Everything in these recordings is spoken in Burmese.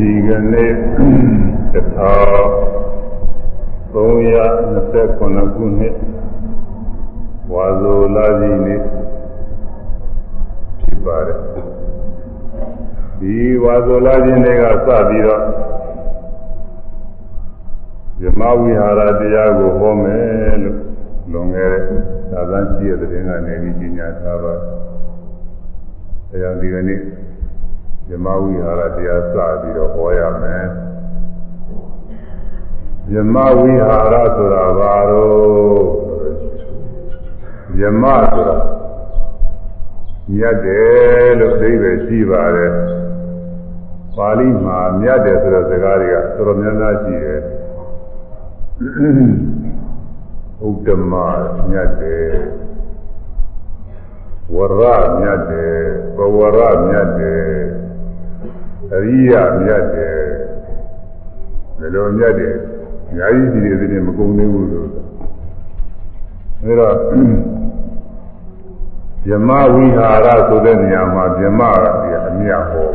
ဒီကနေ့1329ခုနှစ်ဝါဇိုလာကြီးနေ့ဖြစ်ပါတယ်ဒီဝါဇိုလာကြီးနေ့ကစပြီးတော့ဇမဝိဟာရတရားကိုဟောမယ်လို့လွန်ခဲ့တဲ့သာသနာ့ရှိတဲ့တဲ့ကနေပြီးကြီးညာထားပါတယ်။အဲဒါဒီကနေ့ ဇမဝိဟာရတရားစပြီးတော့ဟောရမယ်ဇမဝိဟာရဆိုတာဘာလို့ဇမဆိုတာမြတ်တယ်လို့အဓိပ္ပာယ်ရှိပါတယ်ပါဠိမှာမြတ်တယ်ဆိုတဲ့စကားတွေကတော်တော်များများရှိတယ်ဥဒ္ဓမမြတ်တယ်ဝရမြတ်တယ်ပဝရမြတ်တယ် အရိယမြတ်တယ်ဘယ်လိုမြတ်တယ်အများကြီးရှိတယ်ဒီနေ့မကုန်သေးဘူးလို့အဲတော့ယမဝိဟာရဆိုတဲ့နေရာမှာယမကဒီအမြတ်ဟော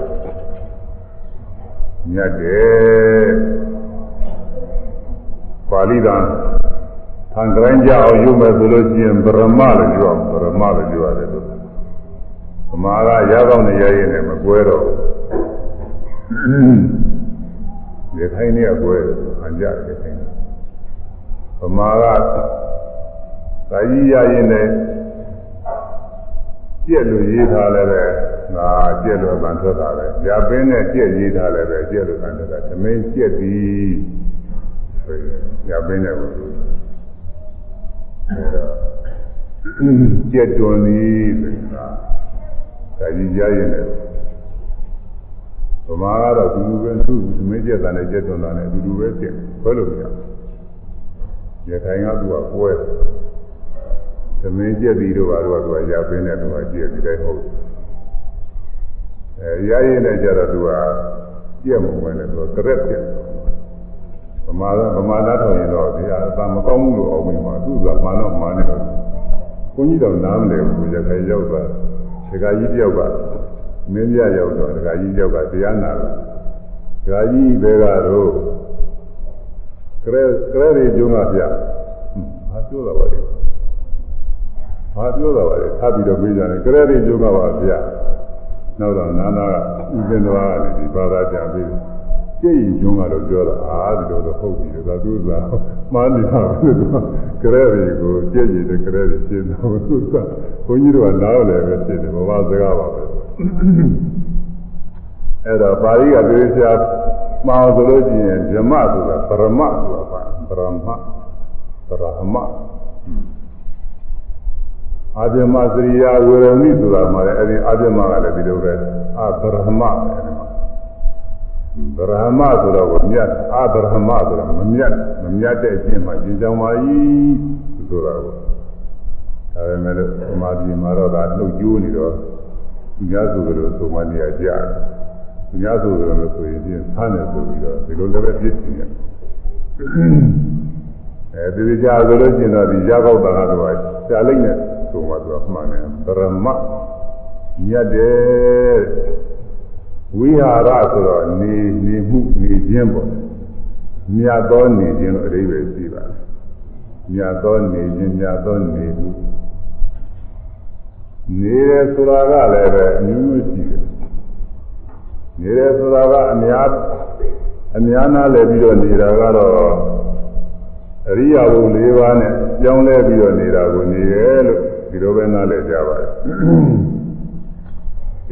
မြတ်တယ်ပါဠိတော်သံဃာကြအောင်ယူမယ်ဆိုလို့ရှိရင်ဗရမလို့ပြောအောင်ဗရမလို့ပြောရတယ်လို့ဗမာကရကောင်းနေရရင်လည်းမကွဲတော့ဘူး ဒီခိုင်းနေကကွဲတယ်ဟန်ကြတယ်ခိုင်းဗမာကသာကြီးရရင်လည်းကြက်လို့ရေးထားလည်းပဲငါကြက်လို့ဗန်ထွက်တာပဲရပင်းနဲ့ကြက်ရေးထားလည်းပဲကြက်လို့ဗန်ထွက်တာသမင်းကြက်သည်ရပင်းနဲ့ဘူးအဲတော့ကြက်တွန်သည်ဆိုတာဒါကြီးကြားရင်လည်း ဗမာကတော့ဒီလိုပဲသူ့သမင်းကြက်တာနဲ့ကြက်တွန်တာနဲ့ဒီလိုပဲဖြစ်ခွဲလို့မရရခိုင်ကသူကကွဲသမင်းကြက်ပြီးတော့ကတော့သူကရပင်းနဲ့သူကကြက်ပြီးတိုင်းဟုတ်အဲရရင်လည်းကြတော့သူကကြက်မဝင်နဲ့သူကကရက်ဖြစ်ဗမာကဗမာသားတော်ရင်တော့ဒီအသာမကောင်းဘူးလို့အောင်မိမှာသူကမှန်တော့မှန်တယ်ဘုန်းကြီးတော်နားမလဲဘူးရခိုင်ရောက်တာဒကာကြီးတယောက်က မင်းပြရောက်တော့ဒကာကြီးတယောက်ကတရားနာတာဒကာကြီးဘဲကတော့ကရဲကရဲတွေကျုံးကပြဟာပြောတာပါလေဟာပြောတာပါလေထပ်ပြီးတော့ပြေးကြတယ်ကရဲတွေကျုံးကပါဗျနောက်တော့နာနာကဥပင်တော်ကနေဒီဘာသာကြပြီးကြည့်ရင်ကျုံးကတော့ပြောတာအာဒီလိုတော့ဟုတ်ပြီဒါသူကမှားနေတာပဲကရဲတွေကိုကြည့်ရင်ကရဲတွေရှင်းတော့သူကဘုန်းကြီးတို့ကနားလည်းပဲရှင်းတယ်ဘဝစကားပါပဲ အဲ့တော့ပါဠိကပြေးချာမှားဆိုလို့ရှိရင်ဓမ္မဆိုတာပရမဆိုတာပါပရမပရမအာပြမစရိယာဝေရမိဆိုတာမှာလည်းအဲဒီအာပြမကလည်းဒီလိုပဲအာဗရမပဲဗရမဆိုတော့ကိုမြတ်အာဗရမဆိုတော့မမြတ်မမြတ်တဲ့အချင်းမှရှင်းကြောင်းပါ၏ဆိုတာကိုဒါပေမဲ့လို့သမာဓိမှာတော့ဒါလှုပ်ကျိုးနေတော့ သူများဆိုကြလို့ဆိုမှနေရာကြတယ်သူများဆိုကြလို့ဆိုရင်ပြင်ဆန်းတယ်ဆိုပြီးတော့ဒီလိုလည်းပဲဖြစ်နေတယ်အဲဒီကြာဆိုလို့ကျင်တော့ဒီရကောက်တာကတော့ရှားလိုက်နဲ့ဆိုမှသူကမှန်တယ်ပရမမြတ်တယ်ဝိဟာရဆိုတော့နေနေမှုနေခြင်းပေါ့မြတ်သောနေခြင်းလို့အဓိပ္ပာယ်ရှိပါတယ်မြတ်သောနေခြင်းမြတ်သောနေမှု နေတယ်ဆိုတာကလည်းပဲအမျိုးမျိုးရှိတယ်နေတယ်ဆိုတာကအများအများနာလဲပြီးတော့နေတာကတော့အရိယာဘုံ၄ပါးနဲ့ကြောင်းလဲပြီးတော့နေတာကိုနေရဲလို့ဒီလိုပဲနားလည်ကြပါတယ်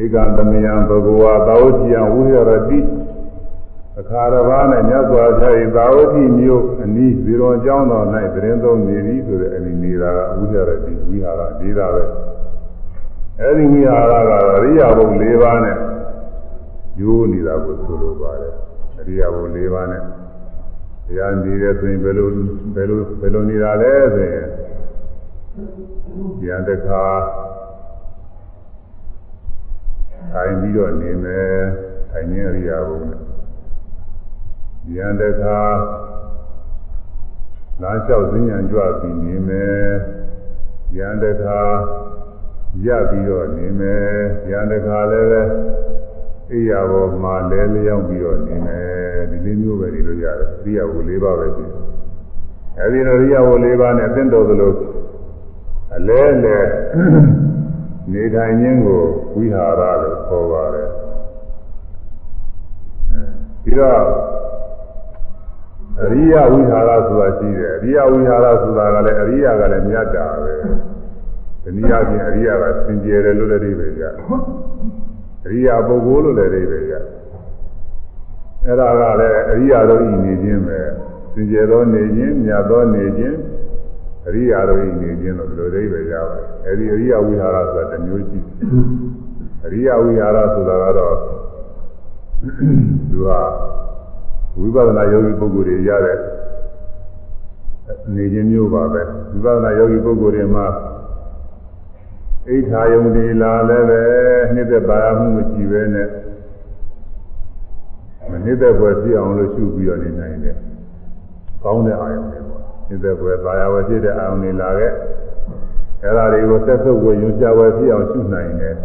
ဧကသမယံဘဂဝါသာဝတိယဝိရတိအခါရဘာနဲ့မြတ်စွာဘုရားသာဝတိမျိုးအနည်းဇီရောကျောင်းတော်၌သတင်းသုံးနေပြီဆိုတဲ့အနည်းနေတာကဝိရတိဝိဟာရဒေတာပဲ အဲဒီဝိဟာရကအရိယာဘုံ၄ပါးနဲ့ယူနေတာကိုဆိုလိုပါတယ်အရိယာဘုံ၄ပါးနဲ့တရားနေတယ်ဆိုရင်ဘယ်လိုဘယ်လိုဘယ်လိုနေတာလဲဆိုရင်တရားတစ်ခါထိုင်ပြီးတော့နေမယ်ထိုင်နေအရိယာဘုံနဲ့တရားတစ်ခါလာလျှောက်ဈဉ္ဉံကြွပြီးနေမယ်တရားတစ်ခါ ရပြီးတော့နေမယ်တရားတစ်ခါလည်းပဲအိယာပေါ်မှာလဲလျောင်းပြီးတော့နေမယ်ဒီလေးမျိုးပဲနေလို့ရတယ်အရိယာဝ၄ပါးပဲရှိတယ်အဲဒီလိုအရိယာဝ၄ပါးနဲ့အသင့်တော်သလိုအလဲလဲနေထိုင်ခြင်းကိုဝိဟာရလို့ခေါ်ပါတယ်ပြီးတော့အရိယဝိဟာရဆိုတာရှိတယ်အရိယဝိဟာရဆိုတာကလည်းအရိယကလည်းမြတ်တာပဲ ဒီနည်းအားဖြင့်အရိယကစင်ကြယ်တယ်လို့လည်းဒီပဲကြအရိယပုဂ္ဂိုလ်လို့လည်းဒီပဲကြအဲ့ဒါကလည်းအရိယတို့ဤနေခြင်းပဲစင်ကြယ်သောနေခြင်းမြတ်သောနေခြင်းအရိယာတို့ဤနေခြင်းလို့ဒီလိုအိဗယ်ရပါတယ်အဲဒီအရိယဝိဟာရဆိုတာတစ်မျိုးရှိတယ်အရိယဝိဟာရဆိုတာကတော့သူကဝိပဿနာယောဂီပုဂ္ဂိုလ်တွေရတဲ့နေခြင်းမျိုးပါပဲဝိပဿနာယောဂီပုဂ္ဂိုလ်တွေမှာ အိဋ္ဌာယုံဒီလာလည်းပဲနှစ်သက်ပါရမှုမရှိပဲနဲ့မနှစ်သက်ဖွယ်ပြအောင်လို့ရှုပြီးတော့နေနိုင်တယ်ကောင်းတဲ့အာယုံတွေပေါ့နှစ်သက်ဖွယ်ပါရဝယ်ဖြစ်တဲ့အာယုံတွေလာခဲ့အဲ့ဒါတွေကိုသက်သုတ်ဝေယူကြဝယ်ပြအောင်ရှုနိုင်တယ်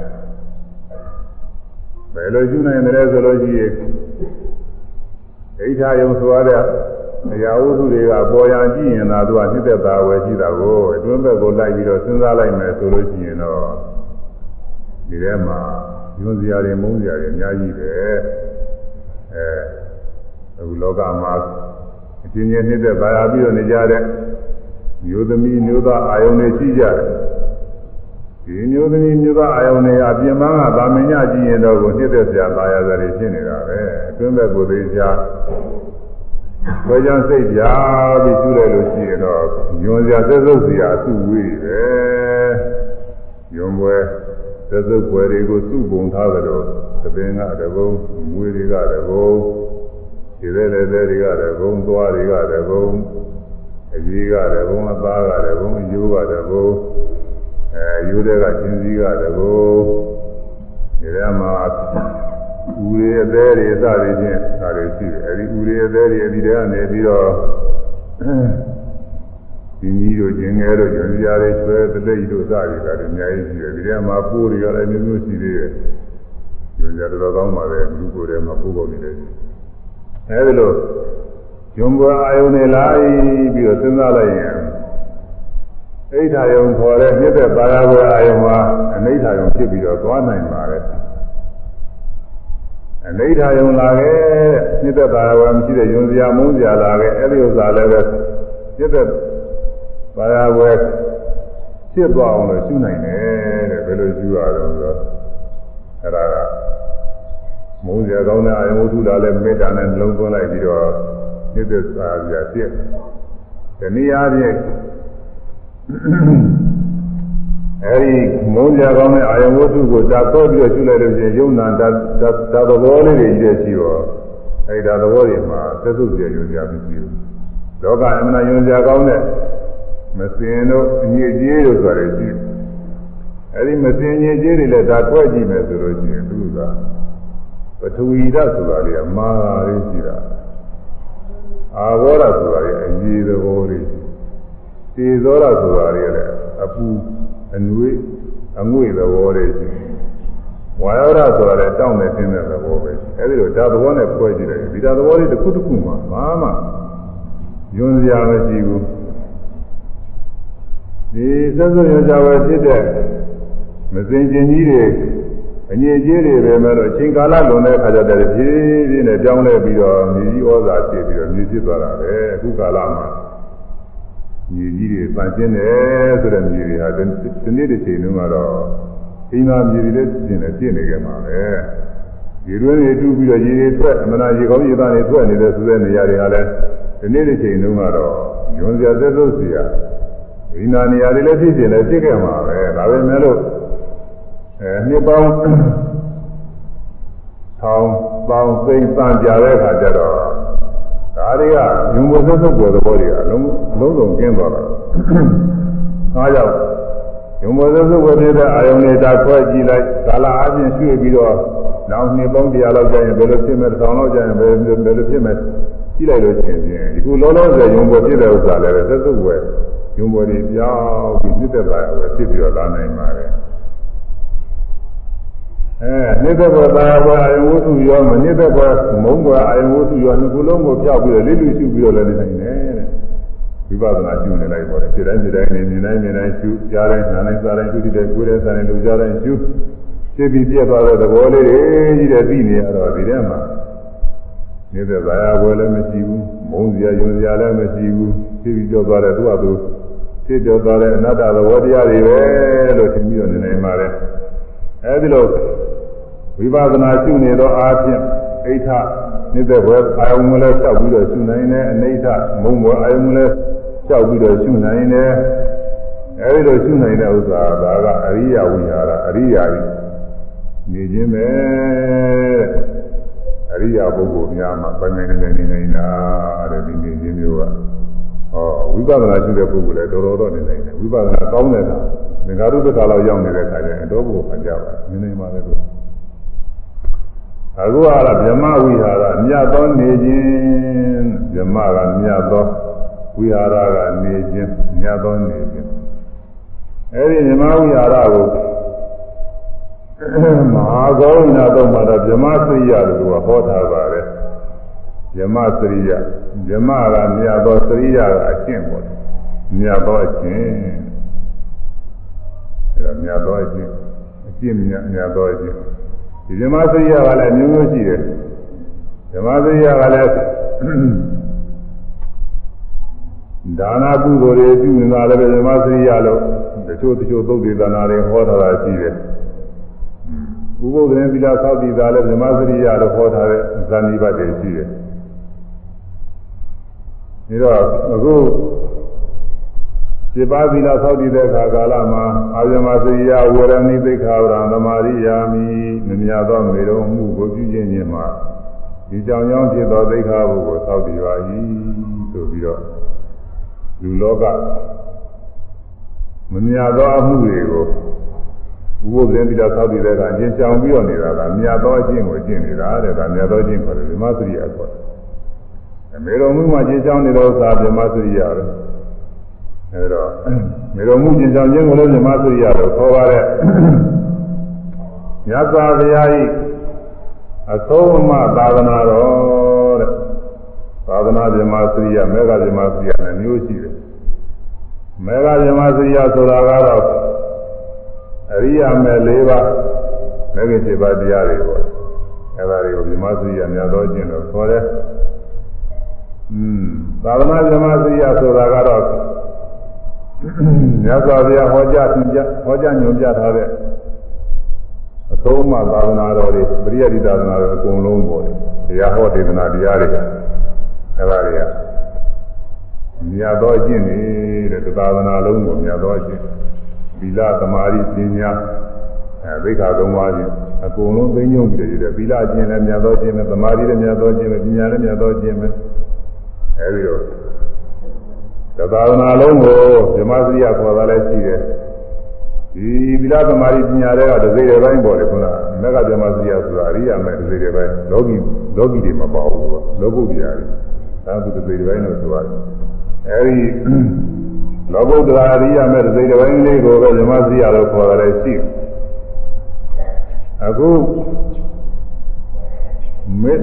ဘယ်လိုရှုနိုင်တယ်ဆိုလို့ရှိရင်ဣဋ္ဌာယုံဆိုရတဲ့ အရာဝတ္ထုတွေကပေါ်ရန်ကြည့်ရင်သာသူကနှစ်သက်သာဝယ်ရှိတာကိုအတွင်းဘက်ကိုလိုက်ပြီးတော့စဉ်းစားလိုက်မယ်ဆိုလို့ရှိရင်တော့ဒီထဲမှာညွန်စရာတွေမုန်းစရာတွေအများကြီးပဲအဲအခုလောကမှာအချင်းချင်းနှစ်သက်သာယာပြီးတော့နေကြတဲ့မျိုးသမီးမျိုးသားအာယုန်တွေရှိကြတယ်ဒီမျိုးသမီးမျိုးသားအာယုန်တွေအပြင်ပန်းကဗာမညကြည့်ရင်တော့ကိုနှစ်သက်စရာသာယာစရာတွေဖြစ်နေတာပဲအတွင်းဘက်ကိုသေးချာ ဝေကြံစိတ်ပြာပြီးကျူးလိုက်လို့ရှိရင်တော့ညွန်စရာသက်သုတ်စရာသူ့ဝေးပဲညွန်ပွဲသက်သုတ်ပွဲတွေကိုသူ့ပုံထားကြတော့သပင်ကတဘုံမွေတွေကတဘုံဒီတဲ့လေတဲ့တွေကတဘုံသွားတွေကတဘုံအကြီးကတဘုံအသားကတဘုံရိုးကတဘုံအဲရိုးတဲ့ကချင်းစည်းကတဘုံဒီထဲမှာ ဦးရည်အသေးတွေစသည်ဖြင့်ဒါတွေရှိတယ်အဲဒီဦးရည်အသေးတွေဒီထဲကနေပြီးတော့ဒီကြီးတို့ကျင်ငယ်တို့ကျွန်းစရာတွေချွဲတလိပ်တို့စသည်ဒါတွေအများကြီးရှိတယ်ဒီထဲမှာပိုးတွေကလည်းမျိုးမျိုးရှိသေးတယ်ကျွန်းစရာတော်ကောင်းပါလေလူကိုယ်ထဲမှာပိုးပေါက်နေတယ်အဲဒီလိုကျွန်းပွားအာယုန်တွေလာပြီးတော့စဉ်းစားလိုက်ရင်အိဋ္ဌာယုံခေါ်တဲ့မြစ်တဲ့ပါရဘွယ်အာယုံမှာအနိဋ္ဌာယုံဖြစ်ပြီးတော့သွားနိုင်ပါတယ် အနိဋ္ဌာယုံလာခဲ့မြစ်တဲ့ပါရဘွယ်မရှိတဲ့ယုံစရာမုန်းစရာလာခဲ့အဲ့ဒီဥစ္စာလည်းပဲမြစ်တဲ့ပါရဘွယ်ဖြစ်သွားအောင်လို့ရှုနိုင်တယ်တဲ့ဘယ်လိုရှုရတော့ဆိုတော့အဲ့ဒါကမုန်းစရာကောင်းတဲ့အာယုံဝတ္ထုလာလဲမေတ္တာနဲ့နှလုံးသွင်းလိုက်ပြီးတော့မြစ်တဲ့ပါရဘွယ်ဖြစ်ဒီနည်းအားဖြင့် အဲဒီမုန်းကြကောင်းတဲ့အာယဝတ္ထုကိုတာတော့ပြီးတော့ရှုလိုက်လို့ရှိရင်ယုံနာတာတာသဘောလေးတွေကြီးရှိတော့အဲဒီဒါသဘောတွေမှာသက်သုပြေယုံကြပြီးပြီလောကအမှန်ယုံကြကောင်းတဲ့မစင်တို့အညစ်အကြေးတို့ဆိုရတယ်ရှိအဲဒီမစင်ညစ်အကြေးတွေလည်းဒါတွက်ကြည့်မယ်ဆိုလို့ရှိရင်သူကပထဝီဓာတ်ဆိုတာတွေကမာတာလေးရှိတာအာဘောဓာတ်ဆိုတာတွေအရေးသဘောလေးရှိသေသောရဆိုတာတွေလည်းအပူ အနွေးအငွေ့သဘောတွေရှိဝါယောရဆိုတာလည်းတောင်းနေသိတဲ့သဘောပဲအဲဒီလိုဒါသဘောနဲ့ဖွဲ့ကြည့်တယ်ဒီဒါသဘောလေးတစ်ခုတစ်ခုမှဘာမှယွန်းစရာမရှိဘူးဒီစက်စုံရကြဝယ်ဖြစ်တဲ့မစင်ကျင်ကြီးတွေအငြိအကျေးတွေပဲမဲ့တော့အချိန်ကာလလွန်တဲ့အခါကျတော့ဖြည်းဖြည်းနဲ့ကြောင်းလဲပြီးတော့မြေကြီးဩဇာဖြစ်ပြီးတော့မြေဖြစ်သွားတာပဲအခုကာလမှာ မြေကြီးတွေပန်ကျင်းတယ်ဆိုတဲ့မြေတွေဟာဒီနေ့တစ်ချိန်တုန်းကတော့အိမ်သာမြေတွေလည်းကျင်းတယ်ကျင်းနေကြမှာပဲရေတွင်းတွေတူးပြီးတော့ရေတွေထွက်အမနာရေကောင်းရေသားတွေထွက်နေတဲ့ဆိုတဲ့နေရာတွေကလည်းဒီနေ့တစ်ချိန်တုန်းကတော့ညွန်စရာသက်သက်စရာအိမ်သာနေရာတွေလည်းဖြစ်ကျင်လည်းဖြစ်ခဲ့မှာပဲဒါပဲမဲ့လို့အဲနှစ်ပေါင်းထောင်ပေါင်းသိမ့်ပန်ကြတဲ့အခါကျတော့ ဒါတွေကညုံပေါ်သက်သက်ပေါ်သဘောတွေကအလုံးလုံးစုံကျင်းသွားတာ။အားကြောင့်ညုံပေါ်သက်သက်ပေါ်တဲ့အာယုန်တွေဒါခွဲကြည့်လိုက်ကာလအချင်းရွှေ့ပြီးတော့နောက်နှစ်ပေါင်းတရားလောက်ကြာရင်ဘယ်လိုဖြစ်မဲ့တောင်လောက်ကြာရင်ဘယ်ဘယ်လိုဖြစ်မဲ့ကြည့်လိုက်လို့ရှိရင်ဒီခုလောလောဆယ်ညုံပေါ်ဖြစ်တဲ့ဥစ္စာလည်းသက်သက်ဝယ်ညုံပေါ်တွေပြောင်းပြီးနှစ်သက်လာရပဲဖြစ်ပြီးတော့လာနိုင်ပါတယ်။ အဲနိသက်ဘောသာဘောအာယဝုစုရောမနိသက်ဘောမုံဘောအာယဝုစုရောနှစ်ခုလုံးကိုဖြောက်ပြီးတော့လေးလူရှုပြီးတော့လည်းနေနိုင်တယ်တဲ့ဝိပဿနာရှုနေလိုက်ပေါ်တယ်ခြေတိုင်းခြေတိုင်းနေမြင်တိုင်းမြင်တိုင်းရှုကြားတိုင်းနားတိုင်းစားတိုင်းရှုတိတဲ့ကိုယ်တဲ့စားတိုင်းလူကြားတိုင်းရှုရှင်းပြီးပြတ်သွားတဲ့သဘောလေးတွေကြီးတဲ့သိနေရတော့ဒီထဲမှာနိသက်သာယာဘောလည်းမရှိဘူးမုံစရာယုံစရာလည်းမရှိဘူးရှင်းပြီးကြောက်သွားတဲ့သူ့အတူဖြစ်ကြောက်သွားတဲ့အနတ္တသဘောတရားတွေပဲလို့ထင်ပြီးတော့နေနိုင်ပါတယ် အဲဒီလိုဝိပဿနာရှုနေသောအားဖြင့်အိဋ္ဌနေတဲ့ဘွယ်အာယုံမလဲလျှောက်ပြီးတော့ရှုနိုင်တယ်အနိဋ္ဌမုံဘွယ်အာယုံမလဲလျှောက်ပြီးတော့ရှုနိုင်တယ်အဲဒီလိုရှုနိုင်တဲ့ဥစ္စာဒါကအရိယဝိဟာရအရိယာကြီးနေခြင်းပဲအရိယာပုဂ္ဂိုလ်များမှာပိုင်ပိုင်နေနေနေနေတာတဲ့ဒီနေခြင်းမျိုးကဟော ဝိပဿနာရှုတဲ့ပုဂ္ဂိုလ်လည်းတော်တော်တော့နေနိုင်တယ်ဝိပဿနာကောင်းတဲ့အခါငါတို့တက္ကလောက်ရောက်နေတဲ့ခါကျရင်အတော်ကိုခံကြပါနေနေပါလေတို့အခုကတော့ဗြဟ္မဝိဟာရမြတ်သောနေခြင်းဗြဟ္မကမြတ်သောဝိဟာရကနေခြင်းမြတ်သောနေခြင်းအဲဒီဗြဟ္မဝိဟာရကိုမဟာဂေါဏတော့မှာတော့ဗြဟ္မစရိယလို့ကဟောထားပါတယ် ဗြဟ္မစရိယဗြဟ္မကမြတ်သောစရိယကအကျင့်ပေါ့မြတ်သောအကျင့်အဲဒါမြတ်သောအကျင့်အကျင့်မြတ်မြတ်သောအကျင့်ဒီဇမစရိယကလည်းမျိုးမျိုးရှိတယ်ဇမစရိယကလည်းဒါနာကုသိုလ်တွေပြုနေတာလည်းဇမစရိယလို့တချို့တချို့သုတ်ဒေသနာတွေဟောထားတာရှိတယ်ဥပုသ္တရင်သီလသောက်တည်တာလည်းဇမစရိယလို့ဟောထားတဲ့ဇာနိဘတ်တွေရှိတယ် ဒါတော့အခုစေပါသီလသောက်တည်တဲ့အခါကာလမှာအာယမစရိယဝရဏိသိက္ခာဝရံသမာရိယာမိမမြတ်သောမေတော်မှုကိုပြုခြင်းချင်းမှာဒီကြောင်ကြောင်းဖြစ်သောသိက္ခာဘုကိုသောက်တည်ပါ၏ဆိုပြီးတော့လူလောကမမြတ်သောအမှုတွေကိုဘုရားသင်္တိတာသောက်တည်တဲ့အခါကျင့်ကြောင်ပြီးတော့နေတာကမြတ်သောအကျင့်ကိုကျင့်နေတာတဲ့ဒါမြတ်သောအကျင့်ခေါ်တယ်ဓမ္မစရိယခေါ်တယ် မေတော်မှုမှာကျင့်ကြောင်နေတော့သာဓမ္မစရိယပဲအဲဒါမေတော်မှုကျင်ဆောင်ခြင်းကိုလည်းမြမသုရိယလို့ခေါ်ပါတဲ့မြတ်စွာဘုရား၏အဆုံးအမသာသနာတော်တဲ့သာသနာမြမသုရိယမေဃမြမသုရိယနဲ့မျိုးရှိတယ်မေဃမြမသုရိယဆိုတာကတော့အရိယာမေ၄ပါးမေဃ7ပါးတရားတွေပေါ့အဲဒါတွေကိုမြမသုရိယမြတ်သောကျင့်လို့ခေါ်တယ်อืม သာသနာမြမသုရိယဆိုတာကတော့မြတ်စွာဘုရားဟောကြားသင်ကြားဟောကြားညွှန်ပြထားတဲ့အသုံးမှသာသနာတော်တွေပရိယတိသာသနာတော်အကုန်လုံးပေါ်တယ်တရားဟောဒေသနာတရားတွေအဲပါတွေကမြတ်သောအကျင့်နေတဲ့သာသနာလုံးကိုမြတ်သောအကျင့်ဗီလသမာဓိပညာအဲသိက္ခာသုံးပါးချင်းအကုန်လုံးသိညုံပြီးတယ်ဗီလအကျင့်လည်းမြတ်သောအကျင့်ပဲသမာဓိလည်းမြတ်သောအကျင့်ပဲပညာလည်းမြတ်သောအကျင့်ပဲ အဲဒီတော့သဘာဝနာလုံးကိုဓမ္မစရိယခေါ်တာလည်းရှိတယ်ဒီသီလသမာဓိပညာတွေကတစ်စိတ်တစ်ပိုင်းပေါ်တယ်ခုနကမက္ကဓမ္မစရိယဆိုတာအရိယာမဲ့တစ်စိတ်တစ်ပိုင်းလောကီလောကီတွေမပေါ့ဘူးလောကုတ္တရာတွေဒါကတစ်စိတ်တစ်ပိုင်းလို့ဆိုရတယ်အဲဒီလောကုတ္တရာအရိယာမဲ့တစ်စိတ်တစ်ပိုင်းလေးကိုပဲဓမ္မစရိယလို့ခေါ်တာလည်းရှိအခု မေ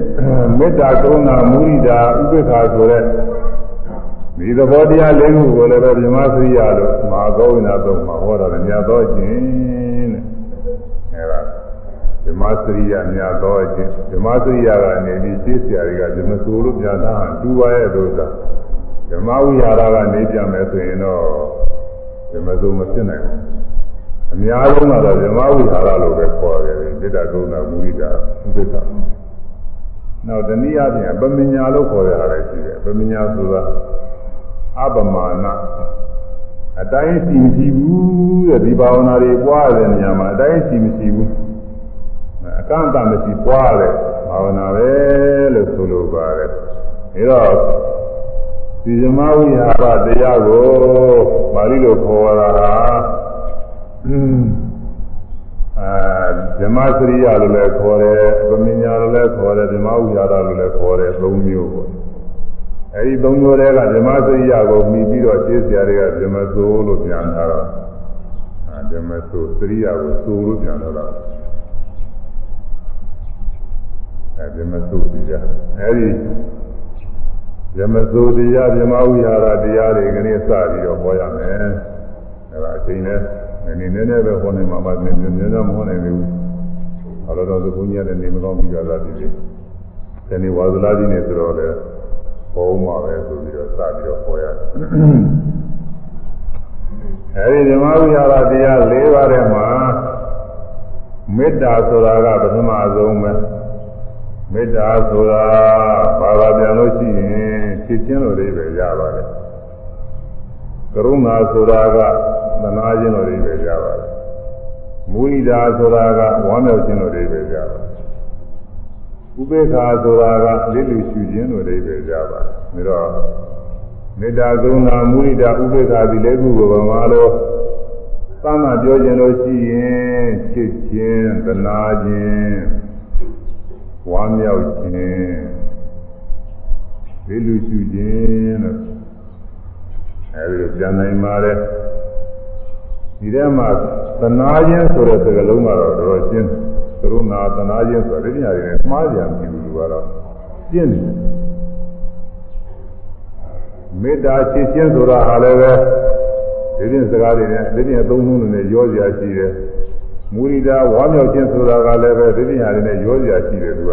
တ္တာကရုဏာမုရိဒာဥပေက္ခာဆိုတဲ့ဒီသဘောတရားလေးခုကိုလည်းပဲမြမစရိယလို့မဟာဂောဝိနာသုံးမှာဟောတာလည်းမြတ်သောခြင်းတဲ့အဲဒါမြမစရိယမြတ်သောခြင်းမြမစရိယကနေပြီးရှင်းစရာတွေကဇမဆိုလို့ပြတာတူပါရဲ့လို့သာမြမဝိဟာရကနေပြန်မယ်ဆိုရင်တော့ဇမဆိုမဖြစ်နိုင်ဘူးအများဆုံးကတော့မြမဝိဟာရလို့ပဲခေါ်တယ်မေတ္တာကရုဏာမုဒိတာဥပ္ပခ နောက်တနည်းအားဖြင့်ပမညာလို့ခေါ်ရတာလည်းရှိတယ်ပမညာဆိုတာအပမာဏအတိုင်းရှိမရှိဘူးတဲ့ဒီဘာဝနာတွေပွားတဲ့နေရာမှာအတိုင်းရှိမရှိဘူးအကန့်အသတ်မရှိပွားတဲ့ဘာဝနာပဲလို့ဆိုလိုပါတယ်ဒါတော့ဒီဇမဝိဟာရတရားကိုပါဠိလိုခေါ်တာဟာအဲ ဇမစရိယလို့လည်းခေါ်တယ်ဗမညာလို့လည်းခေါ်တယ်ဇမဝိဟာရလို့လည်းခေါ်တယ်သုံးမျိုးပေါ့အဲဒီသုံးမျိုးတွေကဓမ္မစရိယကိုမှီပြီးတော့ရှင်းစရာတွေကဓမ္မဆိုလို့ပြန်လာတော့ဓမ္မဆိုစရိယကိုဆိုလို့ပြန်လာတော့အဲဗြဟ္မသုတရားအဲဒီဗြဟ္မသုတရားဗြဟ္မဝိဟာရတရားတွေကနေစပြီးတော့ဟောရမယ်အဲဒါအချိန်နဲ့ နည်းနည်းနည်းနည်းပဲဟောနေမှာပါနည်းနည်းနည်းမဟောနိုင်ဘူးဘာလို့တော့ဘုန်းကြီးလည်းနေမကောင်းပြီးကြတာဒီနေ့ဒီနေ့ဝါဇလာကြီးနေဆိုတော့လေဟောမှာပဲဆိုပြီးတော့စပြီးတော့ဟောရတယ်အဲဒီဓမ္မဝိဟာရတရား၄ပါးထဲမှာမေတ္တာဆိုတာကပထမဆုံးပဲမေတ္တာဆိုတာဘာသာပြန်လို့ရှိရင်ဖြည့်ချင်းလို့လေးပဲရပါတယ်က ရုဏာဆိုတာကသနာခြင်းလို့လေးပဲရပါတယ်မုဒိတာဆိုတာကဝမ်းမြောက်ခြင်းလို့လေးပဲရပါတယ်ဥပေက္ခာဆိုတာကလေးလူရှုခြင်းလို့လေးပဲရပါတယ်ဒါတော့မေတ္တာကရုဏာမုဒိတာဥပေက္ခာဒီလေးခုကိုဗမာလို့သမ်းမှပြောခြင်းလို့ရှိရင်ချစ်ခြင်းသနာခြင်းဝမ်းမြောက်ခြင်းလေးလူရှုခြင်းလို့ အဲဒီလိုပြန်နိုင်ပါတယ်ဒီထဲမှာသနာခြင်းဆိုတဲ့စကားလုံးကတော့တော်တော်ရှင်းကရုဏာသနာခြင်းဆိုတဲ့ဉာဏ်ရည်နဲ့မှားကြံပြီလို့ကတော့ရှင်းတယ်မေတ္တာချစ်ခြင်းဆိုတာဟာလည်းပဲဒီပြင်စကားတွေနဲ့ဒီပြင်သုံးလုံးနဲ့ရောစရာရှိတယ်မူရိတာဝါမြောက်ခြင်းဆိုတာကလည်းပဲဒီပြင်ဟာတွေနဲ့ရောစရာရှိတယ်သူက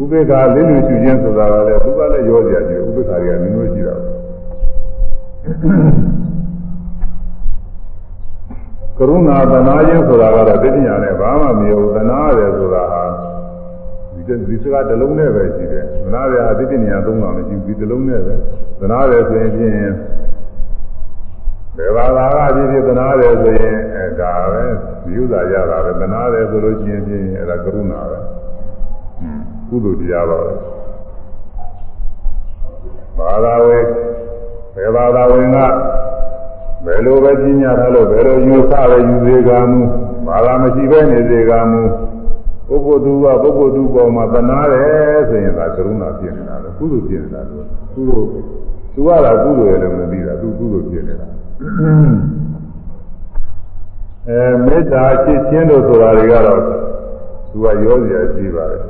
ဥပေက္ခလင်းလူရှုခြင်းဆိုတာကလည်းသူကလည်းရောစရာရှိတယ်ဥပေက္ခတွေကမျိုးမျိုးရှိတာ ကရုဏာသနာခြင်းဆိုတာကတော့ဒီပြင်ဟာနဲ့ဘာမှမရောသနာရတယ်ဆိုတာဟာဒီဒီစကားတစ်လုံးနဲ့ပဲရှိတယ်သနာရဟာဒီပြင်ညာသုံးတာမရှိဘူးဒီတစ်လုံးနဲ့ပဲသနာရဆိုရင်ဖြင့်ဘယ်ဘာသာကဖြစ်ဖြစ်သနာတယ်ဆိုရင်အဲဒါပဲဒီဥစ္စာရတာပဲသနာတယ်ဆိုလို့ရှိရင်ဖြင့်အဲဒါကရုဏာပဲကုသိုလ်တရားပါပဲဘာသာဝင် ဘယ်ဘာသာဝင်ကဘယ်လိုပဲပညာထားလို့ဘယ်လိုယူဆပဲယူစေကမူဘာသာမရှိပဲနေစေကမူပုဂ္ဂိုလ်သူကပုဂ္ဂိုလ်သူပေါ်မှာသနာတယ်ဆိုရင်ဒါကရုဏာဖြစ်နေတာလေကုသိုလ်ဖြစ်နေတာလို့ကုသိုလ်သူကသာကုသိုလ်ရလည်းမသိတာသူကုသိုလ်ဖြစ်နေတာအဲမေတ္တာချစ်ခြင်းတို့ဆိုတာတွေကတော့သူကရောစရာရှိပါတယ်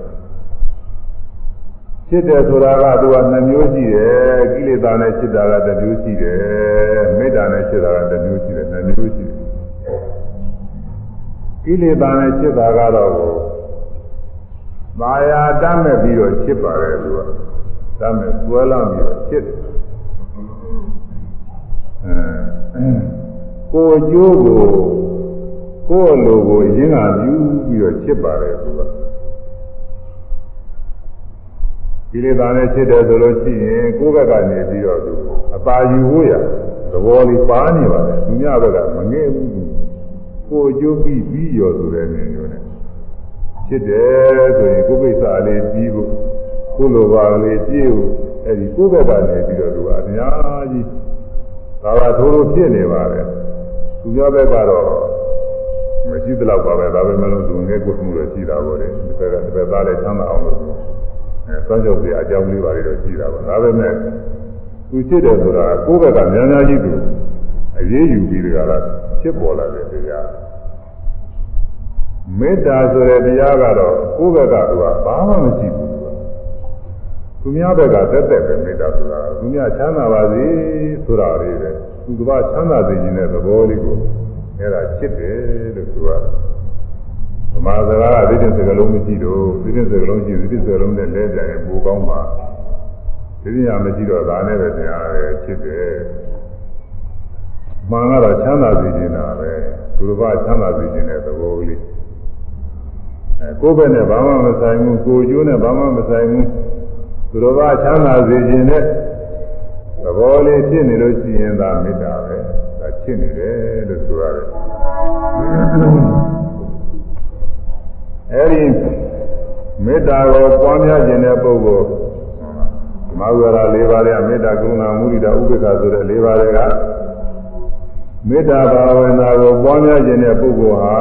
ချစ်တယ်ဆိုတာကသူကနှမျိုးရှိတယ်ကိလေသာနဲ့ချစ်တာကတစ်မျိုးရှိတယ်မေတ္တာနဲ့ချစ်တာကတစ်မျိုးရှိတယ်နှမျိုးရှိတယ်ကိလေသာနဲ့ချစ်တာကတော့မာယာတတ်မဲ့ပြီးတော့ချစ်ပါတယ်သူကတတ်မဲ့ဆွဲလမ်းပြီးတော့ချစ်တယ်ကိုအကျိုးကိုကိုယ်လိုကိုရင်းကပြုပြီးတော့ချစ်ပါတယ်သူက ကိလေသာနဲ့ချစ်တယ်ဆိုလို့ရှိရင်ကိုယ့်ဘက်ကနေပြီးတော့သူအပါယူဖို့ရသဘောလေးပါနေပါတယ်သူများဘက်ကမငဲ့ဘူးကိုအကျိုးပြီးပြီးရောဆိုတဲ့နေမျိုးနဲ့ချစ်တယ်ဆိုရင်ကိုယ်ကိစ္စလေးပြီးဖို့ကိုယ်လိုပါလေးပြည့်ဖို့အဲဒီကိုယ့်ဘက်ကနေပြီးတော့သူကအများကြီးဒါကသိုးလို့ဖြစ်နေပါတယ်သူများဘက်ကတော့မရှိသလောက်ပါပဲဒါပဲမလို့သူငယ်ကိုမှုလို့ရှိတာပေါ့လေဒီဘက်ကဒီဘက်သားလည်းချမ်းသာအောင်လို့ အဲစောင့်ကြောက်စရာအကြောင်းလေးပါလေတော့ရှိတာပေါ့ဒါပဲမဲ့သူရှိတယ်ဆိုတာကိုယ့်ဘက်ကများများကြီးသူအရေးယူပြီးတကလားဖြစ်ပေါ်လာတဲ့တရားမေတ္တာဆိုတဲ့တရားကတော့ကိုယ့်ဘက်ကသူကဘာမှမရှိဘူးသူများဘက်ကတက်တက်ပဲမေတ္တာဆိုတာသူများချမ်းသာပါစေဆိုတာလေးပဲသူကဘာချမ်းသာစေခြင်းတဲ့သဘောလေးကိုအဲ့ဒါချစ်တယ်လို့ဆိုရတယ်ဗ မာစကားကဒီတင်စကားလုံးမရှိတော့ဒီတင်စကားလုံးရှိဒီတင်စကားလုံးနဲ့လဲပြန်ရင်ပိုကောင်းပါဒီတင်ရမရှိတော့ဒါနဲ့ပဲတရားပဲချစ်တယ်မှန်ကတော့ချမ်းသာစေခြင်းတာပဲသူတို့ကချမ်းသာစေခြင်းတဲ့သဘောလေးအဲကိုယ့်ဘက်နဲ့ဘာမှမဆိုင်ဘူးကိုယ်ကျိုးနဲ့ဘာမှမဆိုင်ဘူးသူတော်ဘာချမ်းသာစေခြင်းနဲ့သဘောလေးဖြစ်နေလို့ရှိရင်သာမေတ္တာပဲဒါချစ်နေတယ်လို့ဆိုရတယ် အဲဒီမေတ္တာကိုပွားများခြင်းတဲ့ပုဂ္ဂိုလ်ဓမ္မဝရ၄ပါးရဲ့မေတ္တာကရုဏာမုဒိတာဥပေက္ခဆိုတဲ့၄ပါးတွေကမေတ္တာဘာဝနာကိုပွားများခြင်းတဲ့ပုဂ္ဂိုလ်ဟာ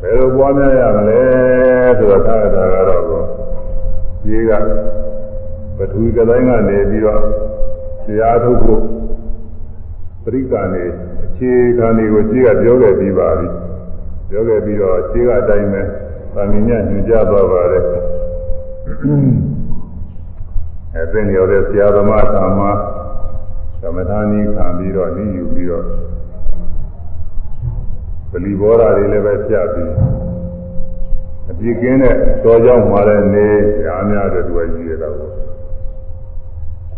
ဘယ်လိုပွားများရမလဲဆိုတော့သာသာကတော့ကြီးကပထဝီကတိုင်းကနေပြီးတော့တရားထုတ်ဖို့ပရိက္ခဏေအခြေခံတွေကိုကြီးကပြောခဲ့ပြီးပါပြီ ပြောခဲ့ပြီးတော့ကြီးကအတိုင်းပဲသာမညညွှန်ကြားသွားပါတယ်အဲသင်ရောက်တဲ့ဆရာသမားသာမသမထာနီးခံပြီးတော့ဤယူပြီးတော့ပလီဘောဓာတွေလည်းပဲပြပြီးအပြစ်ကင်းတဲ့တော်ကြောင့်မှာတဲ့နေရာများတဲ့သူကကြီးရတာကို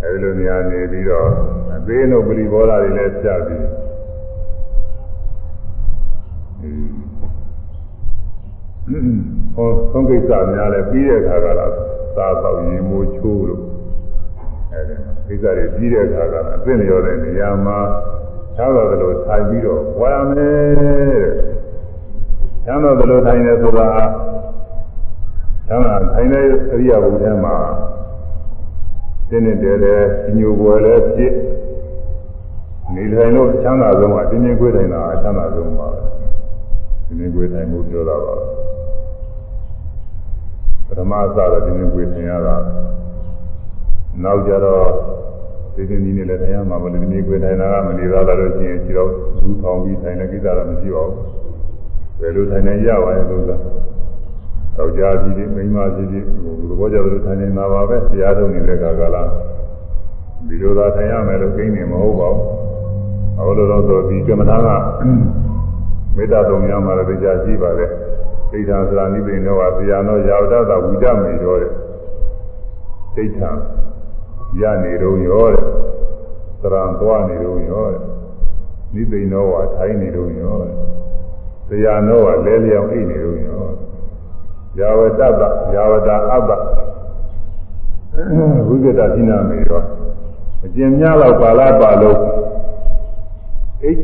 အဲဒီလိုနေရာနေပြီးတော့အသေးတို့ပလီဘောဓာတွေလည်းပြပြီး ဟောသုံးကိစ္စများလဲပြီးတဲ့အခါကလာသာတော့ရင်မိုးချိုးလို့အဲဒီကိစ္စတွေပြီးတဲ့အခါကအသိလျော်တဲ့နေရာမှာချမ်းသာတယ်လို့ထိုင်ပြီးတော့ဝါရမယ်ချမ်းသာတယ်လို့ထိုင်နေဆိုတာချမ်းသာထိုင်တဲ့အရိယာဘုရားမှာတင်းနေတယ်တဲ့ညိုပွဲလဲဖြစ်နေထိုင်လို့ချမ်းသာဆုံးကတင်းချင်းခွေးထိုင်တာချမ်းသာဆုံးပါတင်းချင်းခွေးထိုင်မှုပြောတာပါပ ထမအစတော့တင်းချင်းခွေးထိုင်ရတာနောက်ကြတော့ဒီ दिन ဒီနေ့လည်းထိုင်ရမှာမလို့တင်းချင်းခွေးထိုင်တာကမနေသားတော့ချင်းခြေတော့သူ့ထောင်ပြီးထိုင်တဲ့ကိစ္စတော့မရှိပါဘူးဘယ်လိုထိုင်နေရပါလဲလို့ဆိုတော့ကြာပြီဒီမိန်းမကြီးကြီးဟိုသဘောကျသလိုထိုင်နေတာပါပဲတရားထုတ်နေတဲ့ကာကလာဒီလိုသာထိုင်ရမယ်လို့ကိန်းနေမဟုတ်ပါဘူးဟောလို့တော့ဆိုဒီကမ္မထာကမေတ္တာတုံများမှာလည်းကြာရှိပါတယ် ဒိဋ္ဌာသရာနိဗ္ဗာန်တော့ဆရာတော်ရာဝတ္တဝိဒမေရောတဲ့ဒိဋ္ဌာရနေတော့ရောတဲ့သရံသွားနေတော့ရောတဲ့နိဗ္ဗာန်တော့ထိုင်းနေတော့ရောတဲ့ဆရာတော်ကလဲလျောင်းအိနေတော့ရောရာဝတ္တရာဝတ္တအပ္ပဝိကတသီနာမေရောအကျဉ်းများတော့ပါလာပါလို့အိတ်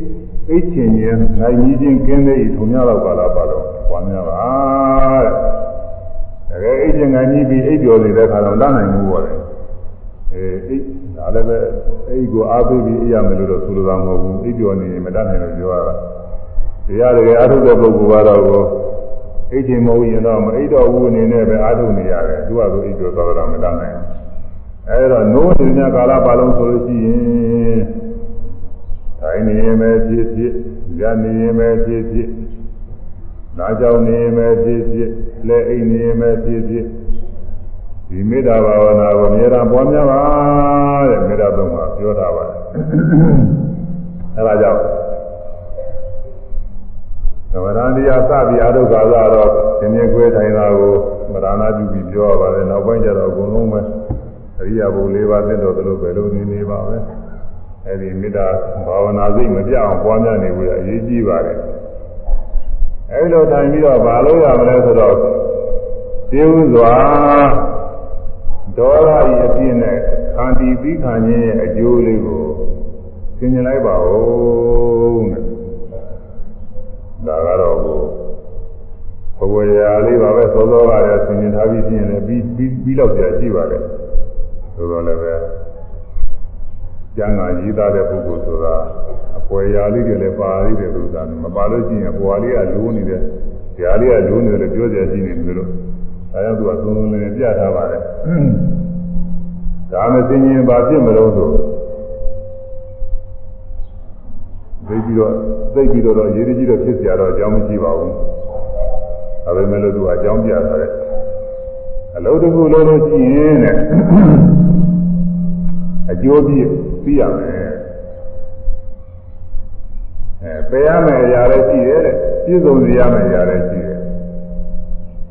အိတ်ချင်းချင်းနိုင်ကြီးချင်းကင်းတဲ့ဤထုံများတော့ပါလာပါလို့ပွားများပါတဲ့တကယ်အိတ်ချင်းနိုင်ကြီးပြီးအိတ်ပြောနေတဲ့ခါတော့လမ်းနိုင်မှုပါလေအဲအိတ်ဒါလည်းပဲအိတ်ကိုအားပေးပြီးအိပ်ရမယ်လို့တော့ဆိုလိုတာမဟုတ်ဘူးအိတ်ပြောနေရင်မတတ်နိုင်လို့ပြောရတာတရားတကယ်အားထုတ်တဲ့ပုဂ္ဂိုလ်ကတော့အိတ်ချင်းမဟုတ်ရင်တော့မအိတ်တော်ဘူးအနေနဲ့ပဲအားထုတ်နေရတယ်သူကဆိုအိတ်ပြောသွားတာမတတ်နိုင်ဘူးအဲဒါနိုးနေတဲ့ကာလပါလုံးဆိုလို့ရှိရင် ထိုင်နေရင်ပဲဖြစ်ဖြစ်ရနေရင်ပဲဖြစ်ဖြစ်နားကြောင်နေရင်ပဲဖြစ်ဖြစ်လက်အိတ်နေရင်ပဲဖြစ်ဖြစ်ဒီမေတ္တာဘာဝနာကိုအများအားပွားများပါတဲ့မေတ္တာသုံးပါပြောတာပါအဲဒါကြောင့်သမဏတရားစပြီးအာရုံကာလတော့သင်္ကြန်ခွဲထိုင်တာကိုမရဏပြုပြီးပြောရပါတယ်နောက်ပိုင်းကျတော့အကုန်လုံးပဲအရိယာဘု၄ပါးသစ္တော်သလိုပဲလို့နေနေပါပဲ အဲဒီမေတ္တာဘာဝနာစိတ်မပြအောင်ပွားများနေဖို့အရေးကြီးပါတယ်အဲဒီလိုထိုင်ပြီးတော့ဘာလို့ရမလဲဆိုတော့သေဥစွာဒေါသဤအပြည့်နဲ့ခံတီးပြီးခံခြင်းရဲ့အကျိုးလေးကိုသင်ញလိုက်ပါဦးတဲ့ဒါကတော့ဘဝရာလေးပါပဲသောသောကလည်းသင်ញထားပြီးပြင်လည်းပြီးပြီးပြီးတော့ကြာရှိပါတယ်ဆိုတော့လည်းပဲ ကျမ်းဂန်ရေးသားတဲ့ပုဂ္ဂိုလ်ဆိုတာအပွဲရာလေးတွေလည်းပါသေးတယ်လို့သာမပါလို့ရှိရင်အပွားလေးကလိုးနေတယ်။ဓာလေးကလိုးနေတယ်ပြောကြရှိနေတယ်လို့ဒါကြောင့်သူကသုံးလုံးလေးပြထားပါတယ်။ဒါမသိရင်ဘာဖြစ်မလို့ဆိုသိပြီးတော့သိပြီးတော့ရေးကြီးတော့ဖြစ်เสียတော့အကြောင်းမရှိပါဘူး။ဒါပေမဲ့လို့သူကအကြောင်းပြထားတယ်။အလုံးတစ်ခုလုံးလို့ရှိရင်တဲ့အကျိုးပြည့် သိရမယ်အဲပယ်ရမယ်အရာလည်းရှိတယ်တဲ့ပြည့်စုံစေရမယ်အရာလည်းရှိတယ်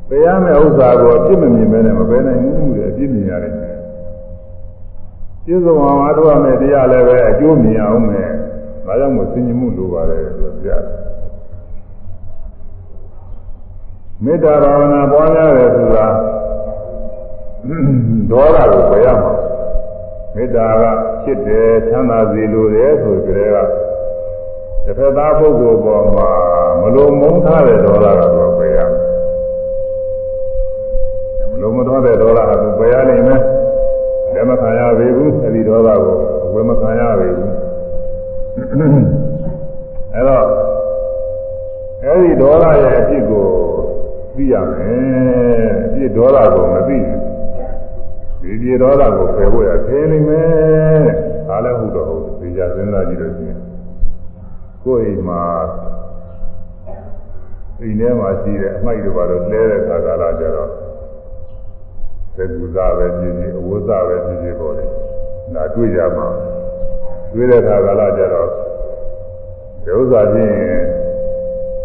ပယ်ရမယ်ဥစ္စာကိုအပြစ်မမြင်မဲနဲ့မပယ်နိုင်ဘူးတဲ့အပြစ်မြင်ရတယ်ပြည့်စုံအောင်အားထုတ်ရမယ်တရားလည်းပဲအကျိုးမြင်အောင်မယ်ဒါကြောင့်မို့ဆင်ញမှုလိုပါတယ်ဆိုပြမေတ္တာဘာဝနာပွားများတယ်ဆိုတာဒေါသကိုပယ်ရမှာ မေတ္တာကဖြစ်တယ်ချမ်းသာစေလိုတယ်ဆိုကြတဲ့ကတစ်ဖက်သားပုဂ္ဂိုလ်ပေါ်မှာမလိုမုန်းထားတဲ့ဒေါသကတော့ပယ်ရမယ်မလိုမထားတဲ့ဒေါသကတော့ပယ်ရနိုင်မယ်လက်မခံရပေဘူးအဲဒီဒေါသကိုအဝယ်မခံရပေဘူးအဲတော့အဲဒီဒေါသရဲ့အဖြစ်ကိုသိရမယ်အဖြစ်ဒေါသကိုမသိဘူး ဒီပြေဒေါသကိုပယ်ဖို့ရသိနေမယ်ဒါလည်းဟုတ်တော့ဟုတ်သိကြစဉ်းစားကြည့်လို့ရှိရင်ကိုယ်အိမ်မှာအိမ်ထဲမှာရှိတဲ့အမိုက်တွေပါတော့လဲတဲ့ခါကာလကျတော့သေကူစားပဲဖြစ်ဖြစ်အဝတ်စားပဲဖြစ်ဖြစ်ပေါ်တယ်။ဒါတွေ့ကြမှာတွေ့တဲ့ခါကာလကျတော့ဒီဥစ္စာချင်း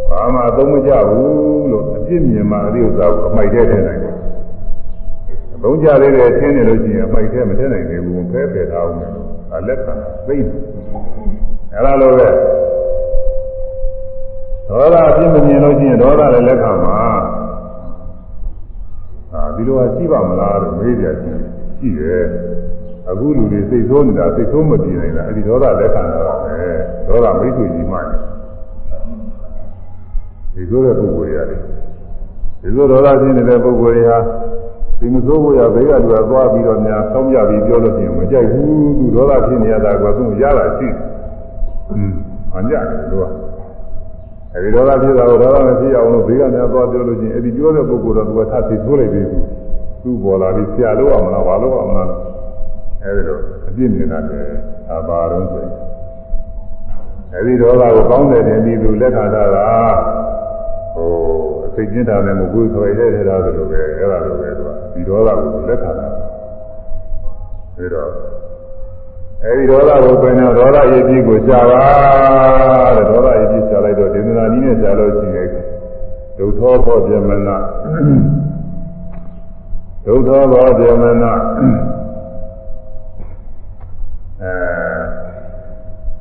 ဘာမှအသုံးမကျဘူးလို့အပြစ်မြင်မှအဒီဥစ္စာကိုအမိုက်ထဲထည့်နိုင်တ ယ်။အသုံးကျသေးတယ်ထင်းနေလို့ရှိရင်အမိုက်ထဲမထည့်နိုင်သေးဘူးဖဲဖယ်ထားအောင်လို့အလက်ခံသိတယ်။အဲလိုပဲဒေါသအပြစ်မမြင်လို့ရှိရင်ဒေါသလည်းလက်ခံမှာအာဒီလိုကရှိပါမလားလို့မေးကြရှိရှိတယ်အခုလူတွေစိတ်ဆိုးနေတာစိတ်ဆိုးမပြေနိုင်တာအဲ့ဒီဒေါသလက်ခံတာပဲဒေါသမိတ်ဆွေကြီးမှတယ်ဒီလိုတဲ့ပုဂ္ဂိုလ်ရတယ်ဒီလိုဒေါသဖြစ်နေတဲ့ပုဂ္ဂိုလ်တွေဟာ ဒီမစိုးဖို့ရဘေးကလူကသွားပြီးတော့များဆောင်းပြပြီးပြောလို့ရှိရင်မကြိုက်ဘူးသူဒေါသဖြစ်နေရတာကသူရတာရှိတယ်อืมအညာတယ်လို့အဲဒီဒေါသဖြစ်တာကိုဒေါသမဖြစ်အောင်လို့ဘေးကများသွားပြောလို့ချင်းအဲဒီပြောတဲ့ပုဂ္ဂိုလ်တော့သူကထပ်သိဆိုးလိုက်ပြီသူပေါ်လာပြီးဆရာလို့ရမလားဘာလို့ရမလားအဲဒီတော့အပြစ်မြင်တာလည်းအပါတော့ဆိုရင်အဲဒီဒေါသကိုကောင်းတယ်တင်ပြီးသူလက်ခံတာကဟိုအ စိတ်ကျင်းတာနဲ့မကွေးခွေတဲ့ထဲတာလိုပဲအဲဒါလိုပဲသူကဒီဒေါသကိုလက်ခံတာအဲတော့အဲဒီဒေါသကိုပင်တော့ဒေါသရည်ကြီးကိုရှာပါတဲ့ဒေါသရည်ကြီးရှာလိုက်တော့ဒေသနာနည်းနဲ့ရှာလို့ရှိရင်ဒုထောဘောပြမနာဒုထောဘောပြမနာအဲ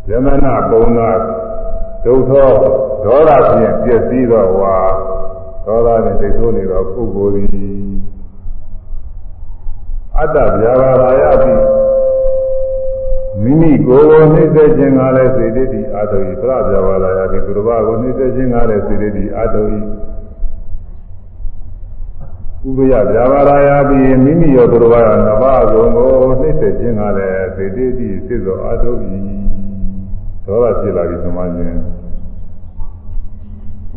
ပြမနာပုံနာဒုထောဒေါသဖြင့်ပြည့်စည်တော့ဝါ ဒေါသနဲ့သိဆိုးနေတော့ပုဂ္ဂိုလ်သည်အတ္တဗျာပါရာယပိမိမိကိုယ်ကိုနှိမ့်ဆက်ခြင်းကလည်းစေတသိအာတုဤပြပြပါလာရပြီသူတစ်ပါးကိုနှိမ့်ဆက်ခြင်းကလည်းစေတသိအာတုဤဥပယဗျာပါရာယပြီမိမိရောသူတစ်ပါးကနှစ်ပါးကုန်ကိုနှိမ့်ဆက်ခြင်းကလည်းစေတသိစိတ်သောအာတုဤဒေါသဖြစ်လာပြီသမာခြင်း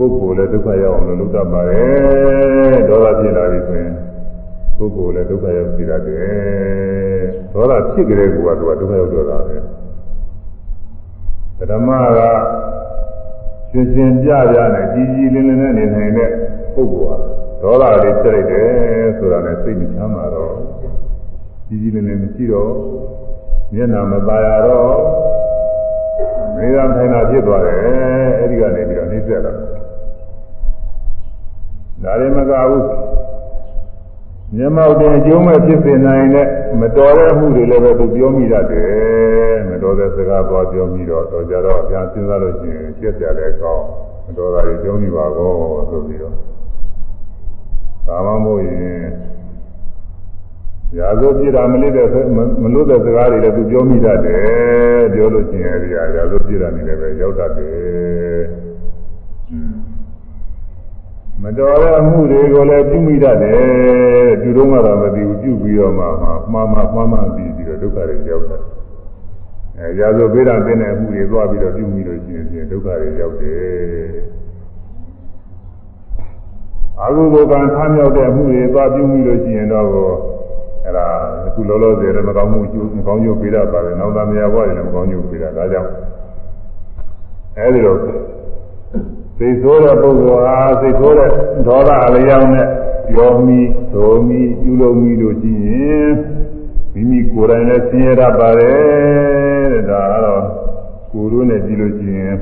ပုဂ္ဂိုလ်လည်းဒုက္ခရောက်အောင်လို့လုပ်တတ်ပါတယ်ဒေါသဖြစ်လာပြီဆိုရင်ပုဂ္ဂိုလ်လည်းဒုက္ခရောက်ပြီတယ်ဒေါသဖြစ်ကြတဲ့ကူကသူကဒုက္ခရောက်တော့တာပဲဓမ္မကရှင်ရှင်ပြပြနဲ့ကြီးကြီးလင်းလင်းနဲ့နေနိုင်တဲ့ပုဂ္ဂိုလ်ဟာဒေါသလေးဖြစ်လိုက်တယ်ဆိုတာနဲ့စိတ်မချမ်းသာတော့ကြီးကြီးလင်းလင်းမရှိတော့မျက်နှာမသာရတော့မေးရထိုင်တာဖြစ်သွားတယ်အဲဒီကနေပြီးတော့နှိမ့်ဆက်လာ ဒါရင်မကဘူးမျက်မှောက်တင်အကျိုးမဲ့ဖြစ်စေနိုင်တဲ့မတော်တဲ့မှုတွေလည်းပဲသူပြောမိတတ်တယ်မတော်တဲ့စကားပေါ်ပြောမိတော့တော့ကြတော့အပြန်စဉ်းစားလို့ရှိရင်ပြည့်စရာလည်းကောင်းမတော်တာတွေပြောမိပါကောဆိုပြီးတော့ဒါမှမဟုတ်ရင်ရာဇဝပြတာမလို့တဲ့မလို့တဲ့စကားတွေလည်းသူပြောမိတတ်တယ်ပြောလို့ရှိရင်အဲဒီရာဇဝပြတာနေလည်းပဲရောက်တတ်တယ် မတော်တဲ့အမှုတွေကိုလည်းပြုမိတတ်တယ်ပြုတော့မှတော့မသိဘူးပြုပြီးတော့မှမှားမှားမှားမှားပြီးပြီးတော့ဒုက္ခတွေရောက်တယ်အဲရာဇဝပေးတာတင်တဲ့အမှုတွေသွားပြီးတော့ပြုမိလို့ရှိရင်ဒုက္ခတွေရောက်တယ်အာဟုဘကံထမ်းမြောက်တဲ့အမှုတွေသွားပြုမိလို့ရှိရင်တော့အဲ့ဒါအခုလောလောဆယ်လည်းမကောင်းမှုကျိုးမကောင်းကျိုးပေးတတ်ပါပဲနောက်သားမယားဘဝတွေလည်းမကောင်းကျိုးပေးတာဒါကြောင့်အဲဒီတော့ စိတ်ဆိုးတဲ့ပုဂ္ဂိုလ်ဟာစိတ်ဆိုးတဲ့ဒေါသအလျောင်းနဲ့ပြောမိဒိုမိပြုလုပ်မိလို့ရှိရင်မိမိကိုယ်တိုင်လည်းဆင်းရဲတတ်ပါတယ်တဲ့ဒါကတော့ကိုယ်တို့နဲ့ကြည့်လို့ရှိရင်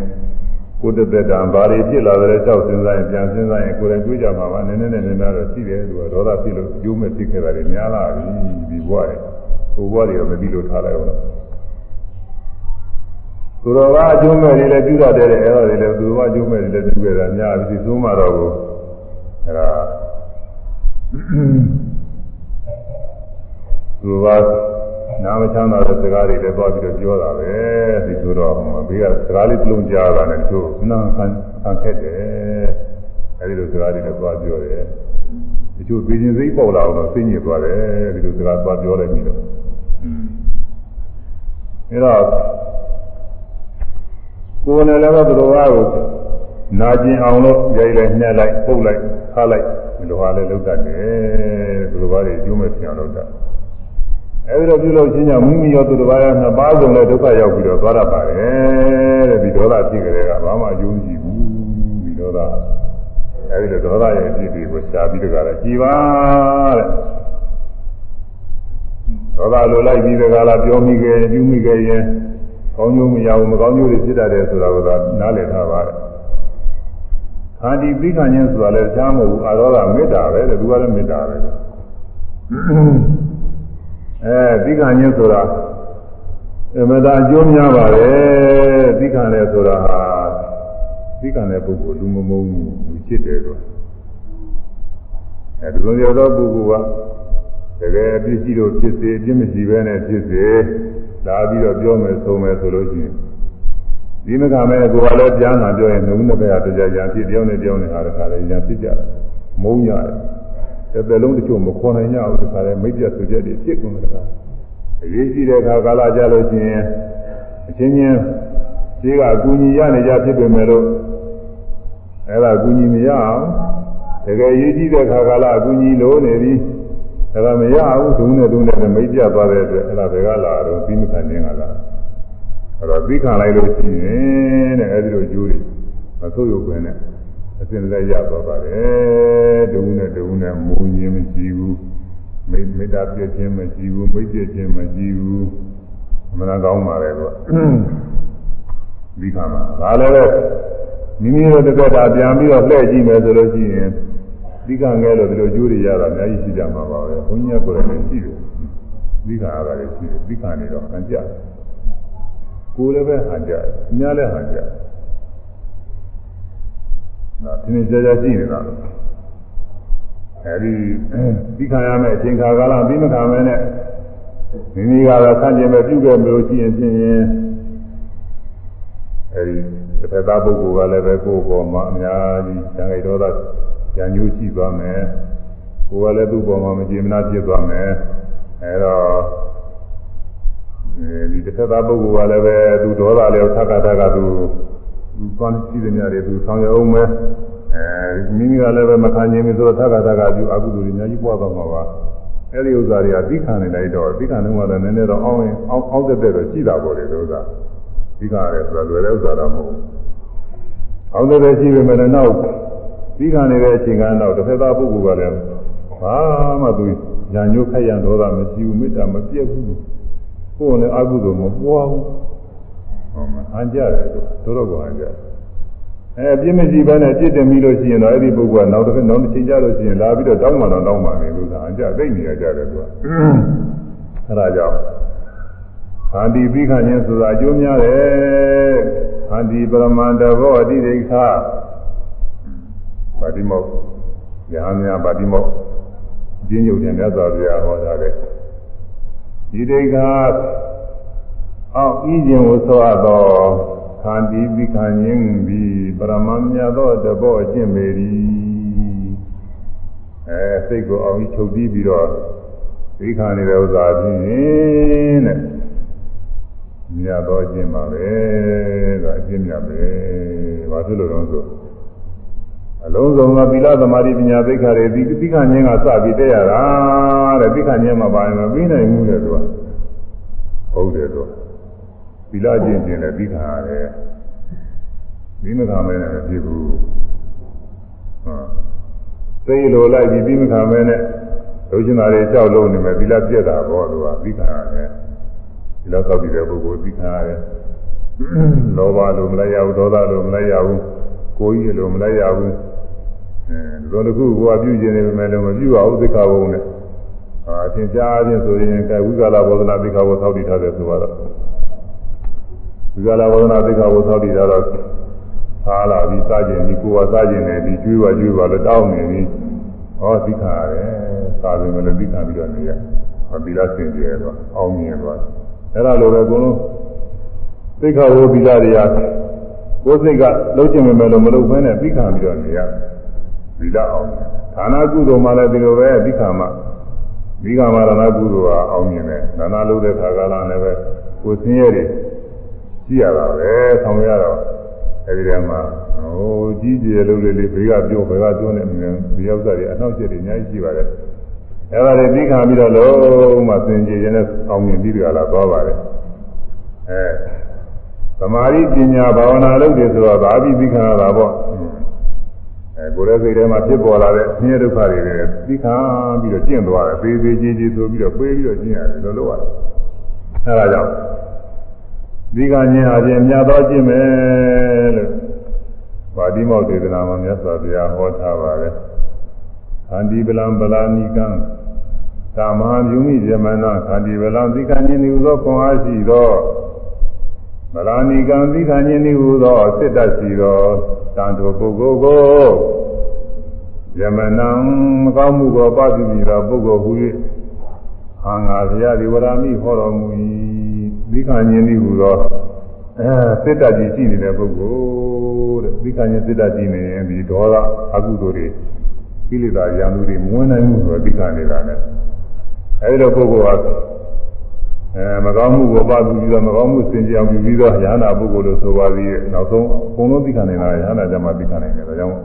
ကိုယ်တသက်တာဘာတွေဖြစ်လာတယ်ကြောက်စဉ်းစားရင်ပြန်စဉ်းစားရင်ကိုယ်တိုင်တွေးကြမှာပါနည်းနည်းနဲ့နည်းနည်းတော့ရှိတယ်သူကဒေါသဖြစ်လို့အကျိုးမဲ့ဖြစ်ခဲ့တာတွေများလာပြီဒီဘဝတွေဟိုဘဝတွေတော့မပြီးလို့ထားလိုက်အောင် သူတော်ကအကျိုးမဲ့တွေလည်းပြုတတ်တယ်အဲ့ဒါတွေလည်းသူတော်ကအကျိုးမဲ့တွေလည်းပြုခဲ့တာများပြီသုံးမှတော့ကိုအဲ့ဒါသူတော်ကနာမချမ်းသာတဲ့စကားတွေလည်းသွားပြီးတော့ပြောတာပဲဒီဆိုတော့ဘေးကစကားလေးပြုံးကြားတာနဲ့သူနာခံခံခဲ့တယ်အဲဒီလိုစကားတွေလည်းသွားပြောတယ်ဒီချို့ပြည်ချင်းစိတ်ပေါက်လာအောင်တော့စိတ်ညစ်သွားတယ်ဒီလိုစကားသွားပြောလိုက်ပြီးတော့အဲတော့ ကိုယ်နဲ့လည်းပဲသူတော်ဘာကိုနာကျင်အောင်လို့ကြိုက်လိုက်နှက်လိုက်ပုတ်လိုက်ခါလိုက်ဒီလိုဟာလည်းလုပ်တတ်တယ်သူတော်ဘာတွေအကျိုးမဲ့ပြောင်းလုပ်တတ်အဲဒီတော့ပြုလို့ချင်းကြောင့်မိမိရောသူတော်ဘာရောနှစ်ပါးစုံလည်းဒုက္ခရောက်ပြီးတော့သွားရပါတယ်တဲ့ဒီဒေါသဖြစ်ကြတဲ့ကဘာမှအကျိုးမရှိဘူးဒီဒေါသအဲဒီလိုဒေါသရဲ့အဖြစ်တွေကိုရှားပြီးတကလည်းကြည်ပါတဲ့ဒေါသလိုလိုက်ပြီးတကလားပြောမိခဲ့ပြုမိခဲ့ရင် ကောင်းကျိုးမရဘူးမကောင်းကျိုးတွေဖြစ်တတ်တယ်ဆိုတာကနားလည်ထားပါတယ်ခန္တီပြီးခံခြင်းဆိုတာလည်းရှားမဟုတ်ဘူးအာရောဂမေတ္တာပဲတဲ့သူကလည်းမေတ္တာပဲအဲပြီးခံခြင်းဆိုတာအမသာအကျိုးများပါတယ်ပြီးခံတယ်ဆိုတာဟာပြီးခံတဲ့ပုဂ္ဂိုလ်လူမမုန်းဘူးလူချစ်တယ်တော့အဲဒီလိုရသောပုဂ္ဂိုလ်ကတကယ်အပြစ်ရှိလို့ဖြစ်စေအပြစ်မရှိဘဲနဲ့ဖြစ်စေ လာပြီးတော့ပြောမယ်ဆိုမယ်ဆိုလို့ရှိရင်ဒီမကမဲ့ကိုယ်ကလည်းပြန်လာပြောရင်နှုတ်နှစ်ဘက်ကတရားရံဖြစ်ပြောင်းနေပြောင်းနေဟာတခါလည်းရံဖြစ်ကြတယ်မုန်းရတယ်တစ်သက်လုံးတချို့မခေါ်နိုင်ကြဘူးတခါလည်းမိတ်ပြဆွေချက်တွေဖြစ်ကုန်တယ်တခါအရေးကြီးတဲ့အခါကာလကြလို့ရှိရင်အချင်းချင်းရှိကအကူအညီရနေကြဖြစ်ပေမဲ့လို့အဲ့ဒါအကူအညီမရအောင်တကယ်ရေးကြီးတဲ့ခါကာလအကူအညီလိုနေပြီ အဲ့ဒါမရဘူးဒုနဲ့ဒုနဲ့မိတ်ပြသွားတဲ့အတွက်အဲ့ဒါဘယ်ကလာတော့ပြီးမခံနေကလာအဲ့တော့ပြီးခံလိုက်လို့ရှိရင်တဲ့အဲ့ဒီလိုကျိုးတွေမဆုပ်ယုတ်ခွင့်နဲ့အစဉ်လည်းရသွားပါတယ်ဒုနဲ့ဒုနဲ့မူရင်းမရှိဘူးမိမေတ္တာပြည့်ခြင်းမရှိဘူးမိတ်ပြည့်ခြင်းမရှိဘူးအမှန်ကောင်းပါလေကွာပြီးခံမှာဒါလည်းပဲမိမိတို့တစ်သက်တာပြန်ပြီးတော့လှည့်ကြည့်မယ်ဆိုလို့ရှိရင် သီကငဲလို့ဒီလိုကျိုးတွေရတာအများကြီးရှိကြမှာပါပဲဘုန်းကြီးကကိုယ်လည်းရှိတယ်သီကအားလည်းရှိတယ်သီကနေတော့ဟန်ကြကိုယ်လည်းပဲဟန်ကြအများလည်းဟန်ကြနော်ဒီနေ့ကြာကြာရှိနေတာအဲဒီသီကရမယ်အချိန်ခါကာလပြီးမခါမဲနဲ့မိမိကတော့ဆန့်ကျင်ပဲပြုခဲ့မလို့ရှိရင်ဖြင့်အဲဒီတစ်ဖက်သားပုဂ္ဂိုလ်ကလည်းပဲကိုယ်ပေါ်မှာအများကြီးဇံဂိဒေါသဉာ ဏ်ညိုးရှိသွားမယ်ကိုယ်ကလည်းသူ့ပေါ်မှာမကျေမနာဖြစ်သွားမယ်အဲတော့ဒီတစ်ဖက်သားပုဂ္ဂိုလ်ကလည်းပဲသူဒေါသလည်းသက္ကသကသူသူသွမ်းရှိတဲ့ညတွေသူဆောင်ရအောင်မယ်အဲမိမိကလည်းပဲမခံနိုင်ဘူးဆိုတော့သက္ကသကသူအကုသိုလ်တွေအများကြီးပွားသွားမှာပါအဲ့ဒီဥစ္စာတွေကသိခံနေလိုက်တော့သိခံနေမှလည်းနည်းနည်းတော့အောင်းရင်အောင်းအောင်းတဲ့တဲ့တော့ရှိတာပေါ့လေဥစ္စာသိခံရတယ်ဆိုတော့လွယ်တဲ့ဥစ္စာတော့မဟုတ်ဘူးအောင်းတဲ့ရှိပေမဲ့လည်းနောက် ပြီးခံနေတဲ့အချိန်ကတော့တစ်ဖက်သားပုဂ္ဂိုလ်ကလည်းဘာမှသူညာညို့ခက်ရန်ဒေါသမရှိဘူးမေတ္တာမပြတ်ဘူးကိုယ်နဲ့အကုသိုလ်မပွားဘူးဟောမှာအကြရတယ်တို့တော့ကအကြအဲပြင်းမရှိဘဲနဲ့ပြစ်တယ်ပြီးလို့ရှိရင်တော့အဲ့ဒီပုဂ္ဂိုလ်ကနောက်တစ်ခါနောက်တစ်ချိန်ကြလို့ရှိရင်လာပြီးတော့တောင်းမှတော့တောင်းမှနေလို့သာအကြသိနေရကြတယ်သူကအဲဒါကြောင့်ခန္တီပြီးခါခြင်းဆိုတာအကျိုးများတယ်ခန္တီပရမန္တဘောအတိဒိဋ္ဌ ပါတိမောယဟများပါတိမောကျင်းညုတ်တဲ့မြတ်စွာဘုရားဟောထားတဲ့ဒီဒိဋ္ဌအောက်ဤခြင်းကိုဆိုအပ်သောခန္တီပြီးခါခြင်းပြီးပရမမြတ်သောတဘောအကျင့်ပေ၏အဲစိတ်ကိုအောင်ချုပ်ပြီးပြီးတော့ပြီးခါနေတဲ့ဥစ္စာဖြင့်တဲ့မြတ်သောအကျင့်ပါပဲဒါအကျင့်မြတ်ပဲဘာဖြစ်လို့လဲဆိုအ လုံးစုံသောသီလသမာဓိပညာသိက္ခာတွေဒီသိက္ခာဉာဏ်ကစပြီးတည့်ရတာတဲ့သိက္ခာဉာဏ်မှာပါရင်မပြီးနိုင်ဘူးတဲ့သူကဟုတ်တယ်သူသီလကျင့်ခြင်းလည်းသိက္ခာရတယ်ဒီမခါမဲနဲ့မဖြစ်ဘူးဟုတ်သိလိုလိုက်ပြီးပြီးမခါမဲနဲ့လူချင်းသားတွေကြောက်လုံးနေမယ်သီလပြက်တာပေါ့သူကသိက္ခာရတယ်သီလသောက်ပြီးတဲ့ပုဂ္ဂိုလ်သိက္ခာရတယ်လောဘလိုမလိုက်ရဘူးဒေါသလိုမလိုက်ရဘူးကိုကြီးလိုမလိုက်ရဘူး အဲဒီလိုတစ်ခုကိုကပြုကျင်နေပေမဲ့လည်းမပြုပါဘူးသိက္ခာဘုံနဲ့အာအသင်ကြားခြင်းဆိုရင်ကဲဝိကာလဘောဓနာသိက္ခာဘုံသောက်တည်ထားတယ်ဆိုတော့ဝိကာလဘောဓနာသိက္ခာဘုံသောက်တည်ထားတော့သားလာပြီးစားခြင်းဒီကိုယ်ကစားခြင်းနဲ့ဒီကျွေးပါကျွေးပါလို့တောင်းနေပြီးဟောသိက္ခာရတယ်စားခြင်းလည်းသိက္ခာပြီးတော့နေရဟောသီလစင်ကြယ်တော့အောင်းမြင်သွားအဲ့ဒါလိုပဲအကုန်လုံးသိက္ခာဝိသီလတွေကကိုယ်စိတ်ကလှုပ်ချင်ပေမဲ့လို့မလုပ်ဘဲနဲ့သိခံပြီးတော့နေရ သီလအောင်ဌာနကုသိုလ်မှလည်းဒီလိုပဲသိခံမှဒီကမှာဒါနကုသိုလ်ကအောင်မြင်တယ်ဒါနလုပ်တဲ့ခါကလာလည်းပဲကိုယ်ဆင်းရဲတွေကြည့်ရတာပဲဆောင်ရတော့အဲဒီတည်းမှာဟိုကြီးကျယ်လုပ်လေလေဘေးကပြောဘေးကပြောနေတယ်ဒီဥစ္စာတွေအနောက်ကျတွေအများကြီးရှိပါတယ်အဲဒါတွေသိခံပြီးတော့လုံးဝစင်ကြယ်ခြင်းနဲ့အောင်မြင်ပြီးကြလာသွားပါတယ်အဲသမာဓိပညာဘာဝနာလုပ်တယ်ဆိုတော့ဒါအပြီးသိခံရတာပေါ့ အဲကိုယ်ရဲ့စိတ်ထဲမှာဖြစ်ပေါ်လာတဲ့ဆင်းရဲဒုက္ခတွေလည်းသိခံပြီးတော့ကျင့်သွားတယ်သေးသေးကြီးကြီးဆိုပြီးတော့ပြေးပြီးတော့ကျင့်ရတယ်လို့လို့ရတယ်အဲဒါကြောင့်ဒီကဉာဏ်အပြင်မြတ်သောကျင့်မယ်လို့ဗာတိမောက်ဒေသနာမှာမြတ်စွာဘုရားဟောထားပါတယ်ခန္တီပလံပလာနိကံကာမဟာမြုမိဇမနာခန္တီပလံသိက္ခာဉာဏ်ဤသောခွန်အားရှိသော ဗလာနိကံသိခာညင်းဤဟုသောစစ်တတ်စီသောတန်တော်ပုဂ္ဂိုလ်ကိုယမနံမကောင်းမှုကိုပပြုပြီးသောပုဂ္ဂိုလ်ဟူ၍အာငါဘုရားဒီဝရမိဟောတော်မူ၏သိခာညင်းဤဟုသောအဲစစ်တတ်ကြီးရှိနေတဲ့ပုဂ္ဂိုလ်တဲ့သိခာညင်းစစ်တတ်ကြီးနေရင်ဒီဒေါသအကုသိုလ်တွေကိလေသာရံမှုတွေမဝင်နိုင်မှုဆိုသိခာနေတာနဲ့အဲဒီလိုပုဂ္ဂိုလ်ဟာ အဲမကောင်းမှုကိုပါပြီးတော့မကောင်းမှုစင်ကြအောင်ပြုပြီးတော့ရဟနာပုဂ္ဂိုလ်လို့ဆိုပါသေးတယ်နောက်ဆုံးအကုန်လုံးသိခံနေတာရဟနာကြမှာသိခံနိုင်တယ်ဒါကြောင့်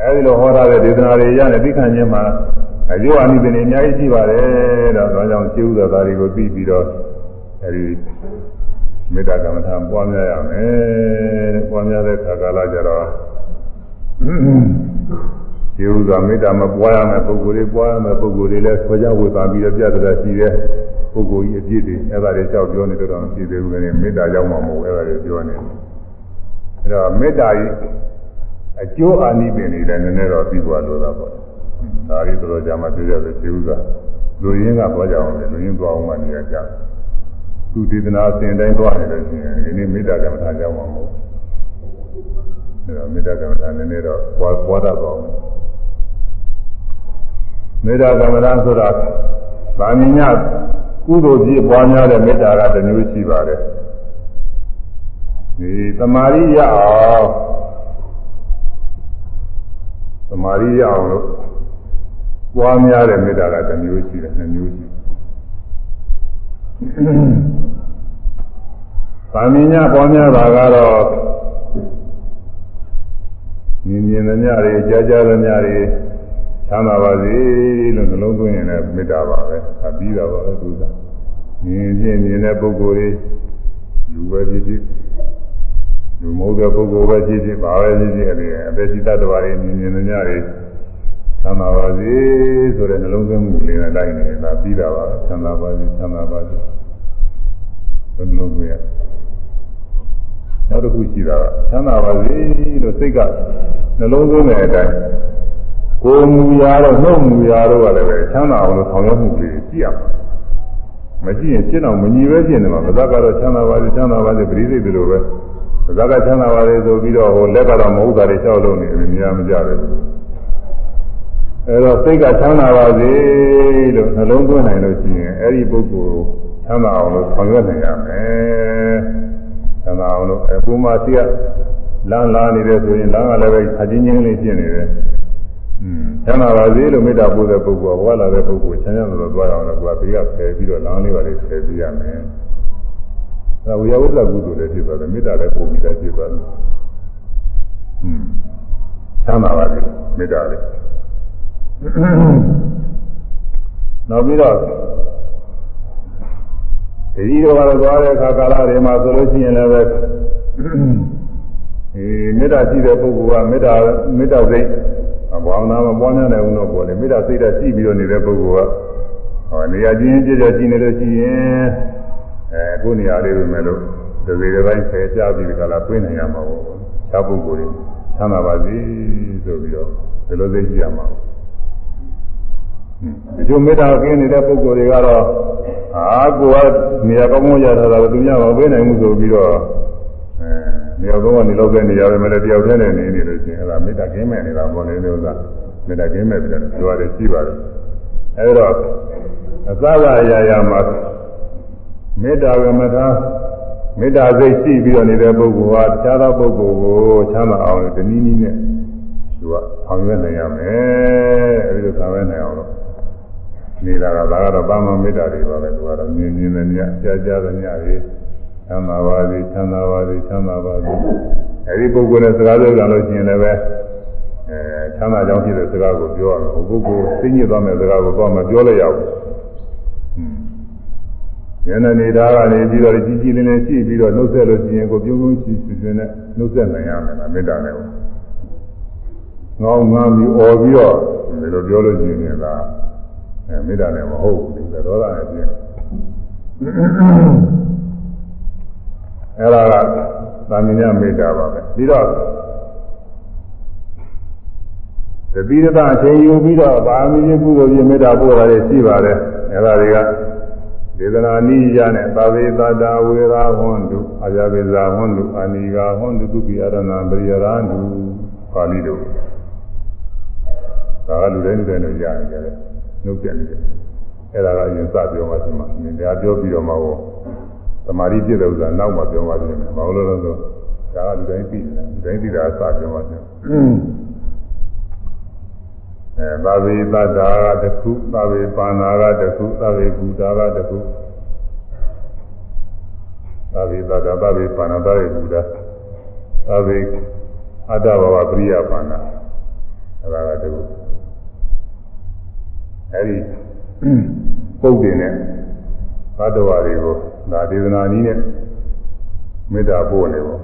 အဲဒီလိုဟောထားတဲ့ဒေသနာတွေရတဲ့သိခံခြင်းမှာအကျိုးအနိသင်တွေအများကြီးရှိပါတယ်တော့ဒါကြောင့်ကျေဥစွာသားတွေကိုပြီးပြီးတော့အဲဒီမေတ္တာကမ္မထာပွားများရမယ်တဲ့ပွားများတဲ့ခါကာလကြတော့ ဒီဥစွာမေတ္တာမပွားရမယ့်ပုဂ္ဂိုလ်တွေပွားရမယ့်ပုဂ္ဂိုလ်တွေလည်းဆွေးကြဝေသာပြီးတော့ပြတ်တဲ့ရှိတဲ့ပုဂ္ဂိုလ်ကြီးအပြည့်တွေအဲ့ဒါတွေလျှောက်ပြောနေတော့မဖြစ်သေးဘူးလေမေတ္တာရောက်မှာမဟုတ်အဲ့ဒါတွေပြောနေတယ်အဲ့တော့မေတ္တာကြီးအကျိုးအာနိသင်တွေလည်းနည်းနည်းတော့ပြီးသွားလို့သာပေါ့ဒါရီတော်ကြမှာပြောရတဲ့ခြေဥစွာလူရင်းကပေါ်ကြအောင်လေလူရင်းသွားအောင်မှနေရကြသူဒေသနာအစဉ်တိုင်းသွားနေလို့ရှိရင်ဒီနေ့မေတ္တာကမ္မထာကြောင်းမှာမဟုတ်အဲ့တော့မေတ္တာကမ္မထာနည်းနည်းတော့ပွားပွားတတ်ပါအောင် မေတ္တာကမ္မထာဆိုတာဗာမညကုသိုလ်ကြီးပွားများတဲ့မေတ္တာကတစ်မျိုးရှိပါတယ်ဒီသမာဓိရအောင်သမာဓိရအောင်လို့ပွားများတဲ့မေတ္တာကတစ်မျိုးရှိတယ်နှစ်မျိုးရှိဗာမညပွားများတာကတော့မြင်မြင်သမျှတွေကြားကြားသမျှတွေ ချမ်းသာပါစေလို့နှလုံးသွင်းရင်လည်းမေတ္တာပါပဲအပြီးတာပါပဲသူကမြင်ချင်းမြင်တဲ့ပုဂ္ဂိုလ်တွေလူပဲဖြစ်ဖြစ်လူမဟုတ်တဲ့ပုဂ္ဂိုလ်ပဲဖြစ်ဖြစ်ပါပဲဖြစ်ဖြစ်အဲ့ဒီအပေစိတ္တဝါတွေမြင်မြင်သမျှတွေချမ်းသာပါစေဆိုတဲ့နှလုံးသွင်းမှုလေးနဲ့လိုက်နေတာပြီးတာပါပဲချမ်းသာပါစေချမ်းသာပါစေဘယ်နှလုံးသွင်းရနောက်တစ်ခုရှိတာကချမ်းသာပါစေလို့စိတ်ကနှလုံးသွင်းတဲ့အတိုင်း ကိုယ်မူရာတော့နှုတ်မူရာတော့ကလည်းပဲချမ်းသာအောင်လို့ဆောင်ရွက်မှုတွေကြည့်ရမှာမရှိရင်ရှင်းအောင်မညီပဲရှင်းတယ်မှာမဇ္ဇကတော့ချမ်းသာပါစေချမ်းသာပါစေပရိသေတွေလိုပဲမဇ္ဇကချမ်းသာပါစေဆိုပြီးတော့ဟိုလက်ကတော့မဟုတ်တာတွေလျှောက်လို့နေတယ်မြင်ရမကြဘူးအဲတော့စိတ်ကချမ်းသာပါစေလို့နှလုံးသွင်းနိုင်လို့ရှိရင်အဲ့ဒီပုဂ္ဂိုလ်ချမ်းသာအောင်လို့ဆောင်ရွက်နိုင်ရမယ်ချမ်းသာအောင်လို့အခုမှသိရလမ်းလာနေတယ်ဆိုရင်လမ်းကလည်းပဲအချင်းချင်းလေးဖြစ်နေတယ် ချမ်းသာပါစေလို့မေတ္တာပို့တဲ့ပုဂ္ဂိုလ်ကဘဝလာတဲ့ပုဂ္ဂိုလ်ချမ်းသာလို့သွားအောင်လို့ကဘေးကဖယ်ပြီးတော့လမ်းလေးပါလေးဖယ်ပြရမယ်။အဲဝိယဝိသကုသိုလ်လည်းဖြစ်သွားတယ်မေတ္တာလည်းပို့ပြီးလည်းဖြစ်သွားတယ်။ဟွန်းချမ်းသာပါစေမေတ္တာလေး။နောက်ပြီးတော့ဒီလိုကတော့သွားတဲ့အခါကာလတွေမှာဆိုလို့ရှိရင်လည်းပဲအဲမေတ္တာရှိတဲ့ပုဂ္ဂိုလ်ကမေတ္တာမေတ္တာစိတ် ဘာဝနာမပွားများနိုင်ဘူးတော့ပေါ်လေမေတ္တာစိတ်ဓာတ်ရှိပြီးတော့နေတဲ့ပုဂ္ဂိုလ်ကဟောနေရာချင်းကြည့်ကြရှိနေလို့ရှိရင်အဲအခုနေရာလေးပဲမဲ့လို့ဒီစိတစ်ပိုင်းဆယ်ကြပြီးဒီကလာပြေးနိုင်ရမှာပေါ့။ခြားပုဂ္ဂိုလ်တွေချမ်းသာပါစေဆိုပြီးတော့ဒီလိုသိကြည့်ရမှာ။ဒီလိုမေတ္တာကင်းနေတဲ့ပုဂ္ဂိုလ်တွေကတော့အာကိုကနေရာကောင်းကောင်းရထားတာကသူများမပေးနိုင်ဘူးဆိုပြီးတော့အဲ နေရာကောင်းကနေလောက်တဲ့နေရာပဲမလဲတယောက်တည်းနဲ့နေနေလို့ရှိရင်အဲ့ဒါမေတ္တာကင်းမဲ့နေတာပေါ့လေလို့ကမေတ္တာကင်းမဲ့ပြီးတော့ပြောရတယ်ရှိပါတယ်အဲဒါအစသာအရာရာမှာမေတ္တာကမ္မထာမေတ္တာစိတ်ရှိပြီးတော့နေတဲ့ပုဂ္ဂိုလ်ဟာတခြားသောပုဂ္ဂိုလ်ကိုချမ်းသာအောင်လို့တနည်းနည်းနဲ့သူကဆောင်ရွက်နိုင်ရမယ်အဲဒီလိုဆောင်ရွက်နိုင်အောင်လို့နေတာကဒါကတော့ပါမမေတ္တာတွေပါပဲသူကတော့မြင်မြင်နဲ့ညကြားကြားတဲ့ညတွေ ချမ်းသာပါစေချမ်းသာပါစေချမ်းသာပါစေအဲဒီပုဂ္ဂိုလ်နဲ့စကားပြောကြလို့ရှိရင်လည်းပဲအဲချမ်းသာကြောင်းဖြစ်တဲ့စကားကိုပြောရမယ်ဟိုပုဂ္ဂိုလ်သိညစ်သွားမယ့်စကားကိုတော့မပြောလိုက်ရဘူးဉာဏ်နေတာကနေပြီးတော့ကြီးကြီးလင်းလင်းရှိပြီးတော့နှုတ်ဆက်လို့ရှိရင်ကိုပြုံးပြုံးရှိရှိနဲ့နှုတ်ဆက်နိုင်ရမယ်လားမေတ္တာနဲ့အဲငောင်းငမ်းပြီးអော်ပြီးတော့ဒီလိုပြောလို့ရှိရင်ကအဲမေတ္တာနဲ့မဟုတ်ဘူးဒီဒေါသနဲ့ပြင်း အဲ့ဒါကသာမညမေတ္တာပါပဲပြီးတော့တပိရတအချိန်ယူပြီးတော့ဗာမီးကုသိုလ်ပြမေတ္တာပို့တာတွေရှိပါတယ်အဲ့ဒါတွေကဒေသနာနိယနဲ့သဗေသတ္တဝေရာဟွန်တုအာယဝေဇာဟွန်တုအာနိဂါဟွန်တုသုပိယရဏပရိယရန္တုပါဠိတို့ဒါကလူတိုင်းလူတိုင်းတို့ရနေကြတယ်နှုတ်ပြနေတယ်အဲ့ဒါကအရင်စပြောမှရှင်မှာမြင်တရားပြောပြီးတော့မှဟော သမာဓိပြည့်တဲ့ဥစ္စာနောက်မှပြောမှရှင်မယ်မဟုတ်လို့လို့ဆိုဒါကလူတိုင်းသိတယ်လူတိုင်းသိတာစပြောမှရှင်အဲသာဝေသတ္တာကတခုသာဝေပါဏာကတခုသာဝေကူတာကတခုသာဝေသတ္တာသာဝေပါဏာသာဝေကူတာသာဝေအတ္တဘဝပရိယပါဏာအဲဒါကတခုအဲဒီပုတ်တင်နဲ့သတ္တဝါတွေကို ဒါဒေသနာနည်းနဲ့မေတ္တာပို့နေပေါ့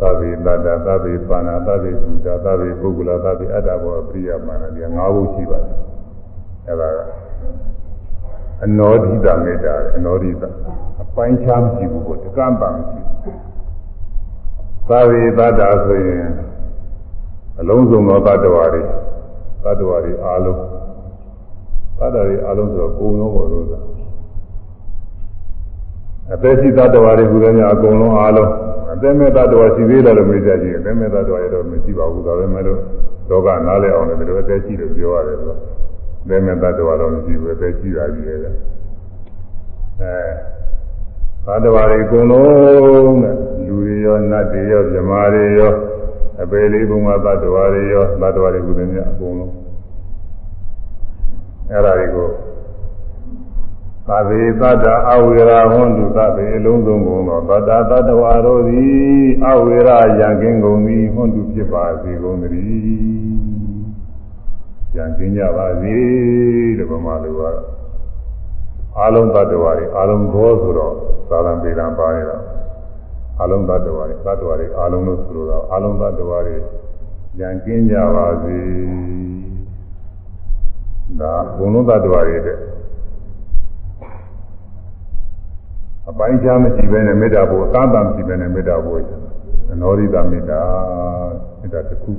သဗ္ဗေတတ္တသဗ္ဗေပါဏာသဗ္ဗေကုတာသဗ္ဗေပုဂ္ဂလသဗ္ဗေအတ္တဘောပရိယမာနဒီငါးခုရှိပါတယ်အဲဒါကအနောဒိတမေတ္တာအနောဒိတအပိုင်းခြားမရှိဘူးပေါ့တကံပံမရှိဘူးသဗ္ဗေတတ္တဆိုရင်အလုံးစုံသောတ attva တွေတ attva တွေအားလုံး တ attva တွေအားလုံးဆိုတော့ကိုယ်ရောပေါ်လို့သာအသက်ရှိတ attva တွေဟူသည်များအကုန်လုံးအားလုံးအသက်မဲ့တ attva ရှိသေးတယ်လို့မေးကြကြည့်အသက်မဲ့တ attva ရတော့မရှိပါဘူးဒါပဲမဲ့လို့လောကနားလည်အောင်လည်းဒီလိုအသက်ရှိလို့ပြောရတယ်ဆိုတော့အသက်မဲ့တ attva တော့မရှိဘူးအသက်ရှိတာကြီးရဲ့အဲသတ္တဝါတွေအကုန်လုံးတဲ့လူတွေရောနတ်တွေရောမြမာတွေရောအပေလေးဘုံမှာသတ္တဝါတွေရောသတ္တဝါတွေကုသမြအကုန်လုံး အဲ့ဒါတွေကိုသဗ္ဗေသတ္တအဝေရာဟွန်တုသဗ္ဗေအလုံးစုံကုန်သောသတ္တသတ္တဝါတို့သည်အဝေရာယံကင်းကုန်သည်ဟွန်တုဖြစ်ပါစေကုန်သတည်းယံကင်းကြပါစေတဲ့ဗမာလူကအလုံးသတ္တဝါတွေအလုံးသောဆိုတော့သာသံပေလံပါနေတာအလုံးသတ္တဝါတွေသတ္တဝါတွေအလုံးလို့ဆိုတော့အလုံးသတ္တဝါတွေဉာဏ်ကင်းကြပါစေ ဒါဘုံလုံးသတ္တဝါတွေတဲ့အပိုင်းခြားမရှိဘဲနဲ့မေတ္တာပို့အသာတမရှိဘဲနဲ့မေတ္တာပို့အနောရိတမေတ္တာမေတ္တာတစ်ခု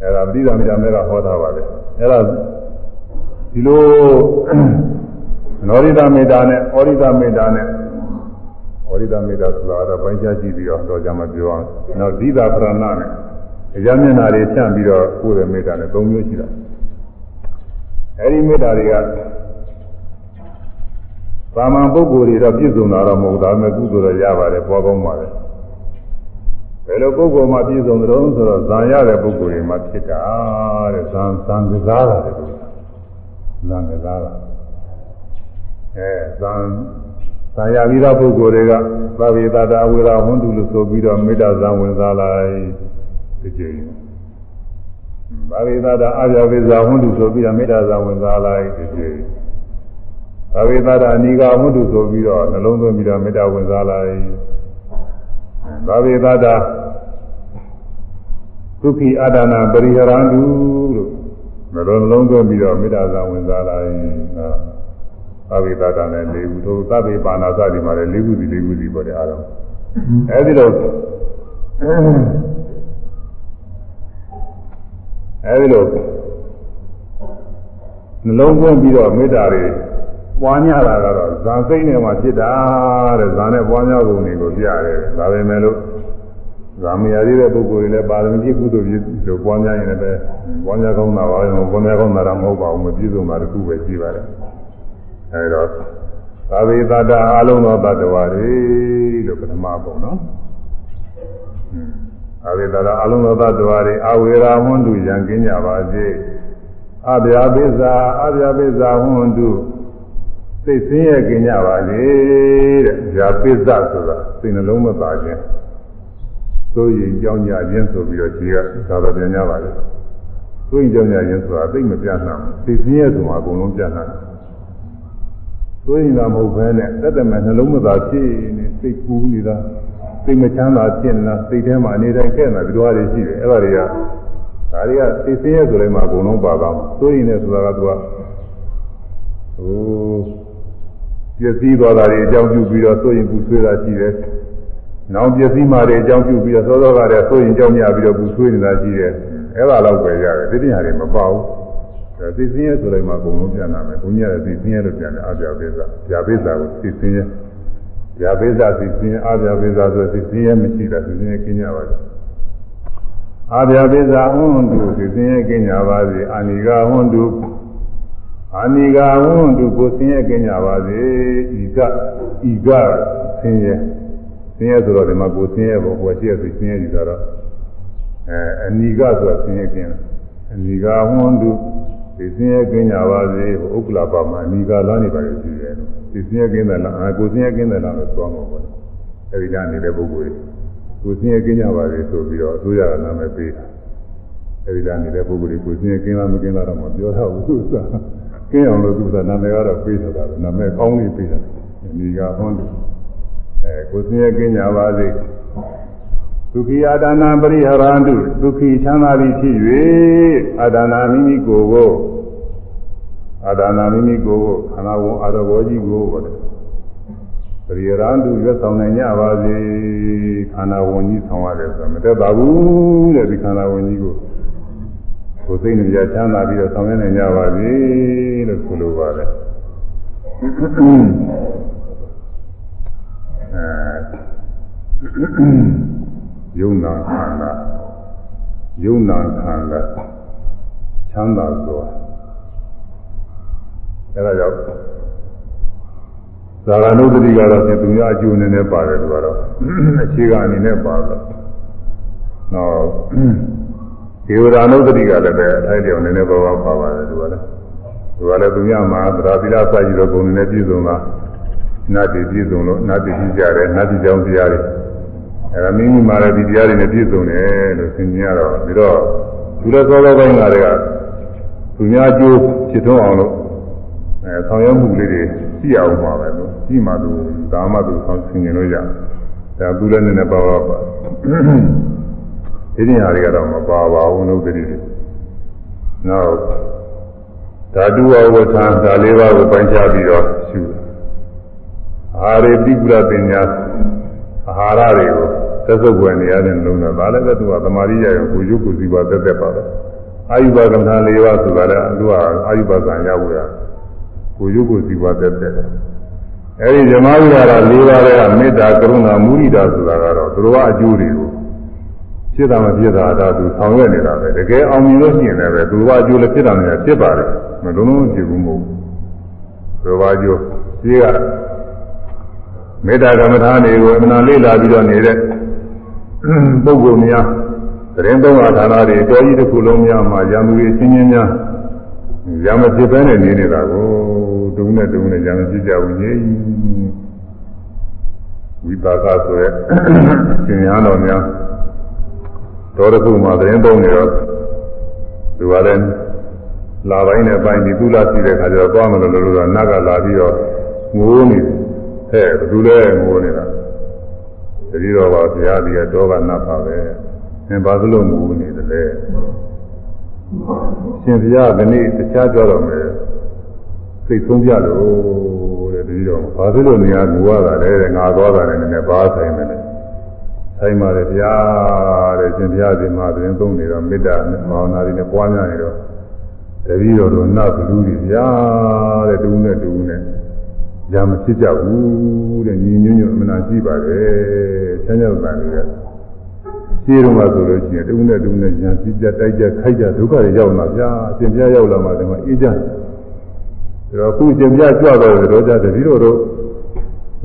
အဲ့ဒါပဋိသမီတာမေတ္တာဟောထားပါတယ်အဲ့ဒါဒီလိုနောရိတမေတ္တာနဲ့ဩရိတမေတ္တာနဲ့ဩရိတမေတ္တာဆိုတာတော့ပိုင်းခြားကြည့်ပြီးတော့တော့ကြမှာပြောအောင်နောက်ဒိသာပရဏနဲ့အကြမျက်နာတွေဖြန့်ပြီးတော့ကိုယ်ရဲ့မေတ္တာနဲ့၃မျိုးရှိတာ အဲဒီမေတ္တာတွေကသာမန်ပုဂ္ဂိုလ်တွေတော့ပြည့်စုံတာတော့မဟုတ်ဒါပေမဲ့ကုသိုလ်တော့ရပါတယ်ပေါ်ကောင်းပါတယ်ဘယ်လိုပုဂ္ဂိုလ်မှပြည့်စုံတယ်လို့ဆိုတော့ဇံရတဲ့ပုဂ္ဂိုလ်တွေမှဖြစ်တာတဲ့ဇံဇံကစားတာတဲ့ဇံကစားတာအဲဇံဇံရပြီးသောပုဂ္ဂိုလ်တွေကသဗ္ဗေတတာဝေရာဝန္တုလို့ဆိုပြီးတော့မေတ္တာဇံဝင်စားလိုက်ဒီကြိမ် သဗ္ဗေတတာအာရဝေဇာဝန္တုဆိုပြီးတော့မေတ္တာဇံဝင်စားလိုက်ဒီကြိမ်သဗ္ဗေတတာအနိကာဝန္တုဆိုပြီးတော့နှလုံးသွင်းပြီးတော့မေတ္တာဝင်စားလိုက်သဗ္ဗေတတာဒုက္ခိအာဒနာပရိဟရန္တုလို့နှလုံးလုံးသွင်းပြီးတော့မေတ္တာဇံဝင်စားလိုက်သဗ္ဗေတတာနဲ့၄ခုတို့သဗ္ဗေပါဏာစသည်မှာလည်း၄ခုစီ၄ခုစီပေါ်တယ်အားလုံးအဲဒီလို အဲဒီလိုနှလုံးသွင်းပြီးတော့မေတ္တာတွေပွားများတာကတော့ဇာစိတ်နဲ့မှဖြစ်တာတဲ့ဇာနဲ့ပွားများပုံတွေကိုပြရတယ်ဒါပဲမဲ့လို့ဇာမရသေးတဲ့ပုဂ္ဂိုလ်တွေလည်းပါရမီကုသိုလ်ပြည့်လို့ပွားများရင်လည်းပွားများကောင်းတာပါပဲပွားများကောင်းတာတော့မဟုတ်ပါဘူးမပြည့်စုံတာတစ်ခုပဲရှိပါတယ်အဲဒီတော့သာဝေသတ္တအလုံးသောတ attva တွေလို့ပထမပုံနော် သာဝေသတ္တအလုံးသောတ attva တွေအဝေရာဝန္တုယံကင်းကြပါစေအဗျာပိဇာအဗျာပိဇာဝန္တုစိတ်ဆင်းရဲကြကြပါစေတဲ့။ညာပိဿဆိုတာစိတ်နှလုံးမသာခြင်းသို့ရင်ကြောင်းကြခြင်းဆိုပြီးတော့ခြေကသာတော်ပြန်ကြပါလေ။သို့ရင်ကြောင်းကြခြင်းဆိုတာသိမပြတ်နိုင်ဘူး။စိတ်ဆင်းရဲဆိုတာအကုန်လုံးပြတ်နိုင်တယ်။သို့ရင်သာမဟုတ်ဘဲနဲ့တက်တယ်မဲ့နှလုံးမသာဖြစ်နေစိတ်ကူးနေတာ စိတ်မချမ်းသာဖြစ်နေတာစိတ်ထဲမှာအနေတိုင်းခဲ့နေတာဒီလိုဟာတွေရှိတယ်အဲ့ဒါတွေကဒါတွေကသိစင်းရဲဆိုလိုက်မှအကုန်လုံးပါသွားမှာစိုးရင်လည်းဆိုတာကသူကဟိုပျက်စီးသွားတာတွေအကြောင်းပြုပြီးတော့စိုးရင်ပူဆွေးတာရှိတယ်။နောက်ပျက်စီးမှတွေအကြောင်းပြုပြီးတော့စောစောကတည်းကစိုးရင်ကြောက်မြပြီးတော့ပူဆွေးနေတာရှိတယ်။အဲ့ဒါတော့ပဲရတယ်ဒီတရားတွေမပေါ့ဘူး။ဒါသိစင်းရဲဆိုလိုက်မှအကုန်လုံးပြန်လာမယ်။ဘုန်းကြီးကသိစင်းရဲလို့ပြန်တယ်အပြာပိစ္ဆာ။ပြာပိစ္ဆာကိုသိစင်းရဲ ပြာပိစ္ဆာသိစင်းရဲအပြာပိစ္ဆာဆိုသိစင်းရဲမရှိတာသိစင်းရဲကျင်းကြပါလေ။အာဗျာပိစ္ဆာဟွန်းတုသိစင်းရဲကျင်းကြပါစေ။အာနိကဟွန်းတုအာနိကာဝန္တုကိုဆင်းရဲကင်းကြပါစေဤကဤကဆင်းရဲဆင်းရဲဆိုတော့ဒီမှာကိုဆင်းရဲဖို့ကိုရှိရဆိုဆင်းရဲကြည့်တော့အဲအနိကဆိုတာဆင်းရဲကင်းအနိကာဝန္တုဒီဆင်းရဲကင်းကြပါစေဟိုဥက္ကလာပါမှာအနိကာလာနေပါလေရှိတယ် ဒီဆင်းရဲကင်းတယ်လားအာကိုဆင်းရဲကင်းတယ်လားလို့ပြောမှာပေါ့အဲဒီကနေတဲ့ပုဂ္ဂိုလ်ကိုဆင်းရဲကင်းကြပါစေဆိုပြီးတော့အစိုးရကနာမည်ပေးတာအဲဒီကနေတဲ့ပုဂ္ဂိုလ်ကိုဆင်းရဲကင်းလားမကင်းလားတော့မပြောတော့ဘူးသူကကင်းအောင်လို့သူကနာမည်ကတော့ပေးထားတာပဲနာမည်ကောင်းလေးပေးတာဒီကဟွန်းအဲကိုစင်းရကင်းကြပါစေဒုက္ခိအာဒါနာပရိဟရန္တုဒုက္ခိချမ်းသာသည်ဖြစ်၍အာဒါနာမိမိကိုယ်ကို အာဒါနာမိမိကိုယ်ကိုခန္ဓာဝန်အာရဘောကြီးကိုပါတယ်ပရိဟရန္တုရွတ်ဆောင်နိုင်ကြပါစေခန္ဓာဝန်ကြီးဆောင်ရတယ်ဆိုမတတ်ပါဘူးတဲ့ဒီခန္ဓာဝန်ကြီးကိုကိုယ်စိတ်နဲ့ကြချမ်းသာပြီးတော့ဆောင်ရွက်နိုင်ကြပါစေလို့ဆိုလိုပါတယ်အဲယုံနာခန္ဓာယုံနာခန္ဓာချမ်းသာစွာ အဲဒါကြောင့်သာဂနုတ္တိကတော့ပြင်သူများအကျိုးအနေနဲ့ပါတယ်သူကတော့အခြေခံအနေနဲ့ပါတော့နောက်ဒေဝရာနုဒ္တိကလည်းပဲအထိုက်တောင်နည်းနည်းပါးပါးပါပါတယ်သူကလည်းသူကလည်းသူများမှာသရာသီလစာကြည့်တော့ဂုဏ်နဲ့ပြည့်စုံတာနတ်တည်ပြည့်စုံလို့နတ်တည်ကြည့်ကြတယ်နတ်တည်ကြောင်းတရားတွေအဲဒါမိမိမှာလည်းဒီတရားတွေနဲ့ပြည့်စုံတယ်လို့သင်ကြရတော့ပြီးတော့သူလည်းသောသောပိုင်းကတည်းကသူများကျိုးဖြစ်ထွန်းအောင်လို့ အဲဆောင်ရွက်မှုလေးတွေရှိအောင်ပါပဲလို့ရှိမှသူဒါမှသူဆောင်ဆင်ကျင်လို့ရဒါသူလည်းနည်းနည်းပါးပါးပါဒီနေရာတွေကတော့မပါပါဘူးနုဒ္ဓတိတွေနောက်ဓာတုအဝဋ္ဌာဒါလေးပါးကိုပိုင်းခြားပြီးတော့ရှုအာရေတိကုရပညာအာဟာရတွေကိုသက်သုတ်ွယ်နေရတဲ့လုံးတော့ဒါလည်းပဲသူကသမာဓိရရောကိုရုပ်ကိုစီပါတက်တက်ပါပဲအာယုဘကမ္မထာ၄ပါးဆိုတာလည်းသူကအာယုဘကံရောက်ရ ကိုရုပ်ကိုစီပါတက်တက်အဲဒီဇမဝိဟာရ၄ပါးကမေတ္တာကရုဏာမုဒိတာဆိုတာကတော့သူတို့ကအကျိုးတွေကိုဖြစ်တာမဖြစ်တာဒါသူဆောင်ရွက်နေတာပဲတကယ်အောင်မြင်လို့ရှိရင်လည်းပဲသူဘာအကျိုးလည်းဖြစ်တာလည်းဖြစ်ပါတယ်မလုံးလုံးဖြစ်ဘူးမဟုတ်ဘူးသူဘာအကျိုးဒီကမေတ္တာကမ္မထာတွေကိုအမှန်လေးလာပြီးတော့နေတဲ့ပုဂ္ဂိုလ်များသတင်းသုံးပါးဌာနတွေတော်ကြီးတစ်ခုလုံးများမှာရံသူတွေချင်းချင်းများ ရံမဖြစ်ဘဲနဲ့နေနေတာကိုတုံးနဲ့တုံးနဲ့ရံမဖြစ်ကြဘူးကြီးဝိပါကဆိုရဲရှင်ရဟန်းတော်များတော်တစ်ခုမှသတင်းသုံးနေတော့သူကလည်းလာပိုင်းနဲ့ပိုင်းပြီးသူလာရှိတဲ့ခါကျတော့သွားမလို့လို့တော့နတ်ကလာပြီးတော့ငိုးနေတယ်ဟဲ့ဘယ်သူလဲငိုးနေတာတတိတော်ပါဘုရားကြီးကတော့ကနတ်ပါပဲသင်ဘာလို့ငိုးနေတယ်လဲ ရှင်ဘုရားကနေ့တခြားကြတော့မယ်စိတ်ဆုံးပြလို့တဲ့တတိတော်ဘာလို့နေရာငိုရတာလဲငါသွားတာလည်းနည်းနည်းဘာဆိုင်မလဲဆိုင်ပါတယ်ဗျာတဲ့ရှင်ဘုရားဒီမှာသတင်းသုံးနေတော့မေတ္တာနဲ့ဘာဝနာတွေနဲ့ပွားများနေတော့တပည့်တော်တို့နတ်ဘလူတွေဗျာတဲ့တူနဲ့တူနဲ့ညာမဖြစ်ကြဘူးတဲ့ညီညွတ်ညွတ်အမှန်ရှိပါတယ်ချမ်းသာတာတွေက ရှင်းတော့မှဆိုလို့ရှိရင်တူနဲ့တူနဲ့ညာဖြစ်ကြတိုက်ကြခိုက်ကြဒုက္ခတွေရောက်လာဗျာအရှင်ဘုရားရောက်လာမှဒီမှာအေးကြတယ်ဒါတော့ခုရှင်ဘုရားကြွတော့တော့ကြတပည့်တော်တို့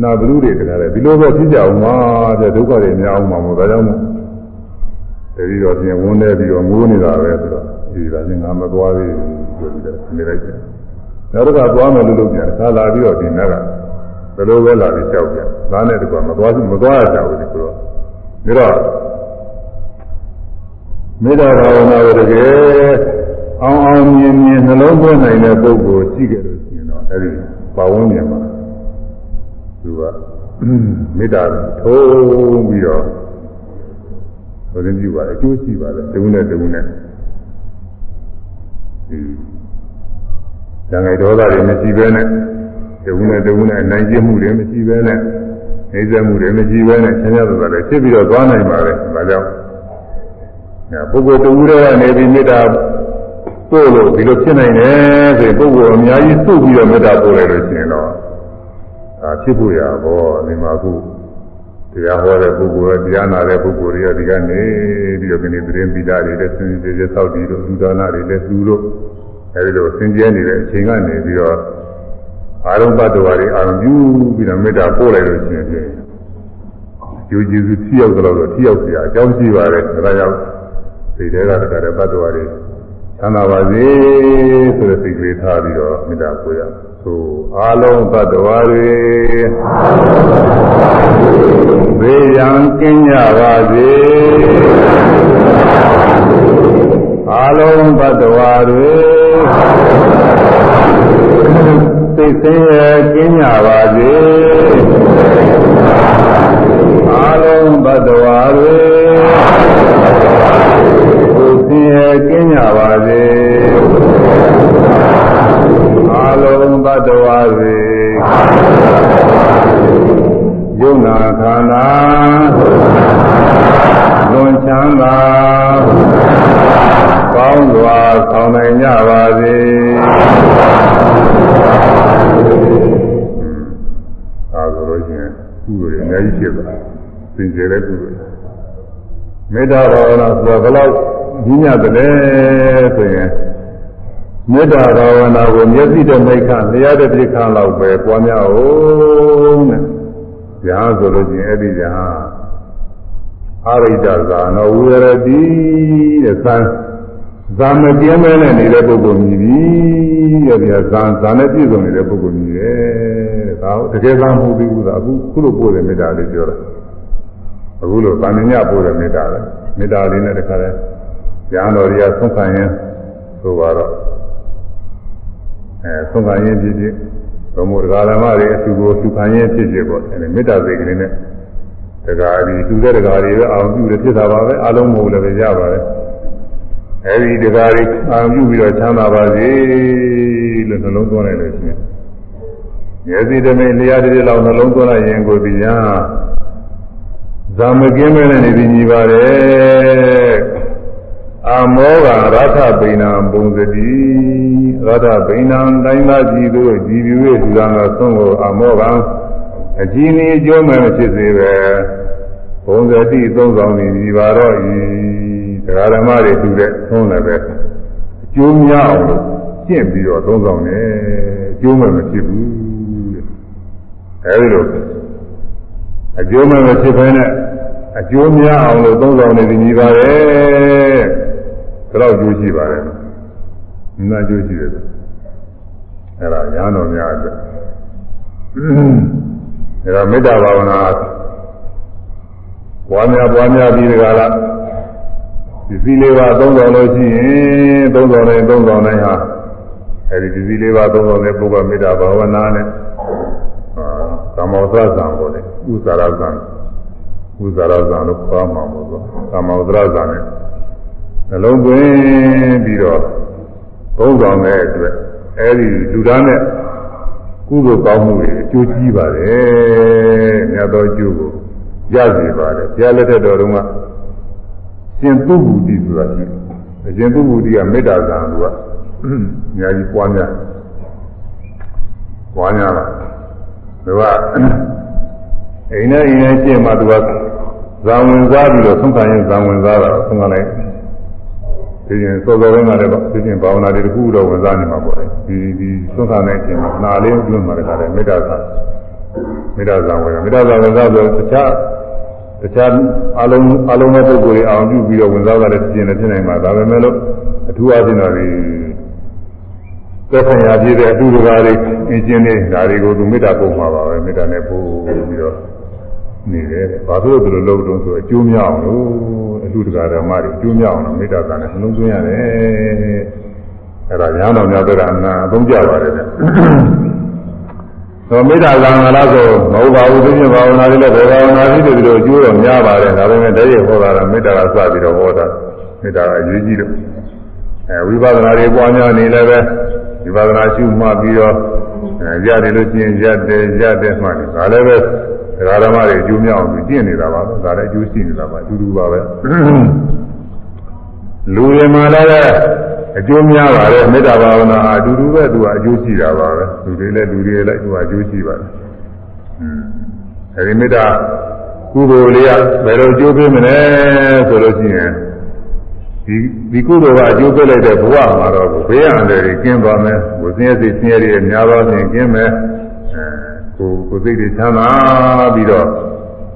နာဘလူတွေတကားလေဒီလိုပဲဖြစ်ကြအောင်ပါတဲ့ဒုက္ခတွေများအောင်ပါမို့ဒါကြောင့်မို့တတိတော်ပြင်ဝန်းနေပြီးတော့ငိုးနေတာပဲဆိုတော့ဒီဒါချင်းငါမသွားသေးဘူးဆိုပြီးတော့နေလိုက်တယ်နောက်တစ်ခါသွားမယ်လို့လုပ်ပြန်ခါလာပြီးတော့ဒီနက်ကဘယ်လိုပဲလာပြီးကြောက်ပြန်ဒါနဲ့တကွာမသွားဘူးမသွားရကြဘူးဒီဆိုတော့ဒါတော့ မေတ္တာဘာဝနာကိုတကယ်အောင်အောင်မြင်မြင်နှလုံးသွင်းနိုင်တဲ့ပုဂ္ဂိုလ်ရှိကြလို့ရှိရင်တော့အဲဒီပါဝန်းကျင်မှာသူကမေတ္တာထုံးပြီးတော့ဆိုရင်ပြုပါတယ်အကျိုးရှိပါတယ်တဝုနဲ့တဝုနဲ့ဒီဉာဏ်ငယ်ဒေါသတွေမရှိဘဲနဲ့တဝုနဲ့တဝုနဲ့နိုင်ကျင့်မှုတွေမရှိဘဲနဲ့နေစမှုတွေမရှိဘဲနဲ့ဆင်းရဲသွားတယ်ဖြစ်ပြီးတော့သွားနိုင်ပါတယ်ဒါကြောင့် ပုဂ္ဂိုလ်တူတွေကနေပြီးမေတ္တာပို့လို့ဒီလိုဖြစ်နိုင်တယ်ဆိုရင်ပုဂ္ဂိုလ်အများကြီးစုပြီးတော့မေတ္တာပို့လိုက်လို့ရှိရင်တော့အာဖြစ်ဖို့ရဘောဒီမှာခုတရားဟောတဲ့ပုဂ္ဂိုလ်တရားနာတဲ့ပုဂ္ဂိုလ်တွေကဒီကနေပြီးတော့ခဏသတင်းပိတာတွေလက်စင်စင်စောက်တည်လို့ဥဒါနာတွေလက်လူလို့အဲဒီလိုသင်ကျဲနေတဲ့အချိန်ကနေပြီးတော့အာရုံပတ္တဝါတွေအာရုံပြုပြီးတော့မေတ္တာပို့လိုက်လို့ရှိရင်ကျိုးကျေးဇူးထိရောက်တော့ထိရောက်စရာအကြောင်းရှိပါတယ်ဒါကြောင့် စိတ်ထဲကတည်းကပတ်တော်တွေချမ်းသာပါစေဆိုတဲ့စိတ်ကလေးထားပြီးတော့မေတ္တာပို့ရသို့အာလုံးသတ္တဝါတွေဘေးရန်ကင်းကြပါစေအာလုံးသတ္တဝါတွေစိတ်ဆင်းရဲကင်းကြပါစေ မေတ္တာဘာဝနာဆိုတာဘယ်လောက်ကြီးညတ်တယ်ဆိုရင်မေတ္တာဘာဝနာကိုမျက်စိတမိတ်ခလျှာတဲ့ပြခါလောက်ပဲပွားများအောင်တဲ့။ညာဆိုလို့ချင်းအဲ့ဒီညာအာရိတဇာနောဝိရတိတဲ့သံဇာမပြင်းမဲနဲ့နေတဲ့ပုဂ္ဂိုလ်မြည်ပြီတဲ့ဗျာဇာဇာနဲ့ပြည့်စုံနေတဲ့ပုဂ္ဂိုလ်မြည်တယ်တဲ့။ဒါတကယ်သာမဟုတ်သေးဘူးသာအခုခုလိုပို့တဲ့မေတ္တာလေးပြောတာ။ အခုလိုဗာမညပို့တဲ့မေတ္တာလေမေတ္တာလေးနဲ့တခါလဲညာတော်တွေကဆုံးခံရင်ဆိုတော့အဲဆုံးခံရင်ဖြစ်ဖြစ်ဘုံမို့တရားဓမ္မတွေအတူကိုသူခံရင်ဖြစ်ဖြစ်ပေါ့အဲမေတ္တာစိတ်ကလေးနဲ့တရားဒီသူတဲ့တရားတွေပဲအောင်ပြုတယ်ဖြစ်တာပါပဲအလုံးမဟုတ်လည်းပဲရပါတယ်အဲဒီတရားတွေအောင်ပြုပြီးတော့ချမ်းသာပါစေလို့နှလုံးသွင်းလိုက်လို့ရှိရင်မျက်စိတမိတ်လျှာတည်းလောက်နှလုံးသွင်းလိုက်ရင်ကိုဒီညာ ဇာမကင်းမဲနဲ့နေပြီးညီပါတယ်အမောကရထဗိဏံပုံစတိရထဗိဏံတိုင်းသားကြည်တို့ကြည်ပြည့်သူသာကဆုံးကိုအမောကအကြည်နေကြိုးမဲ့ဖြစ်စေပဲပုံစတိသုံးဆောင်နေပြီပါတော့ဤတရားဓမ္မတွေသူတဲ့သုံးလည်းပဲအကျိုးများအောင်လို့ကျင့်ပြီးတော့သုံးဆောင်တယ်အကျိုးမဲ့မဖြစ်ဘူးတဲ့အဲဒီလို အကျိုးမဲ့မဖြစ်ဘဲနဲ့အကျိုးများအောင်လို့သုံးဆောင်နေပြီညီပါတယ်တော့ကျိုးရှိပါတယ်နာကျိုးရှိတယ်အဲ့ဒါညာတော်များအတွက်အဲ့ဒါမေတ္တာဘာဝနာပွားများပွားများပြီးတကလားဒီစည်းလေးပါသုံးတော်လို့ရှိရင်သုံးတော်တိုင်းသုံးတော်တိုင်းဟာအဲ့ဒီဒီစည်းလေးပါသုံးတော်တဲ့ပုဂ္ဂိုလ်မေတ္တာဘာဝနာနဲ့အာကာမောသဇံပေါ်တယ် ဥစ္စာရဇံဥစ္စာရဇံလို့ခေါ်မှာမို့လို့ကာမောသရဇံနဲ့နှလုံးသွင်းပြီးတော့သုံးဆောင်တဲ့အတွက်အဲဒီလူသားနဲ့ကုသိုလ်ကောင်းမှုတွေအကျိုးကြီးပါတယ်မြတ်သောအကျိုးကိုရစေပါတယ်ဘုရားလက်ထက်တော်တုန်းကရှင်သူဘူတိဆိုတာရှိတယ်ရှင်သူဘူတိကမေတ္တာဇာန်ကအများကြီးပွားများပွားများတာသူက အိမ်နဲ့အိမ်နဲ့ရှင်းမှသူကဇာဝင်စားပြီးတော့သုံးခံရင်ဇာဝင်စားတာသုံးခံလိုက်ဒီရင်စောစောပိုင်းကလည်းဒီရင်ဘာဝနာတွေတခုတော့ဝင်စားနေမှာပေါ့လေဒီဒီသုံးခံတဲ့အချိန်မှာနာလေးပြုမှလည်းမေတ္တာသာမေတ္တာသာဝင်မေတ္တာသာဝင်စားဆိုတခြားတခြားအလုံးအလုံးတဲ့ပုဂ္ဂိုလ်တွေအောင်ပြုပြီးတော့ဝင်စားတာလည်းပြင်နေဖြစ်နိုင်မှာဒါပဲမဲ့လို့အထူးအချင်းတော်တွေသက်ဆိုင်ရာပြည့်တဲ့အတူတကာတွေအင်းချင်းတွေဒါတွေကိုသူမေတ္တာပို့မှာပါပဲမေတ္တာနဲ့ပို့ပြီးတော့ နေတယ်ဘာလို့ဒီလိုလုပ်တော့ဆိုအကျိုးများအောင်လို့အလူတကာဓမ္မတွေအကျိုးများအောင်လို့မေတ္တာကနဲ့နှလုံးသွင်းရတယ်အဲ့ဒါညာတော်များတဲ့အနာအသုံးကြပါတယ်ဗျတော့မေတ္တာကံလာဆိုမဟုတ်ပါဘူးသိချင်းဘာဝနာလေးလည်းဘယ်ဘာဝနာလေးတွေဒီလိုအကျိုးတော့များပါတယ်ဒါပေမဲ့တည်းရဟောတာကမေတ္တာကစပြီးတော့ဟောတာမေတ္တာကအရေးကြီးလို့အဲဝိပဿနာတွေပွားများနေလည်းပဲဝိပဿနာရှုမှတ်ပြီးတော့အဲရတယ်လို့ကျင့်ရတယ်ရတယ်မှတယ်ဒါလည်းပဲ ဒကာဓမ္မတွေအကျိုးများအောင်ကျင့်နေတာပါပဲဒါလည်းအကျိုးရှိနေတာပါအတူတူပါပဲလူတွေမှာလည်းအကျိုးများပါတယ်မေတ္တာဘာဝနာအတူတူပဲသူကအကျိုးရှိတာပါပဲလူတွေလည်းလူတွေလည်းသူကအကျိုးရှိပါတယ်อืมအဲဒီမေတ္တာကုသိုလ်လေးကဘယ်လိုအကျိုးပေးမလဲဆိုလို့ရှိရင်ဒီဒီကုသိုလ်ကအကျိုးပေးလိုက်တဲ့ဘဝမှာတော့ဘေးရန်တွေကင်းသွားမယ်။ကိုယ်စင်းရစိတ်ဆင်းရဲတွေများသောဖြင့်ကင်းမယ်။အဲ ကိုကိုယ်စိတ်တွေချမ်းသာပြီးတော့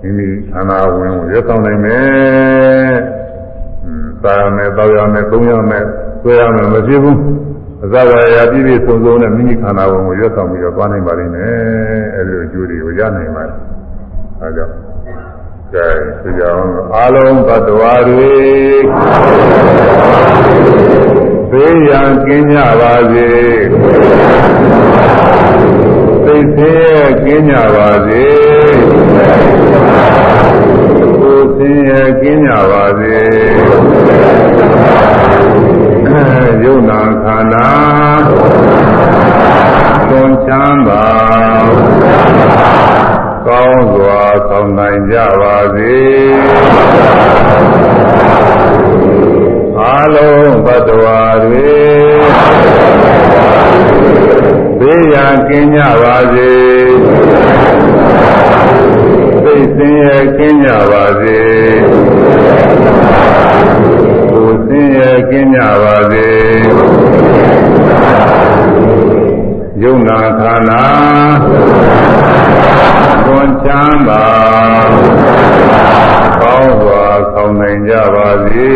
မိမိခန္ဓာဝင်ကိုရဆောင်နိုင်မယ်။อืมသာရမယ်၊တောက်ရမယ်၊သုံးရမယ်၊ဆွဲရမယ်မဖြစ်ဘူး။အစဝါရပြည့်ပြည့်စုံစုံနဲ့မိမိခန္ဓာဝင်ကိုရဆောင်ပြီးတော့သွားနိုင်ပါလိမ့်မယ်။အဲဒီအကျိုးတွေကိုရနိုင်ပါတယ်။အဲကြောင့်ကဲဒီကြောင့်အာလုံးသတ္တဝါတွေသိရန်ကင်းကြပါစေ သိသေးရဲ့ကင်းကြပါစေကိုယ်သိရဲ့ကင်းကြပါစေယုံနာခန္ဓာသွန်ချမ်းသာကောင်းစွာဆောင်နိုင်ကြပါစေအလုံးဘတ်တော်တွေဘေးရန်ကင်းကြပါစေသိစင်ရဲ့ကင်းကြပါစေကိုယ်စင်ရဲ့ကင်းကြပါစေယုံနာခန္ဓာသွန်ချမ်းသာကောင်းစွာဆောင်နိုင်ကြပါစေ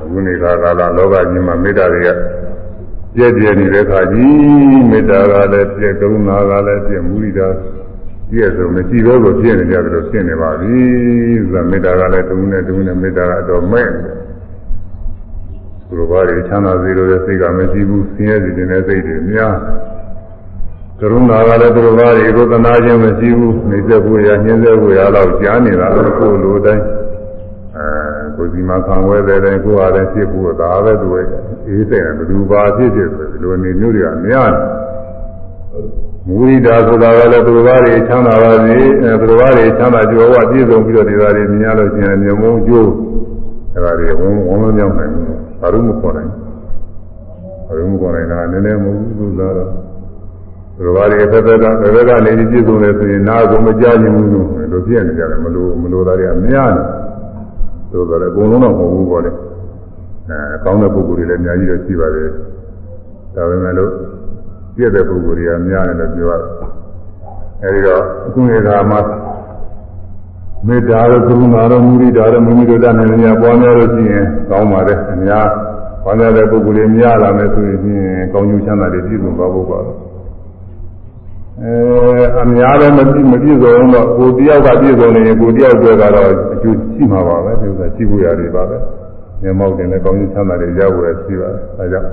အခုနေတာကာလလောကကြီးမှာမေတ္တာတွေက ပြည့်ပြည့်နေတဲ့ခါကြီးမေတ္တာကလည်းပြည့်ကရုဏာကလည်းပြည့်မုဒိတာပြည့်စုံမရှိဘဲကိုပြည့်နေကြတယ်လို့ဖြစ်နေပါပြီဆိုတာမေတ္တာကလည်းတုံးနဲ့တုံးနဲ့မေတ္တာကတော့မဲ့သူတို့ဘာတွေချမ်းသာစေလို့တဲ့စိတ်ကမရှိဘူးဆင်းရဲစေတဲ့စိတ်တွေများကရုဏာကလည်းသူတို့ဘာတွေကိုသနာခြင်းမရှိဘူးနေသက်ဖို့ရညှင်းသက်ဖို့ရတော့ကြားနေတာကိုယ်လိုတိုင်းအဲ ကိုယ်စီမခံဝဲတဲ့တိုင်းကိုယ်အားလည်းဖြစ်ဖို့ဒါပဲသူရဲ့အေးစိတ်နဲ့ဘယ်သူပါဖြစ်ဖြစ်ဆိုဒီလိုနေမျိုးတွေကများတယ်မူရိတာဆိုတာကလည်းသူတို့ဘာတွေချမ်းသာပါစေအဲသူတို့ဘာတွေချမ်းသာကြွယ်ဝပြည့်စုံပြီးတော့ဒီသားတွေမြင်ရလို့ရှိရင်မြေမုံကျိုးအဲဒါတွေဝုန်းဝုန်းလုံးမြောက်နိုင်ဘူးဘာလို့မခေါ်နိုင်ဘာလို့မခေါ်နိုင်တာနည်းနည်းမဟုတ်ဘူးသူသားတော့ဒီဘာတွေဖက်ဖက်ကဖက်ဖက်ကနေပြည့်စုံတယ်ဆိုရင်နားကိုမကြားနိုင်ဘူးလို့လိုပြည့်နေကြတယ်မလို့မလို့သားတွေအများကြီး သို့တော်လည်းအကုန်လုံးတော့မဟုတ်ဘူးပေါ့လေအဲကောင်းတဲ့ပုဂ္ဂိုလ်တွေလည်းအများကြီးတော့ရှိပါတယ်ဒါပေမဲ့လို့ပြည့်တဲ့ပုဂ္ဂိုလ်တွေကများတယ်လို့ပြောရတယ်အဲဒီတော့အခုနေကမှာမေတ္တာတို့ကရုဏာတို့မုဒိတာတို့မိမိတို့တတ်နိုင်ကြပွားများလို့ရှိရင်ကောင်းပါတယ်အများပွားများတဲ့ပုဂ္ဂိုလ်တွေများလာမယ်ဆိုရင်ကောင်းကျိုးချမ်းသာတွေပြည့်စုံသွားဖို့ပါပဲ အဲအများလည်းမပြည့်မပြည့်စုံတော့ကိုတယောက်ကပြည့်စုံနေရင်ကိုတယောက်တွေ့ကတော့အကျိုးရှိမှာပါပဲဒီဥစ္စာရှိဖို့ရတယ်ပါပဲမျက်မှောက်တင်လည်းကောင်းကျိုးချမ်းသာတွေရဖို့ရရှိပါတယ်အဲကြောင့်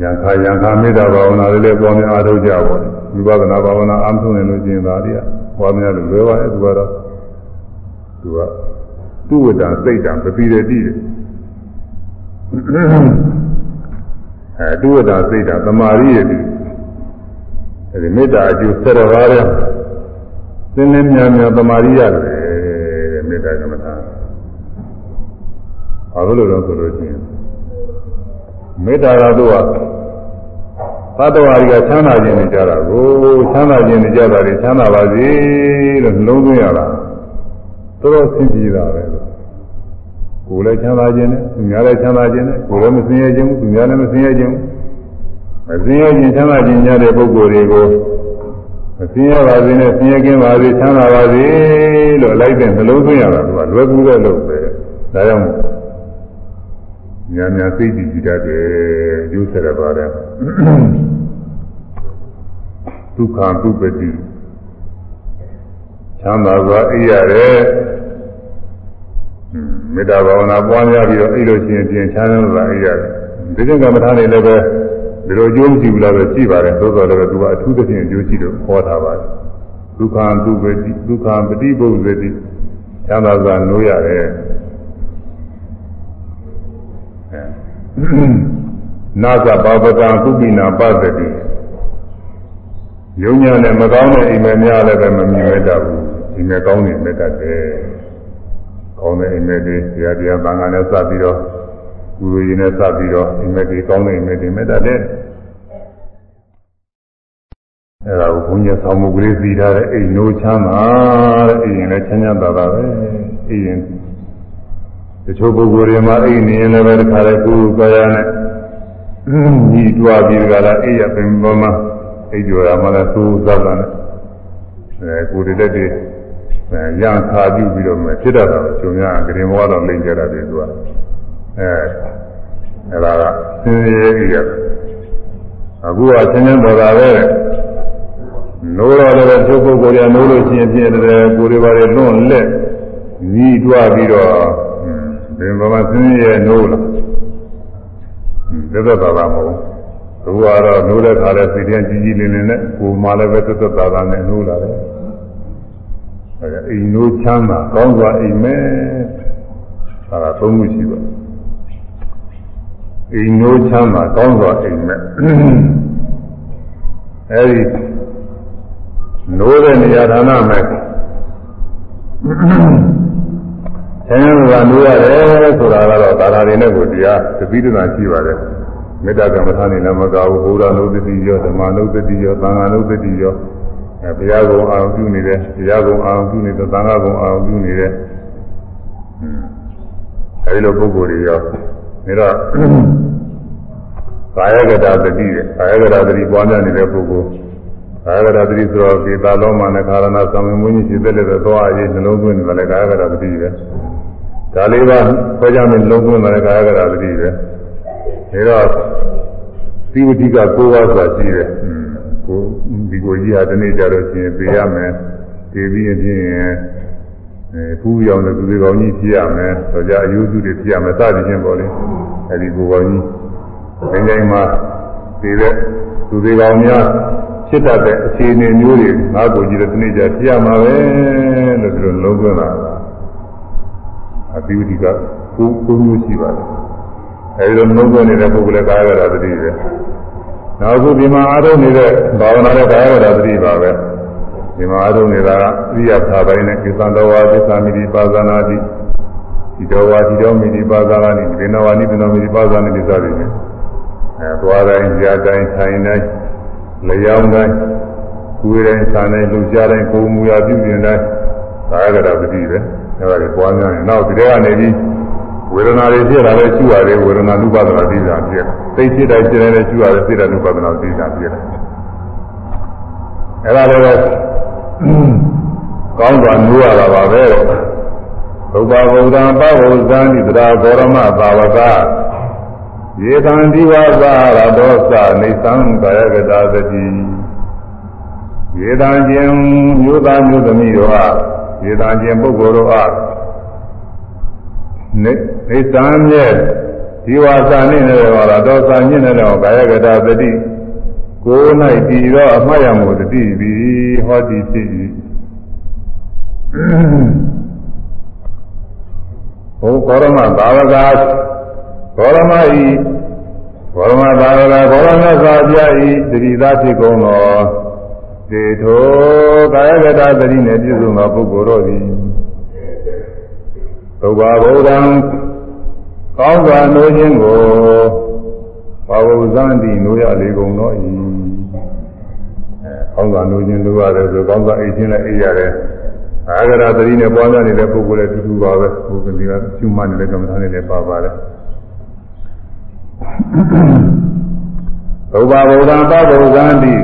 ယံခာယံခာမေတ္တာဘာဝနာလေးလည်းပွားများအားထုတ်ကြပါဦးဝိပဿနာဘာဝနာအားထုတ်နေလို့ကျင်သာတွေကပွားများလို့လွယ်ပါရဲ့သူကတော့သူကသူ့ဝတ္တစိတ်တံပပိရတိတယ်အဲသူ့ဝတ္တစိတ်တံသမာရိယတိ အဲဒီမေတ္တာအကျိုးဆက်တော်ပါတဲ့သင်္လင်းများများသမာရိယတယ်တဲ့မေတ္တာကမ္မထာဘာလို့လဲဆိုလို့ရှိရင်မေတ္တာကတော့သတ္တဝါတွေကချမ်းသာခြင်းနေကြတာကိုချမ်းသာခြင်းနေကြတာတွေချမ်းသာပါစေလို့နှလုံးသွင်းရတာတော်တော်ဆင်းပြေတာပဲကိုယ်လည်းချမ်းသာခြင်းနဲ့သူများလည်းချမ်းသာခြင်းနဲ့ကိုယ်လည်းမဆင်းရဲခြင်းဘူးသူများလည်းမဆင်းရဲခြင်းဘူး မဆင်းရဲခြင်းချမ်းသာခြင်းများတဲ့ပုဂ္ဂိုလ်တွေကိုမဆင်းရဲပါစေနဲ့ဆင်းရဲခြင်းပါစေချမ်းသာပါစေလို့လိုက်တဲ့နှလုံးသွင်းရတာကလွယ်ကူတဲ့လို့ပဲဒါကြောင့်ညာညာစိတ်ကြည်ကြည်တတ်တယ်ယူဆရပါတယ်ဒုက္ခဒုပတိချမ်းသာစွာအိပ်ရတယ်မေတ္တာဘာဝနာပွားများပြီးတော့အိပ်လို့ရှိရင်ပြင်ချမ်းသာစွာအိပ်ရတယ်ဒီကျင့်ကမ္မထာနေလည်းပဲ ဒီလိုအကျိုးမရှိဘူးလားပဲရှိပါတယ်သို့တော်လည်းသူကအထူးသဖြင့်အကျိုးရှိလို့ဟောထားပါတယ်ဒုက္ခဒုက္ခတိဒုက္ခပฏิပုဇ္ဇတိချမ်းသာစွာနိုးရတယ်နာသဘာဝကံကုပိနာပသတိယုံညာနဲ့မကောင်းတဲ့အိမ်မက်များလည်းပဲမမြင်ရတတ်ဘူးအိမ်မက်ကောင်းနေမြတ်တတ်တယ်ကောင်းတဲ့အိမ်မက်တွေဆရာတရားဘာသာနဲ့စပ်ပြီးတော့ ကုလိုရင်နဲ့စပ်ပြီးတော့အိမ်မက်တွေကောင်းတဲ့အိမ်မက်တွေမြတ်တတ်တယ်အဲဒါကိုဘုန်းကြီးဆောင်းမှုကလေးစီထားတဲ့အိမ်နိုးချမ်းသာတဲ့အိမ်ရင်လည်းချမ်းချမ်းသာသာပဲအိမ်ရင်တချို့ပုဂ္ဂိုလ်တွေမှာအိမ်နေရင်လည်းပဲတခါလေကိုယ်ကိုယ်ရနဲ့ညီတွားပြီးကြလားအိမ်ရပင်ပေါ်မှာအိမ်ကျော်ရမှလည်းသိုးသတ်တာနဲ့အဲကိုယ်တည်းတည်းအဲရံခါပြုပြီးတော့မှဖြစ်တတ်တာကျုံရဂရင်ဘဝတော့လိမ့်ကြတာတွေသူက အဲအဲဒါကစင်ရည်ကြီးရအခုကဆင်းရဲပေါ်တာပဲနိုးတော့လည်းသူပုဂ္ဂိုလ်ရနိုးလို့ရှိရင်ပြည့်တယ်ကိုယ်တွေပါလေလွန့်လက်ညီးတွားပြီးတော့ဘယ်မှာဆင်းရဲနိုးလားသက်သက်သာသာမဟုတ်ဘူးကတော့နိုးတဲ့ခါလဲစိတ်ထဲကြီးကြီးလင်းလင်းနဲ့ကိုယ်မှလည်းပဲသက်သက်သာသာနဲ့နိုးလာတယ်အဲဒါအိမ်နိုးချမ်းသာကောင်းစွာအိမ်မဲဒါကသုံးခုရှိပါ အိမ်နိုးချမ်းသာကောင်းစွာအိမ်မဲအဲဒီနိုးတဲ့နေရာဌာနမဲ့ဆင်းရဲကနိုးရတယ်ဆိုတာကတော့ဒါသာတွေနဲ့ကိုတရားတပိဒနာရှိပါတယ်မေတ္တာကမ္မထာနေလည်းမကဘူးဘုရားနုဒတိရောဓမ္မနုဒတိရောသံဃာနုဒတိရောအဲဘုရားကုံအာရုံပြုနေတယ်ဘုရားကုံအာရုံပြုနေတယ်သံဃာကုံအာရုံပြုနေတယ်အဲဒီလိုပုဂ္ဂိုလ်တွေရော ဒါတော့ကာယကတာတတိတဲ့ကာယကတာတတိပွားများနေတဲ့ပုဂ္ဂိုလ်ကာယကတာတတိဆိုတော့ဒီသာလုံးမှနဲ့ခါရဏသံမင်းကြီးရှိတဲ့လည်းသွားအရေးနှလုံးသွင်းတယ်လည်းကာယကတာတတိပဲဒါလေးပါဆွဲကြမယ်နှလုံးသွင်းတယ်ကာယကတာတတိပဲဒါတော့သီဝတိကကိုးပါးဆိုတာရှိတယ်ကိုဒီကိုကြီးဟာဒီနေ့ကြတော့ရှင်ပြေးရမယ်ပြေးပြီးရင် ဖြင့်အဲဖူးရောင်တဲ့သူတွေကောင်းကြီးဖြစ်ရမယ်ဆိုကြအယုစုတွေဖြစ်ရမယ်စသည်ချင်းပေါ့လေအဲဒီကိုကောင်းကြီးငင်းငင်းမှာပြေးတဲ့သူတွေကောင်းများဖြစ်တတ်တဲ့အခြေအနေမျိုးတွေငါ့ကိုကြည့်တဲ့ဒီနေ့ကြဖြစ်ရမှာပဲလို့ဒီလိုလုံးသွင်းလာတာအသီဝတိကကိုကိုမျိုးရှိပါတယ်အဲဒီလိုနှုတ်သွင်းနေတဲ့ပုဂ္ဂိုလ်လည်းကာယကတာတတိပဲနောက်ခုဒီမှာအားထုတ်နေတဲ့ဘာဝနာနဲ့ကာယကတာတတိပါပဲ ဒီမှာအားထုတ်နေတာကဣရိယာသာပိုင်းနဲ့ကိသံတော်ဝါသစ္စာမိတိပါဇာနာတိဒီတော်ဝါဒီတော်မိတိပါဇာနာတိဒီနဝါနိဒီတော်မိတိပါဇာနာတိစသည်ဖြင့်အဲသွားတိုင်းကြာတိုင်းထိုင်တိုင်းလျောင်းတိုင်းကိုယ်တိုင်းဆာတိုင်းလှူရှားတိုင်းကိုယ်မူရာပြုပြင်တိုင်းကာယကတာတတိပဲအဲဒါကိုပွားများရင်နောက်ဒီထဲကနေပြီးဝေဒနာတွေဖြစ်လာတဲ့ရှုရတယ်ဝေဒနာနုပါဒနာသိတာဖြစ်သိဖြစ်တိုင်းဖြစ်နေတဲ့ရှုရတဲ့သိတဲ့နုပါဒနာသိတာဖြစ်တယ်အဲ့ဒါလည်း ကောင်းစွာနိုးရတာပါပဲဘုရားဗုဒ္ဓံပဝုဇံတိတရာဂောရမသာဝကယေတံဒီဝသာရတောသနေသံကာယကတာသတိယေတံခြင်းမြို့သားမြို့သမီးတို့အားယေတံခြင်းပုဂ္ဂိုလ်တို့အားနေနေသံမြဲဒီဝါစာနဲ့လည်းဟောတာတော့စာညစ်နေတော့ကာယကတာသတိ ကိုယ်၌တည်သောအမှတ်ရမှုတတိပြီးဟောဒီဖြစ်၏ဘုကောရမသာဝကဂေါရမဤဂေါရမသာဝကဂေါရမသာပြဤတတိသာဖြစ်ကုန်သောဒေထောကာယကတာသတိနှင့်ပြည့်စုံသောပုဂ္ဂိုလ်တို့သည်သုဘာဗုဒ္ဓံကောင်းစွာနိုးခြင်းကို ဘာဝဇန်တိနိုးရလေကုန်တော့ဤအဲကောင်းစွာနိုးခြင်းလိုရတယ်ဆိုကောင်းစွာအိတ်ခြင်းနဲ့အိတ်ရတယ်အာဂရသတိနဲ့ပွားများနေတဲ့ပုဂ္ဂိုလ်လည်းတူတူပါပဲဘုရားကရှုမှတ်နေတဲ့ကမ္မထာနဲ့လည်းပါပါတယ်သုဘာဗုဒ္ဓံသဗ္ဗဇန်တိ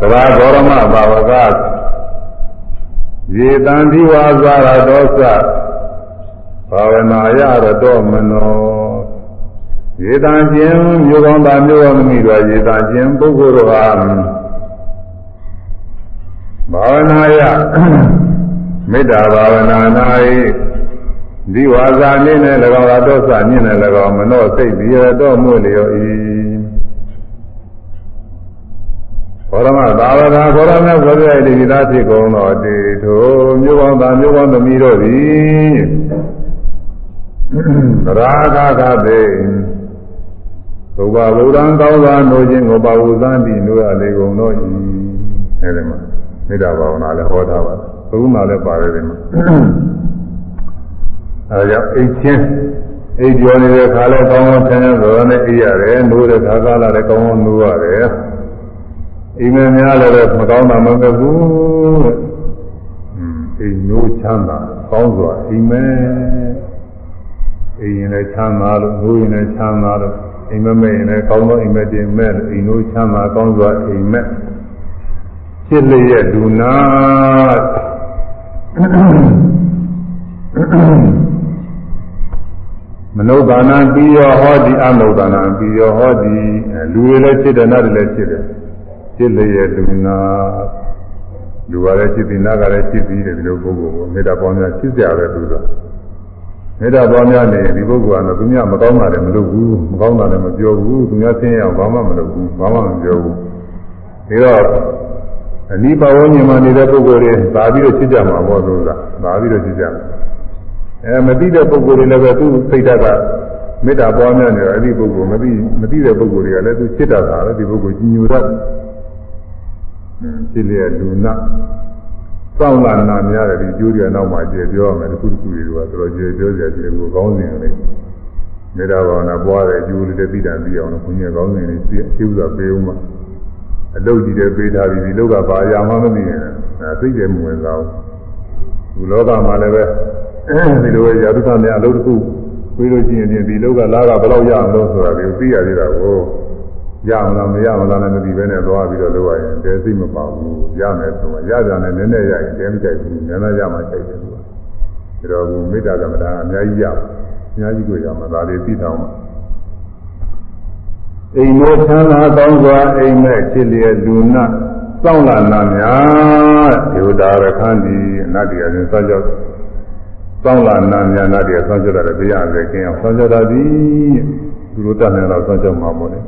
သရဂေါရမဘာဝကယေတံဒီဝါဇာရဒောသဘာဝနာရတော့မနော ရေတံခြင်းမျိုးကောင်းသားမျိုးကောင်းသမီးတို့ရေတံခြင်းပုဂ္ဂိုလ်တို့ဟာဘာဝနာရမေတ္တာဘာဝနာ၌ဒီဝါစာနည်းနဲ့၎င်းအတော့စမြင့်နဲ့၎င်းမနောစိတ်ပြီးရတော့မှုလျော်၏ဘောရမသာဝတာဘောရမဘုရား၏ဒီသားဖြစ်ကုန်သောတေထိုမြို့ပေါင်းသားမြို့ပေါင်းသမီးတို့သည်ရာဂကသေ သုဘဗုဒ္ဓံကောင်းစွာနိုးခြင်းကိုပါဝုသံတိနိုးရလေကုန်တို့၏အဲဒီမှာမေတ္တာဘာဝနာလည်းဟောထားပါတယ်သုမာလည်းပါတယ်ဒီမှာအဲဒါကြောင့်အိတ်ချင်းအိတ်ကျော်နေတဲ့ခါလဲကောင်းကောင်းဆန်းဆန်းသောနဲ့အိပ်ရတယ်နိုးတဲ့ခါကလာလည်းကောင်းကောင်းနိုးရတယ်အိမ်မများလည်းပဲမကောင်းတာမဟုတ်ဘူးတဲ့အိမ်နိုးချမ်းသာကောင်းစွာအိမ်မဲအိမ်ရင်လည်းချမ်းသာလို့နိုးရင်လည်းချမ်းသာလို့ အိမ်မမဲ့ရင်လည်းကောင်းသောအိမ်မက်တင်မဲ့လို့အိမ်နိုးချမ်းသာကောင်းစွာအိမ်မက်ဖြစ်လျက်ဒုနာမနုဿာနံပြီးရောဟောဒီအနုဿာနံပြီးရောဟောဒီလူတွေလည်းဖြစ်တယ်နတ်တွေလည်းဖြစ်တယ်ဖြစ်လျက်ဒုနာလူကလည်းဖြစ်ပြီးနတ်ကလည်းဖြစ်ပြီးတယ်ဒီလိုပုဂ္ဂိုလ်ကိုမေတ္တာပေါင်းများဖြစ်ကြတယ်သူက မေတ္တာပေါင်းများနေဒီပုဂ္ဂိုလ်ကတော့သူများမကောင်းတာလည်းမလုပ်ဘူးမကောင်းတာလည်းမပြောဘူးသူများဆင်းရဲအောင်ဘာမှမလုပ်ဘူးဘာမှမပြောဘူးဒါတော့အနိပါဝဉ္ဇဉ်မှာနေတဲ့ပုဂ္ဂိုလ်တွေသာပြီးတော့ဖြစ်ကြမှာပေါ့လို့လားသာပြီးတော့ဖြစ်ကြမှာအဲမသိတဲ့ပုဂ္ဂိုလ်တွေလည်းပဲသူ့စိတ်ဓာတ်ကမေတ္တာပွားများနေတော့အဲ့ဒီပုဂ္ဂိုလ်မသိမသိတဲ့ပုဂ္ဂိုလ်တွေကလည်းသူစိတ်ဓာတ်ကလည်းဒီပုဂ္ဂိုလ်ကြီးညိုတတ်ဖြစ်လျက်လူနာ စောင့်လာနာများတယ်ဒီကျိုးတွေနောက်မှကျေပြောရမယ်တစ်ခုတစ်ခုတွေကတော်တော်ကျေပြောကြတယ်ကိုကောင်းစဉ်လေးမေတ္တာဘာဝနာပွားတဲ့အကျိုးလေးတွေသိတာသိအောင်လို့ဘုန်းကြီးကောင်းစဉ်လေးသိအကျိုးသာပေးဦးမှာအလုတ်ကြီးတွေပေးထားပြီးဒီလောကဘာအရာမှမသိရင်အဲသိတယ်မဝင်စားဘူးဒီလောကမှာလည်းပဲဒီလိုရာထုသများအလုပ်တစ်ခုပြီးလို့ရှိရင်ဒီလောကလာကဘယ်လောက်ရအောင်လို့ဆိုတာကိုသိရသေးတာကို ရမလားမရမလားလည်းမသိဘဲနဲ့သွားပြီးတော့လုပ်ရရင်တဲသိမပါဘူးရမယ်ဆိုတော့ရကြတယ်နည်းနည်းရရင်တဲမကြိုက်ဘူးနည်းနည်းရမှကြိုက်တယ်သူကဒါတော့ဘုမေတ္တာကမ္မဋ္ဌာန်းအများကြီးရအများကြီးကိုရမှာဒါလေးသိတောင်းမှာအိမ်တို့ချမ်းသာကောင်းစွာအိမ်မဲ့ချစ်လျက်လူနာစောင့်လာနာများဒေဝတာရခန္ဒီအနတ္တိအရင်စောကြောက်စောင့်လာနာများနာတ္တိအစောကြောက်တယ်တရားပဲကျင်းအောင်စောကြောက်တာဒီသူတို့တတ်နေတော့စောကြောက်မှာမို့လေ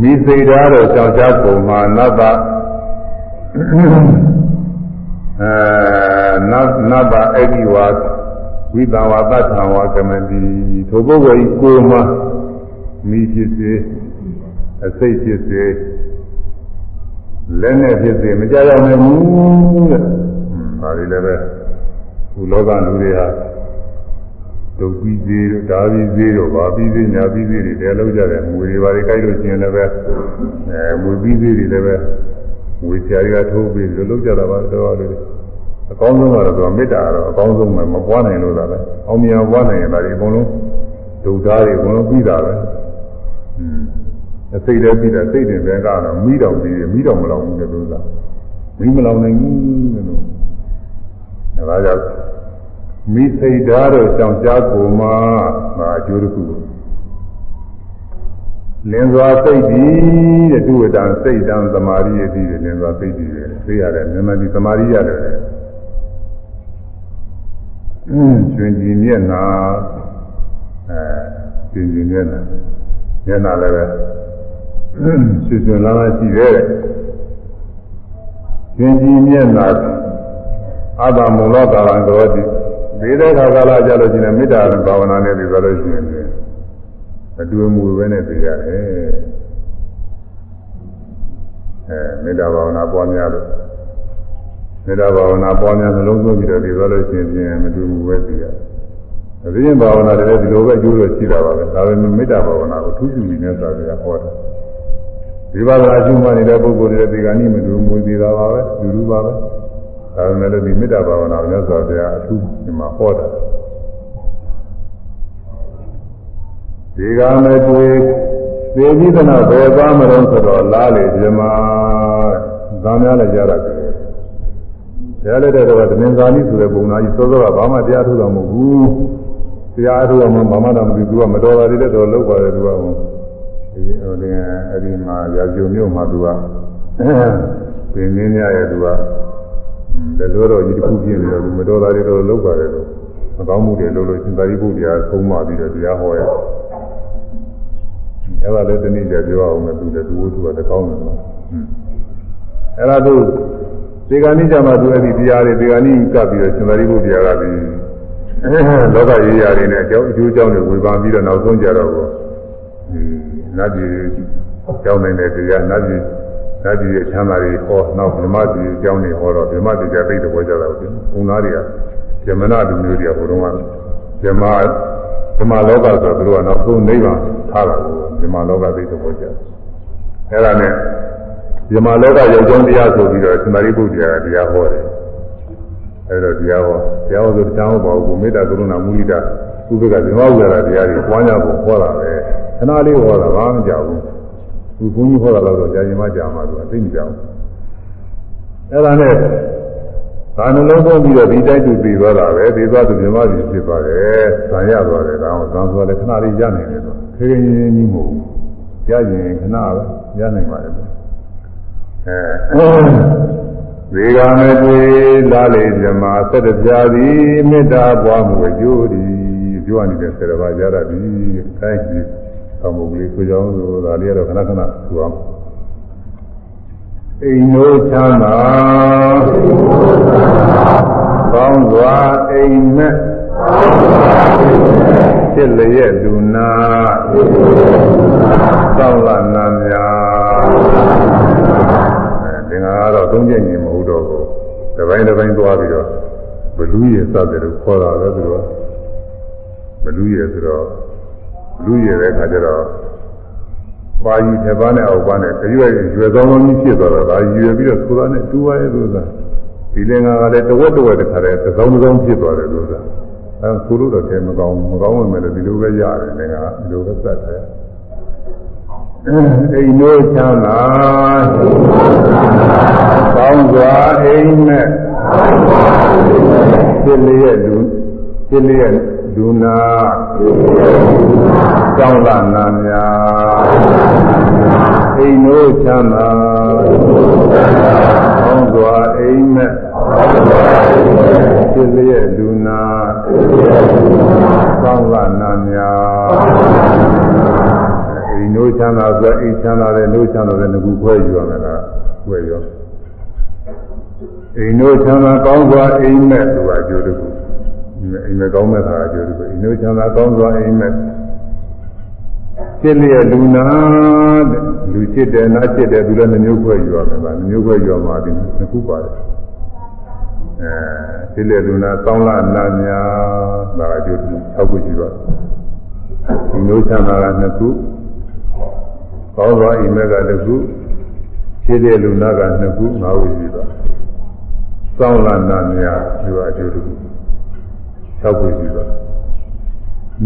မိစိတ်ဓာတ်တော့ကြောက်ကြပုံမှာနတ်တာအဲနတ်နတ်တာအဂိဝါဝိသဝါသတ္ထဝါကမတိထိုပုဂ္ဂိုလ်ဤကိုယ်မှာမိဖြစ်စေအစိတ်ဖြစ်စေလက်နဲ့ဖြစ်စေမကြရနိုင်ဘူးတဲ့။ဒါတွေလည်းပဲခုလောကလူတွေဟာ ဒုက္ခိသေးတို့ဒါပြီးသေးတို့ဗာပြီးသေးညာပြီးသေးတွေလည်းလောက်ကြတယ်ငွေတွေပါတွေကြိုက်လို့ကျင်လည်းပဲအဲငွေပြီးသေးတွေလည်းပဲငွေချာရီကထိုးပြီးလို့လောက်ကြတာပါတော့လေအကောင်းဆုံးကတော့မေတ္တာကတော့အကောင်းဆုံးပဲမပွားနိုင်လို့သာပဲအောင်မြင်ပွားနိုင်ရင်ဒါတွေအကုန်လုံးဒုက္ခတွေအကုန်လုံးပြီးတာပဲอืมအစိတ်လည်းပြီးတာစိတ်တွေပဲကတော့မိတော်ပြီးမိတော်မလောင်ဘူးတဲ့လို့သာမိမလောင်နိုင်ဘူးတဲ့လို့ဒါကြောင့် မိစိတ်ဓာတ်တို့ကြောင့်ကြားကိုမှဒါအကျိုးတစ်ခုလင်းစွာစိတ်ဒီတဲ့ဒုဝတံစိတ်တံသမာဓိရည်ဒီလင်းစွာစိတ်ဒီပဲသိရတယ်မြန်မာပြည်သမာဓိရတယ်အင်းရှင်ကြည်မျက်နာအဲရှင်ကြည်မျက်နာမျက်နာလည်းပဲဆွဆွလာလာရှိတယ်ရှင်ကြည်မျက်နာအဘမုံလောကာလံကောတိ ဒီတဲ့ခါကာလကြလို့ရှိရင်မေတ္တာဘာဝနာနဲ့ပြီးသွားလို့ရှိရင်အတူအမူပဲနဲ့သိရတယ်အဲမေတ္တာဘာဝနာပွားများလို့မေတ္တာဘာဝနာပွားများနှလုံးသွင်းပြီးတော့ဒီသွားလို့ရှိရင်မတူဘူးပဲသိရတယ်။အရင်ဘာဝနာတွေလည်းဒီလိုပဲကျိုးလို့ရှိတာပါပဲ။ဒါပေမဲ့မေတ္တာဘာဝနာကိုထူးထူးနေနဲ့သာပြဟောတယ်။ဒီဘာသာအကျုံးမှနေတဲ့ပုဂ္ဂိုလ်တွေဒီကနေ့မတူမူသေးတာပါပဲ။လူလူပါပဲ။ ဒါပေမဲ့လည်းဒီမေတ္တာဘာဝနာကိုမြတ်စွာဘုရားအထူးဒီမှာဟောတာ။ဒီကမဲ့တွေ့သေကြီးသနာဘယ်သွားမလို့ဆိုတော့လားလေဒီမှာဇာများလည်းကြတာတယ်တရားလက်တဲ့တော့သမင်္ဂာနိဆိုတဲ့ပုံနာကြီးစောစောကဘာမှတရားထုတ်တော်မဟုတ်ဘူးတရားထုတ်တော်မှဘာမှတော့မသိဘူးကမတော်တာတွေလည်းတော့လောက်ပါတယ်သူကဒီဟိုဒီအဲ့ဒီမှာရာဇုံမြို့မှာသူကပင်ရင်းရရဲ့သူက လက်တော်တော်ကြီးတစ်ခုပြင်းပြီးတော့မတော်တာတွေတော့လောက်ပါတယ်လို့မကောင်းမှုတွေလုပ်လို့ရှင်သာရိပုတ္တရာဆုံးမပြီးတော့တရားဟောရအဲ့ဒါလည်းတနည်းကြပြောအောင်မယ်သူလည်းသူ့ဝတ္ထုကတကောင်းတယ်နော်အဲ့ဒါသူဒီကနေ့ကျမှသူအဲ့ဒီတရားတွေဒီကနေ့ကပ်ပြီးတော့ရှင်သာရိပုတ္တရာကပြီးလောကရေးရာတွေနဲ့အကြောင်းအကျိုးအကြောင်းတွေဝေဖန်ပြီးတော့နောက်ဆုံးကြတော့ကိုနတ်ပြည်ကြောင်းနေတဲ့တရားနတ်ပြည် နတ်ပြည်ရဲ့ချမ်းသာတွေဟောနောက်ဓမ္မပြည်အကြောင်းတွေဟောတော့ဓမ္မပြည်ကသိတဲ့ဘောကြတာကိုဘုံသားတွေကဇမနာလူမျိုးတွေကဘုံတော့ကဇမဓမ္မလောကဆိုသူတို့ကနောက်ဆုံးနိဗ္ဗာန်ထားတာကိုဓမ္မလောကသိတဲ့ဘောကြအဲ့ဒါနဲ့ဓမ္မလောကရောက်ကြောင်းတရားဆိုပြီးတော့သမာဓိပုဒ်တရားကတရားဟောတယ်အဲ့တော့တရားဟောတရားဟောဆိုတရားဟောပါဘူးမေတ္တာကရုဏာမုဒိတာဥပ္ပကဓမ္မဝေဒနာတရားတွေပွားများဖို့ဟောတာပဲခဏလေးဟောတာဘာမှမကြောက်ဘူး သူဘုန်းကြီးဟောတာတော့ကြာရင်မှကြာမှသူအသိမကြောက်အဲ့ဒါနဲ့ဒါနှလုံးသွင်းပြီးတော့ဒီတိုက်သူပြီးသွားတာပဲပြီးသွားသူမြမကြီးဖြစ်သွားတယ်ဆံရသွားတယ်ဒါအောင်ဇံဆိုလည်းခဏလေးရနိုင်တယ်ဆိုခေခေချင်းချင်းကြီးမဟုတ်ဘူးရရင်ခဏပဲရနိုင်ပါတယ်အဲဝေဂမတိလာလေဇမဆက်တပြာသည်မေတ္တာပွားမှုအကျိုးသည်ပြောရနေတဲ့ဆယ်ပါးရတာဒီတိုင်း ကြီးသမှုလေးဆိုကြောင်းဆိုတာလေးကတော့ခဏခဏဆိုအောင်အိမ်နိုးချမ်းသာကောင်းစွာအိမ်မဲ့ဖြစ်လျက်လူနာသောက်လာနာများသင်္ဃာကတော့သုံးချက်ညီမဟုတ်တော့ဘူးတစ်ပိုင်းတစ်ပိုင်းသွားပြီးတော့ဘလူရည်စတဲ့လို့ခေါ်တာလည်းသူတို့ဘလူရည်ဆိုတော့ လူရည်တဲ့ခါကျတော့ပါဠိတစ်ပါးနဲ့အောက်ပါးနဲ့ကြွယ်ရွယ်ဆောင်လုံးကြီးဖြစ်သွားတော့ဒါရွယ်ပြီးတော့ဆိုတာနဲ့တူပါရဲ့လို့သာဒီလင်္ကာကလည်းတဝက်တဝက်တခါတည်းသကောင်းသကောင်းဖြစ်သွားတယ်လို့သာအဲဆိုလို့တော့တဲမကောင်းမကောင်းဝင်မဲ့လို့ဒီလိုပဲရတယ်လင်္ကာဒီလိုပဲစက်တယ်အိမ်တို့ချမ်းသာကောင်းစွာအိမ်နဲ့ဖြစ်လျက်လူဖြစ်လျက် လူနာကြောင်းလာနာများအိမ်တို့ချမ်းသာကောင်းစွာအိမ်နဲ့ဖြစ်လျက်လူနာကြောင်းလာနာများအိမ်တို့ချမ်းသာဆိုအိမ်ချမ်းသာတဲ့တို့ချမ်းသာတဲ့ငခုခွဲယူရမယ်လားခွဲရောအိမ်တို့ချမ်းသာကောင်းစွာအိမ်မဲ့သူကအကျိုးတခု အိမ်မဲ့ကောင်းမဲ့တာအကျိုးတခုအိမ်တို့ချမ်းသာကောင်းစွာအိမ်မဲ့ဖြစ်လျက်လူနာတဲ့လူချစ်တယ်နားချစ်တယ်သူလည်းနှမျိုးခွဲယူရမယ်ဗျာနှမျိုးခွဲယူရမှာဒီနှစ်ခုပါတယ်အဲဖြစ်လျက်လူနာကောင်းလာနာများဒါအကျိုး6ခုရှိပါဒီမျိုးချမ်းသာကနှစ်ခုကောင်းစွာအိမ်မဲ့ကတစ်ခုဖြစ်တဲ့လူနာကနှစ်ခု၅ခုရှိပါကောင်းလာနာများဒီအကျိုးတစ်ခု 6ခုရှိပါ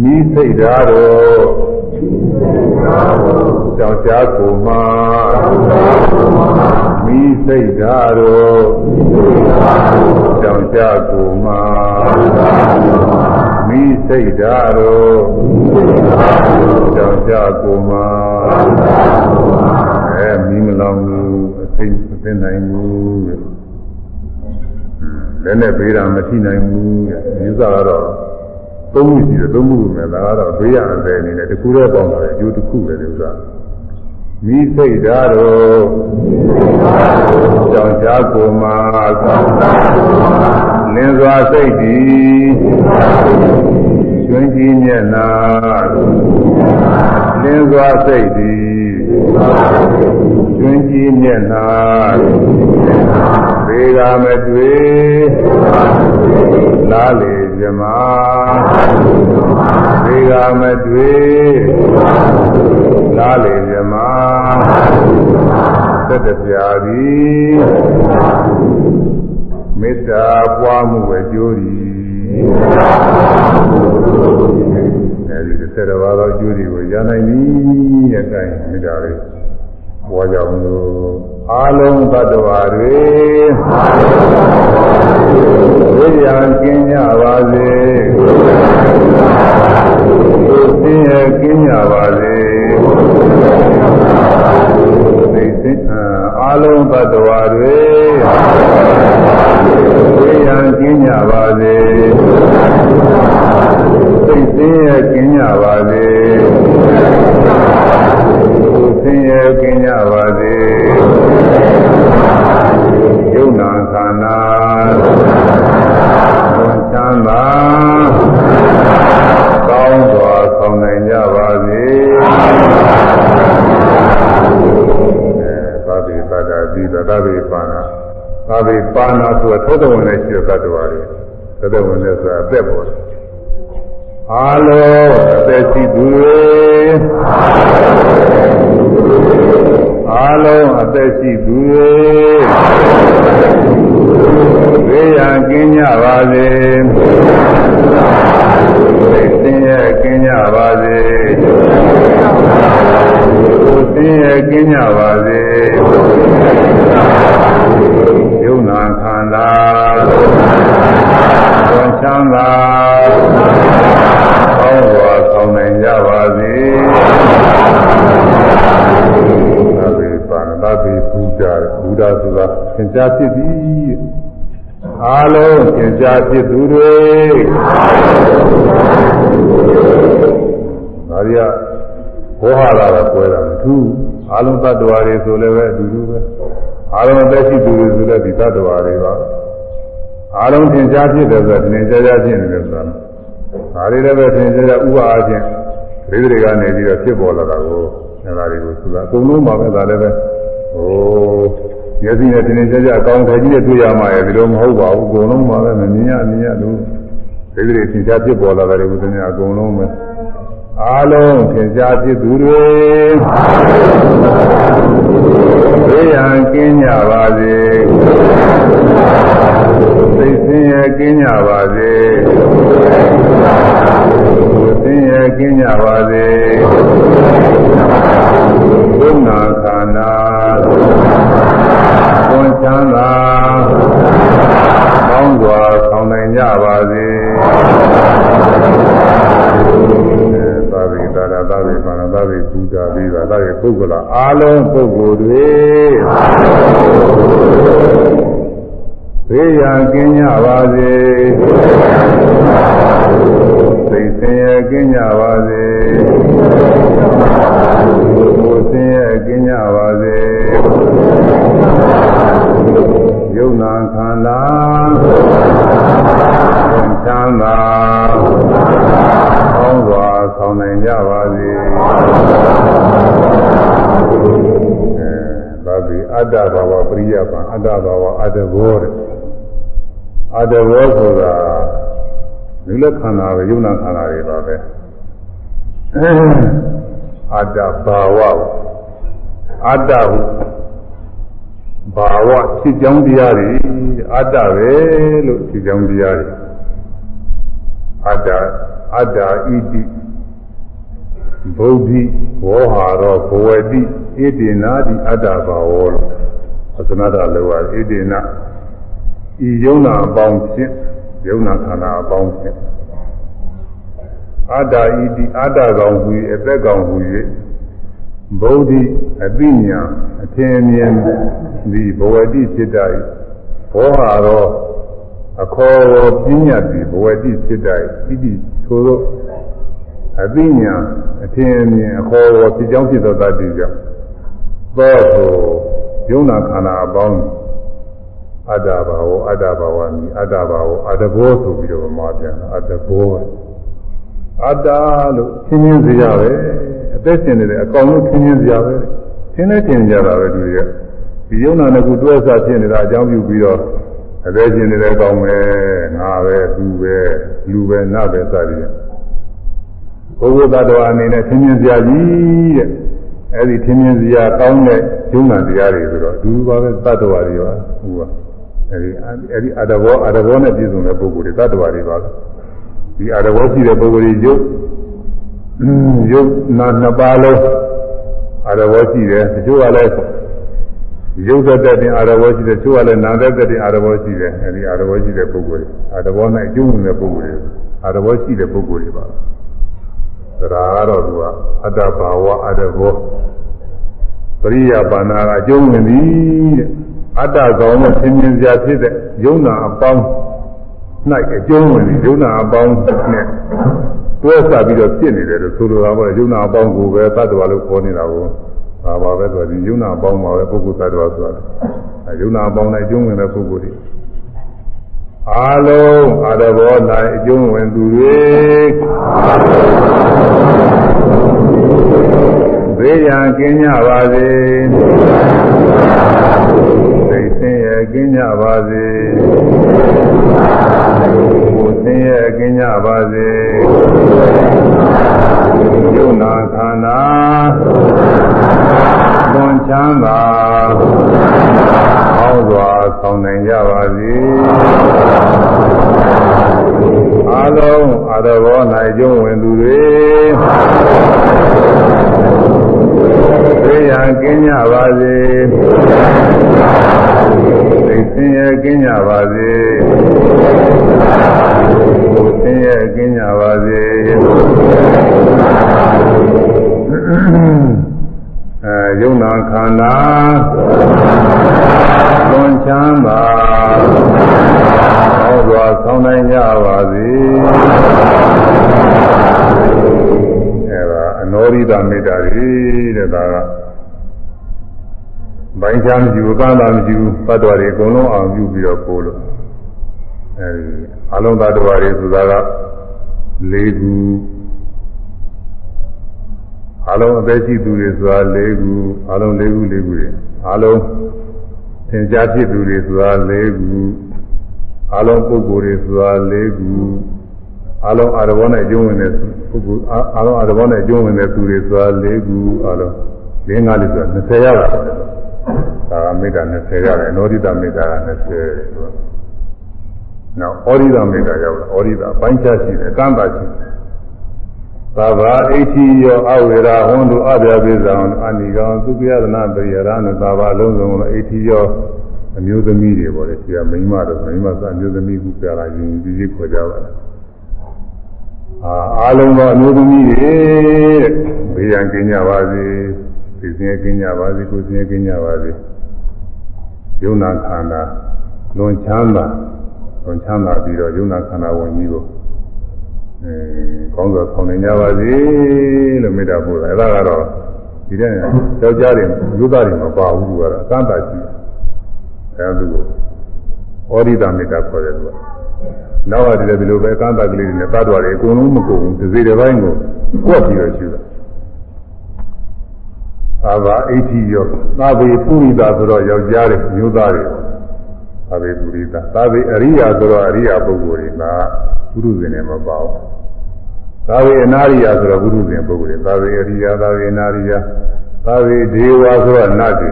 မိစိတ်ဓာတ်တော်ကြောင့်ရှားကိုမှာမိစိတ်ဓာတ်တော်ကြောင့်ရှားကိုမှာမိစိတ်ဓာတ်တော်ကြောင့်ရှားကိုမှာအဲမိမလောင်ဘူးအသိမသိနိုင်ဘူး လည်းနဲ့ပေးတာမထိနိုင်ဘူးဒီဥစ္စာကတော့သုံးခုရှိတယ်သုံးခုပဲဒါကတော့ဘေးရအသေးအနေနဲ့တခုတည်းပေါင်းတာလေအကျိုးတစ်ခုပဲဒီဥစ္စာမိစိတ်ဓာတ်တော်ကြောင့်ရှားကိုမှာလင်းစွာစိတ်ဒီကျွမ်းကြီးမျက်နာလင်းစွာစိတ်ဒီ ကျွမ်းကြီးမျက်နာဘေကမတွေ့လားလေဇမဘေကမတွေ့လားလေဇမသက်တပြာသည်မေတ္တာပွားမှုပဲကြိုးသည်အဲဒီတစ်ဆက်တစ်ပါးသောကြိုးတွေကိုရနိုင်ပြီရဲ့အဲမေတ္တာလေး ပွားကြအောင်လို့အာလုံးသတ္တဝါတွေဝိညာဉ်ကင်းကြပါစေသင်ရဲ့ကင်းကြပါစေ ပါဏဆိုတာသောတဝင်နဲ့ရှိတဲ့တ attva တွေသောတဝင်နဲ့ဆိုတာအသက်ပေါ်တယ်အာလောအသက်ရှိသူတွေအာလုံးအသက်ရှိသူတွေဘေးရန်ကင်းကြပါစေ သင်ကြားဖြစ်သည်အားလုံးသင်ကြားဖြစ်သူတွေဒါရီကဘောဟာလာတော့ပွဲတာမထူးအားလုံးတ attva တွေဆိုလည်းပဲအတူတူပဲအားလုံးအသက်ရှိသူတွေဆိုလည်းဒီတ attva တွေပါအားလုံးသင်ကြားဖြစ်တယ်ဆိုတာသင်ကြားကြားဖြစ်နေတယ်ဆိုတာဒါတွေလည်းပဲသင်ကြားကြားဥပအားဖြင့်ဒိဋ္ဌိတွေကနေပြီးတော့ဖြစ်ပေါ်လာတာကိုအဲဒါတွေကိုဆိုတာအကုန်လုံးပါပဲဒါလည်းပဲဟိုမျ က်စိနဲ့သင်ကြားကြားအကောင်းထိုင်ကြီးနဲ့တွေ့ရမှာရဲ့ဒီလိုမဟုတ်ပါဘူးအကုန်လုံးပါပဲမမြင်ရမြင်ရလို့ဒိဋ္ဌိတွေသင်ကြားဖြစ်ပေါ်လာတာတွေကိုသင်ကြားအကုန်လုံးပဲအားလုံးသင်ကြားဖြစ်သူတွေဘေးရန်ကင်းကြပါစေသိစင်းရဲ့ကင်းကြပါ ပုဂ္ဂလအားလုံးပုဂ္ဂိုလ်တွေဘေးရန်ကင်းကြပါစေသိစင်ရကင်းကြပါစေ တ္တဘာဝပရိယပံအတ္တဘာဝအတ္တဘောတဲ့အတ္တဘောဆိုတာလူလက်ခန္ဓာပဲယုံနာခန္ဓာတွေပါပဲအတ္တဘာဝအတ္တဟုဘာဝဖြစ်ကြောင်းတရားတွေအတ္တပဲလို့ဖြစ်ကြောင်းတရားတွေအတ္တအတ္တဣတိ ဗုဒ္ဓိဝေါဟာရောဘဝတိဣတိနာတိအတ္တဘာဝလို့သနတလောကဣတိနာဤယုံနာအပေါင်းဖြင့်ယုံနာခန္ဓာအပေါင်းဖြင့်အတ္တဣတိအတ္တကောင်ဟူ၍အသက်ကောင်ဟူ၍ဗုဒ္ဓိအပိညာအထင်မြင်သည်ဘဝတိဖြစ်တတ်ဘောဟာရောအခေါ်ကိုပညာသည်ဘဝတိဖြစ်တတ်ဣတိထိုသော အပိညာအထင်မြင်အခေါ်ကိုဖြစ်ကြောင်းဖြစ်သောတတ်သည်ကြောင့်သောကိုယုံနာခန္ဓာအပေါင်းအတ္တဘာဝအတ္တဘာဝနိအတ္တဘာဝအတ္တဘောဆိုပြီးတော့မှာပြန်အတ္တဘောအတ္တလို့ရှင်းရှင်းစေရပဲအသက်ရှင်နေတယ်အကောင်လို့ရှင်းရှင်းစေရပဲရှင်းနေတင်ကြတာပဲသူတွေကဒီယုံနာနဲ့ကုတွဲစားဖြစ်နေတာအကြောင်းပြုပြီးတော့အသက်ရှင်နေတယ်ကောင်းပဲငါပဲသူပဲလူပဲနတ်ပဲစသည် ဘုရားသတ္တဝါအနေနဲ့ရှင်းရှင်းစရာကြီးတဲ့အဲ့ဒီရှင်းရှင်းစရာကောင်းတဲ့ယုံနာတရားတွေဆိုတော့ဒူပါပဲသတ္တဝါတွေပါဟုတ်ပါအဲဒီအဲဒီအတ္တဘောအတ္တဘောနဲ့ပြည့်စုံတဲ့ပုဂ္ဂိုလ်တွေသတ္တဝါတွေပါဒီအတ္တဘောရှိတဲ့ပုဂ္ဂိုလ်တွေယုတ်ယုတ်နာနှစ်ပါးလုံးအတ္တဘောရှိတယ်တချို့ကလည်းရုပ်သက်တဲ့တင်အာရဘောရှိတယ်သူကလည်းနာသက်တဲ့တင်အာရဘောရှိတယ်အဲဒီအာရဘောရှိတဲ့ပုဂ္ဂိုလ်တွေအာရဘော၌ကျုံဝင်တဲ့ပုဂ္ဂိုလ်တွေအာရဘောရှိတဲ့ပုဂ္ဂိုလ်တွေပါ ဒါကတော့သူကအတ္တဘာဝအတ္တဘောပရိယာပါဏာကအကျုံးဝင်သည်တဲ့အတ္တကောင်နဲ့သင်မြင်စရာဖြစ်တဲ့ယုံနာအပေါင်း၌အကျုံးဝင်သည်ယုံနာအပေါင်းနဲ့တွဲဆက်ပြီးတော့ဖြစ်နေတယ်လို့ဆိုလိုတာပေါ့ယုံနာအပေါင်းကိုပဲသတ္တဝါလို့ခေါ်နေတာကိုပါပါပဲဆိုဒီယုံနာအပေါင်းပါပဲပုဂ္ဂိုလ်သတ္တဝါဆိုတာအဲယုံနာအပေါင်း၌အကျုံးဝင်တဲ့ပုဂ္ဂိုလ်တွေ အာလုံးအာရဘော၌အကျုံးဝင်သူတွေဘေးရန်ကင်းကြပါစေသိစင်ရဲ့ကင်းကြပါစေကိုယ်ဆင်းရဲကင်းကြပါစေယုံနာခန္ဓာသွန်ချမ်းသာ အောစွာဆောင်နိုင်ကြပါစေအလုံးအတဘော၌ကျုံဝင်သူတွေသိရန်ကင်းကြပါစေသိစင်ရဲ့ကင်းကြပါစေကိုယ်စင်ရဲ့ကင်းကြပါစေအဲယုံနာခန္ဓာသွန်ချမ်းသာဟောစွာဆောင်းနိုင်ကြပါစေအဲဒါ အနောရိတမေတ္တာတွေတဲ့ဒါကဘိုင်းချမ်းမရှိဘူးကမ်းသာမရှိဘူးပတ်တော်တွေအကုန်လုံးအောင်ပြုပြီးတော့ပို့လို့အဲဒီအလုံးသတ္တဝါတွေဆိုတာက၄ခုအလုံးအသက်ရှိသူတွေဆိုတာ၄ခုအလုံး၄ခု၄ခုတွေအလုံးသင်ကြားဖြစ်သူတွေဆိုတာ၄ခုအလုံးပုဂ္ဂိုလ်တွေဆိုတာ၄ခုအလုံးအာရဘောနဲ့ကျုံးဝင်တဲ့ ပုဂ္ဂိုလ်အလုံးအာရဘောနဲ့ကျုံးဝင်တဲ့သူတွေဆိုတာ၄ခုအလုံး၄၅လေးဆိုတာ20ရတာဒါကမေတ္တာ20ရတယ်အနောဒိတမေတ္တာက20ဆိုတော့နောက်ဩရိဒမေတ္တာရောက်လာဩရိဒပိုင်းခြားရှိတယ်ကံတာရှိတယ်သဘာအိဋ္ဌိယောအဝေရာဟွန်တုအဗျာပိဇံအနိကောင်သုခယရဏပရိယရဏသဘာလုံးစုံလို့အိဋ္ဌိယောအမျိုးသမီးတွေပေါ့လေဆရာမိန်းမတို့မိန်းမစအမျိုးသမီးခုပြလာရင်ဒီကြီးခေါ်ကြပါလား အာအားလုံးသောအမျိုးသမီးတွေတဲ့ဘေးရန်ကင်းကြပါစေသိစင်းကင်းကြပါစေကိုယ်စင်းကင်းကြပါစေယုံနာခန္ဓာလွန်ချမ်းသာလွန်ချမ်းသာပြီးတော့ယုံနာခန္ဓာဝင်ကြီးကိုအဲကောင်းစွာဆောင်နေကြပါစေလို့မေတ္တာပို့တာအဲ့ဒါကတော့ဒီတဲ့ယောက်ျားတွေလူသားတွေမပါဘူးသူကတော့အကန့်အသတ်ရှိတယ်အဲဒါသူကိုဩရိတာမေတ္တာခေါ်တယ်သူက နောက်ကတည်းကဒီလိုပဲအကန့်အသတ်ကလေးတွေနဲ့တတ်တော်တယ်အကုန်လုံးမကုန်ဘူးဒီစိတ်တစ်ပိုင်းကိုကွက်ပြီးတော့ရှိတာသာဘာအိဋ္ဌိယောသာဝေပုရိသဆိုတော့ယောက်ျားတွေမျိုးသားတွေသာဝေပုရိသသာဝေအရိယာဆိုတော့အရိယာပုဂ္ဂိုလ်တွေကပုရုဇဉ်နဲ့မပါဘူးသာဝေအနာရိယာဆိုတော့ပုရုဇဉ်ပုဂ္ဂိုလ်တွေသာဝေအရိယာသာဝေအနာရိယာသာဝေဒေဝဆိုတော့နတ်တွေ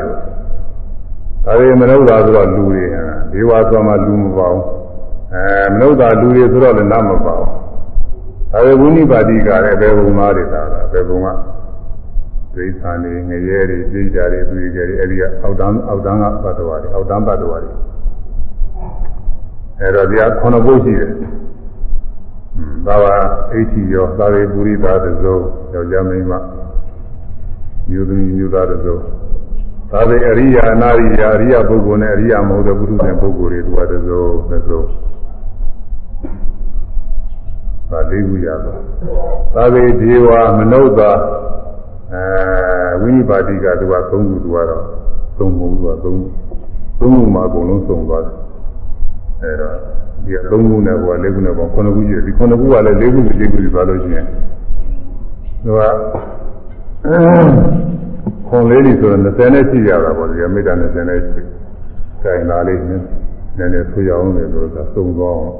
သာဝေမနုဿာဆိုတော့လူတွေဒေဝဆိုမှလူမပါဘူး အဲမနုဿာလူတွေဆိုတော့လည်းနတ်မပါဘူးသာဝေဝိနိပါတိကလည်းဘယ်ဘုံသားတွေသာဘယ်ဘုံကဒိဋ္ဌာနေငရဲတွေပြိကြတွေတွေ့ကြတွေအဲဒီကအောက်တန်းအောက်တန်းကဘတ်တော်တွေအောက်တန်းဘတ်တော်တွေအဲတော့ဒီကခုနှစ်ပုတ်ရှိတယ်သာဝအိဋ္ဌိယောသာဝေပုရိသသဇုယောက်ျားမိန်းမမျိုးသမီးမျိုးသားသဇုသာဝေအရိယာအနာရိယာအရိယာပုဂ္ဂိုလ်နဲ့အရိယာမဟုတ်တဲ့ပုထုဇဉ်ပုဂ္ဂိုလ်တွေသူကသဇုသဇု သာလေးခုရတော့သာဝေဒေဝမနုဿာအဲဝိနိပါတိကသူကသုံးခုသူကတော့သုံးခုသူကသုံးသုံးခုမှာအကုန်လုံးသုံးသွားတယ်အဲတော့ဒီကသုံးခုနဲ့ဘောလေးခုနဲ့ဘောခုနှစ်ခုကြီးဒီခုနှစ်ခုကလည်းလေးခုလေးခုကြီးသွားလို့ရှိရင်သူကခွန်လေးကြီးဆိုတော့20နဲ့ရှိရတာပေါ့ဒီကမေတ္တာ20နဲ့ရှိကြိုင်လာလေးနည်းနည်းဆွေးရအောင်လေဆိုတော့သုံးသွားအောင်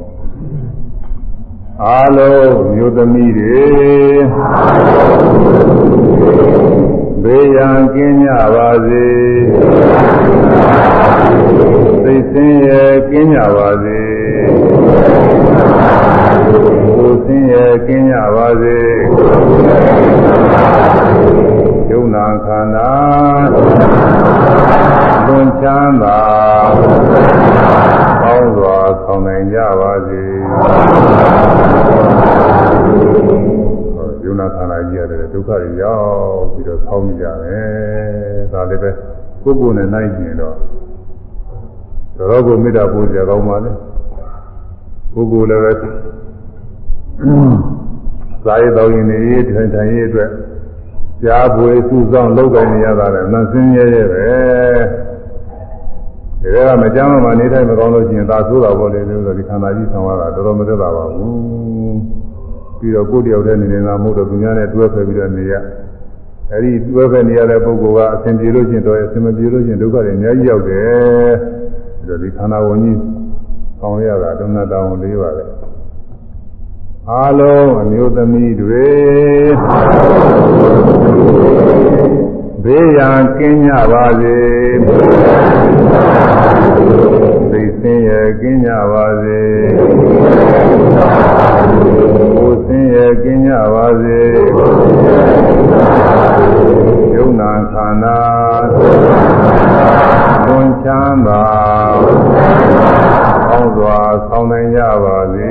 အားလုံးမျိုးသမီးတွေဘေးရန်ကင်းကြပါစေသိစင်းရဲ့ကင်းကြပါစေကိုယ်စင်းရဲ့ကင်းကြပါစေယုံနာခန္ဓာလွန်ချမ်းသာကော င်းစွာဆောင်နိုင်ကြပါစေယုံနာခန္ဓာကြီးရတယ်ဒုက္ခတွေရောက်ပြီးတော့ဆောင်းကြတယ်ဒါလည်းပဲကိုယ်ကိုယ်နဲ့နိုင်ကျင်တော့တော်ကိုမေတ္တာပို့ကြကောင်းပါလေကိုယ်ကိုယ်လည်းပဲသာရတော်ရင်နေထိုင်ထိုင်ရေးအတွက်ကြားပွေစုဆောင်လုပ်ကိုင်နေရတာလည်းမစင်းရဲရဲပဲ ဒါကမကြမ်းမှနေထိုင်မကောင်းလို့ရှိရင်သာဆိုးတာပေါ့လေလို့ဆိုဒီခန္ဓာကြီးဆောင်ရတာတော်တော်မသက်သာပါဘူးပြီးတော့ကိုယ်တယောက်တည်းနေနေတာမဟုတ်တော့သူများနဲ့တွဲဖက်ပြီးတော့နေရအဲဒီတွဲဖက်နေရတဲ့ပုဂ္ဂိုလ်ကအဆင်ပြေလို့ရှိရင်တော့အဆင်မပြေလို့ရှိရင်ဒုက္ခတွေအများကြီးရောက်တယ်ဒတော့ဒီခန္ဓာဝင်ကြီးဆောင်ရတာဒုက္ခတောင်းလေးပါပဲအားလုံးအမျိုးသမီးတွေဘေးရန်ကင်းကြပါစေ သိစင်းရဲ့ကင်းကြပါစေကိုယ်စင်းရဲ့ကင်းကြပါစေယုံနာခန္ဓာသွန်ချမ်းသာကောင်းစွာဆောင်နိုင်ကြပါစေ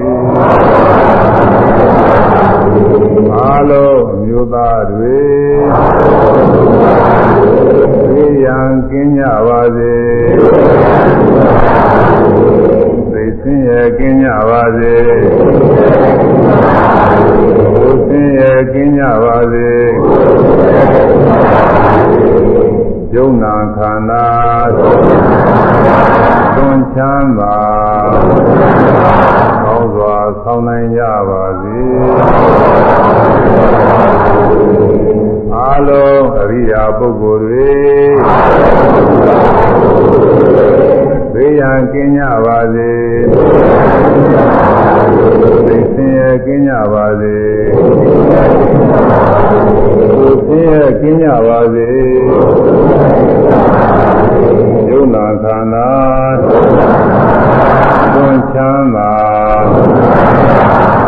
အားလုံးအမျိုးသားတွေသိရန်ကင်းကြပါစေ သိစင်းရဲ့ကင်းကြပါစေကိုယ်စင်းရဲ့ကင်းကြပါစေယုံနာခန္ဓာသွန်ချမ်းသာကောင်းစွာဆောင်နိုင်ကြပါစေအားလုံးအရိယာပုဂ္ဂိုလ်တွေ ဘေးရန်ကင်းကြပါစေသိစင်ရဲ့ကင်းကြပါစေကိုယ်စင်ရဲ့ကင်းကြပါစေယုံနာခန္ဓာသွန်ချမ်းသာ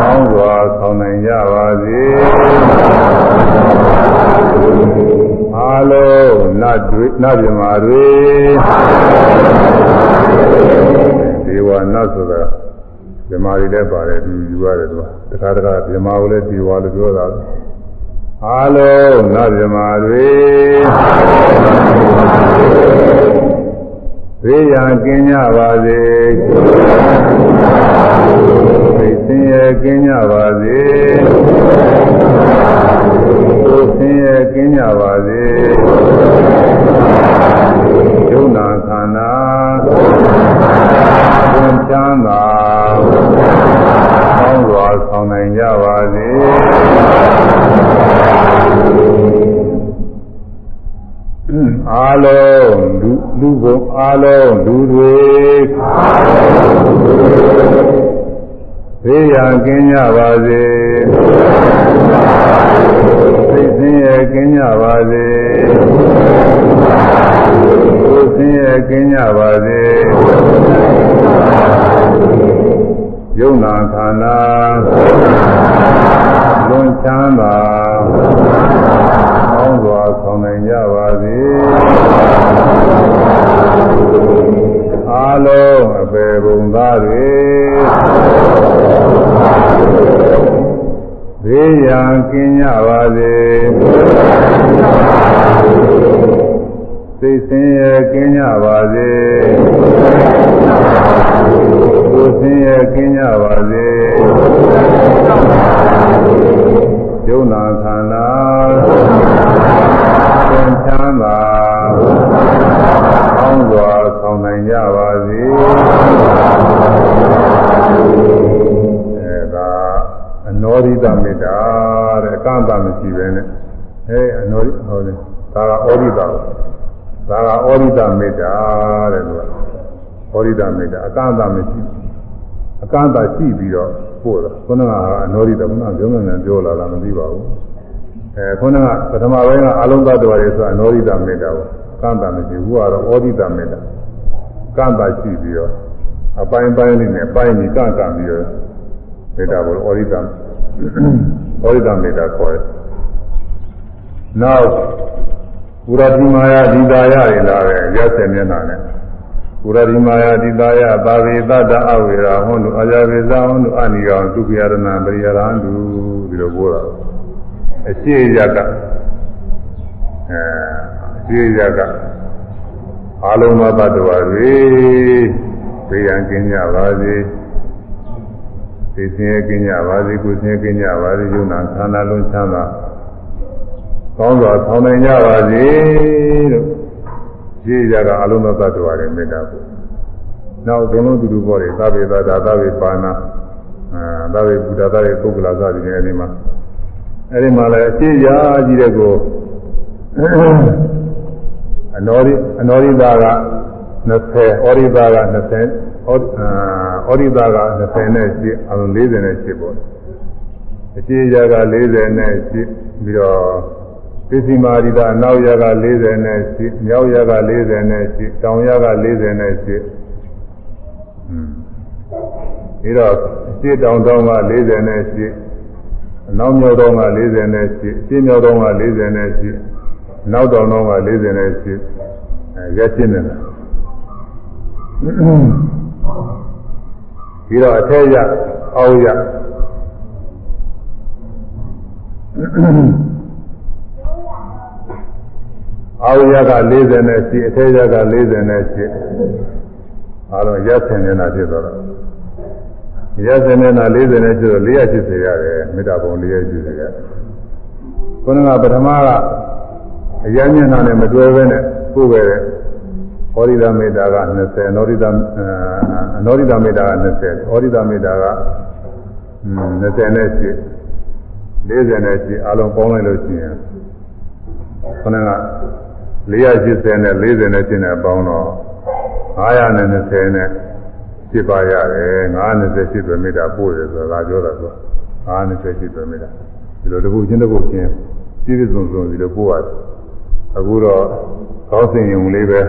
ကောင်းစွာဆောင်နိုင်ကြပါစေ အားလုံးနတ်တွေနတ်ပြမာတွေဒေဝနတ်ဆိုတာပြမာတွေလည်းပါတယ်သူယူရတယ်သူကတခါတခါပြမာကိုလည်းဒေဝလို့ပြောတာအားလုံးနတ်ပြမာတွေသေရန်ကင်းကြပါစေသိစင်ရဲ့ကင်းကြပါစေ ကိုယ်စင်ရဲ့ကင်းကြပါစေယုံနာခန္ဓာသင်ချမ်းသာကောင်းစွာဆောင်နိုင်ကြပါစေအားလုံးလူလူဘုံအားလုံးလူတွေသေရန်ကင်းကြပါစေသိစ င်းရဲ့ကင်းကြပါစေကိုယ်စင်းရဲ့ကင်းကြပါစေယုံနာခန္ဓာလွန်ချမ်းသာကောင်းစွာဆောင်နိုင်ကြပါစေအားလုံးအပေပုံသားတွေ ဘေးရန်ကင်းကြပါစေသိစင်ရဲ့ကင်းကြပါစေကိုယ်စင်ရဲ့ကင်းကြပါစေယုံနာခန္ဓာသင်ချမ်းသာကောင်းစွာဆောင်နိုင်ကြပါစေအဲဒါအ နောရိတမေတ္တာတဲ့အကန့်အသတ်မရှိပဲနဲ့အဲအနောရိဟောတယ်ဒါကဩရိတဒါကဩရိတမေတ္တာတဲ့သူကဩရိတမေတ္တာအကန့်အသတ်မရှိအကန့်အသတ်ရှိပြီးတော့ပို့တာခုနကအနောရိတခုနကပြောမှန်းပြောလာတာမသိပါဘူးအဲခုနကပထမပိုင်းကအလုံးသတ္တဝါတွေဆိုအနောရိတမေတ္တာကိုကန့်တာမရှိဘူးကတော့ဩရိတမေတ္တာကန့်တာရှိပြီးတော့အပိုင်းပိုင်းလေးနဲ့ပိုင်းပြီးကန့်ကန့်ပြီးတော့မေတ္တာကိုဩရိတ ဩရိတမေတ္တာခေါ်တယ်နောက်ပုရတိမာယဒီတာယတွေလာတယ်ရက်စက်မျက်နှာနဲ့ပုရတိမာယဒီတာယသာဝေသတ္တအဝေရာဟွန်းတို့အာဇဝေဇဟွန်းတို့အနိကောင်ဒုက္ခယရဏပရိယရန္တုဒီလိုပြောတာအရှိရကအဲအရှိရကအာလုံးသောတ attva တွေသိရန်ကင်းကြပါစေ သိစင်းရကင်းကြပါစေကိုယ်စင်းရကင်းကြပါစေယုံနာခန္ဓာလုံးချမ်းသာကောင်းစွာဆောင်နိုင်ကြပါစေလို့ရှိကြကအလုံးသောတ attva တွေမေတ္တာပို့နောက်ဘုံလုံးတူတူပေါ်တယ်သဗ္ဗေသတာသဗ္ဗေပါဏာအဲသဗ္ဗေဘုဒ္ဓသဗ္ဗေပုဂ္ဂလာသတိနဲ့အဲဒီမှာအဲဒီမှာလည်းအရှိရာကြီးတဲ့ကိုအနောရိအနောရိသားက20ဩရိတာက20 ဩရိတာက20နဲ့ရှိအလုံး40နဲ့ရှိပေါ့အရှိရာက40နဲ့ရှိပြီးတော့ပစ္စည်းမာရိတာအနောက်ရာက40နဲ့ရှိမြောက်ရာက40နဲ့ရှိတောင်ရာက40နဲ့ရှိပြီးတော့ရှင်းတောင်တောင်က40နဲ့ရှိအနောက်မြောက်တောင်က40နဲ့ရှိရှင်းမြောက်တောင်က40နဲ့ရှိနောက်တောင်တောင်က40နဲ့ရှိအဲရက်ရှင်းနေတာ ပြီးတော့အထက်ရအောက်ရအောက်ရက40နဲ့ရှိအထက်ရက40နဲ့ရှိအားလုံးရက်ဆင်နေတာဖြစ်သွားတော့ရက်ဆင်နေတာ40နဲ့ရှိတော့480ရတယ်မေတ္တာပုံ480ရတယ်ခုနကပထမကအရညနာနဲ့မတွဲဘဲနဲ့ပို့ခဲ့တဲ့ ဩရိဒမေတ္တာက20အနောရိဒအနောရိဒမေတ္တာက20ဩရိဒမေတ္တာက20နဲ့ရှိ40နဲ့ရှိအလုံးပေါင်းလိုက်လို့ရှိရင်ခဏက480နဲ့40နဲ့ရှင်းတဲ့ပေါင်းတော့920နဲ့ဖြစ်ပါရတယ်920ဖြစ်ပဲမေတ္တာပို့တယ်ဆိုတာပြောတာဆို920ဖြစ်ပဲမေတ္တာဒီလိုတစ်ခုချင်းတစ်ခုချင်းပြည့်ပြည့်စုံစုံဒီလိုပို့ရတယ်အခုတော့ကောင်းစဉ်ယုံလေးပဲ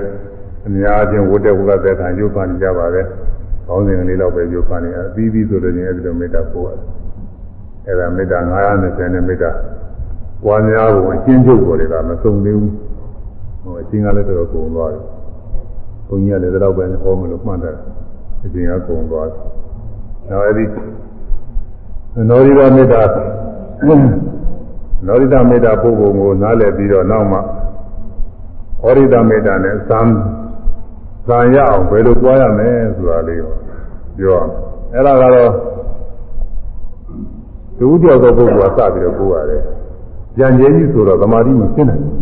အများချင်းဝတ်တဲ့ဝတ်တဲ့ခံရုပ်ဖန်ကြပါပဲကောင်းစဉ်လေးတော့ပဲရုပ်ဖန်နေအပြီးပြီးဆိုလို့ချင်းအဲဒီလိုမေတ္တာပို့ရတယ်အဲဒါမေတ္တာ920နဲ့မေတ္တာပွားများဖို့အချင်းချုပ်ပေါ်တွေကမဆုံးသေးဘူးဟိုအချင်းကလည်းတော်တော်ကုန်သွားတယ်ဘုန်းကြီးကလည်းတော့ပဲဟောမလို့မှတ်တယ်အချင်းကကုန်သွားတယ်နောက်အဲဒီနောရိဒမေတ္တာနောရိဒမေတ္တာပုဂ္ဂိုလ်ကိုနားလည်ပြီးတော့နောက်မှဩရိဒမေတ္တာနဲ့ဇံ ဇံရအောင်ဘယ်လိုကြွားရမလဲဆိုတာလေးကိုပြောအောင်အဲ့ဒါကတော့သူဥပြောသောပုဂ္ဂိုလ်ကစပြီးတော့ပို့ရတယ်။ကြံကျဲကြီးဆိုတော့သမာဓိမဖြစ်နိုင်ဘူး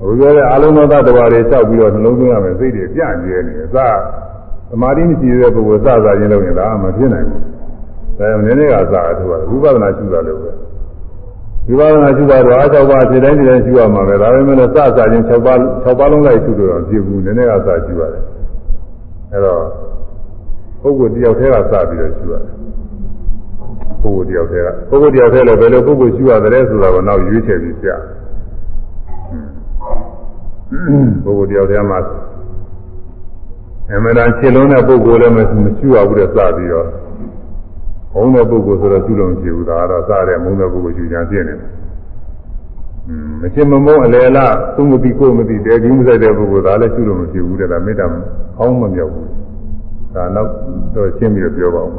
။ဘုရားရဲ့အာလုံးသောသတ္တဝါတွေတောက်ပြီးတော့နှလုံးသွင်းရမယ်စိတ်တွေပြန့်ကျဲနေတယ်။စသမာဓိမရှိတဲ့ပုဂ္ဂိုလ်စစချင်းလုပ်ရင်ဒါမဖြစ်နိုင်ဘူး။ဒါကြောင့်နည်းနည်းကစအထူးဝိပဿနာရှုတာလို့ပဲ။ ဝိပဿနာရှုတာတော့အား၆ပါးဖြစ်တိုင်းဖြစ်တိုင်းရှုရမှာပဲ။ဒါပေမဲ့လည်းစစချင်း၆ပါး၆ပါးလုံးလိုက်ရှုလို့တော့ဖြစ်ဘူး။နည်းနည်းကစရှုရတယ်။အဲတော့ပုဂ္ဂိုလ်တယောက်တည်းကစပြီးတော့ရှုရတယ်။ပုဂ္ဂိုလ်တယောက်တည်းကပုဂ္ဂိုလ်တယောက်တည်းလည်းဘယ်လိုပုဂ္ဂိုလ်ရှုရတယ်ဆိုတာကိုနောက်ရွေးချယ်ပြီးပြ။ပုဂ္ဂိုလ်တယောက်တည်းမှာအမှန်တန်ခြေလုံးတဲ့ပုဂ္ဂိုလ်လည်းမရှုရဘူးတဲ့စပြီးတော့ ဘုံတဲ့ပုဂ္ဂိုလ်ဆိုတော့ရှုလို့မရှိဘူးဒါကတော့စတဲ့ဘုံတဲ့ပုဂ္ဂိုလ်ရှုကြံပြည့်နေတယ်။မရှင်းမမုန်းအလေလားသူမသိကိုမသိတယ်ဒီမဆိုင်တဲ့ပုဂ္ဂိုလ်ဒါလည်းရှုလို့မရှိဘူးတဲ့ဒါမေတ္တာအောင်းမမြောက်ဘူး။ဒါနောက်တော့ရှင်းပြီးတော့ပြောပါဦး။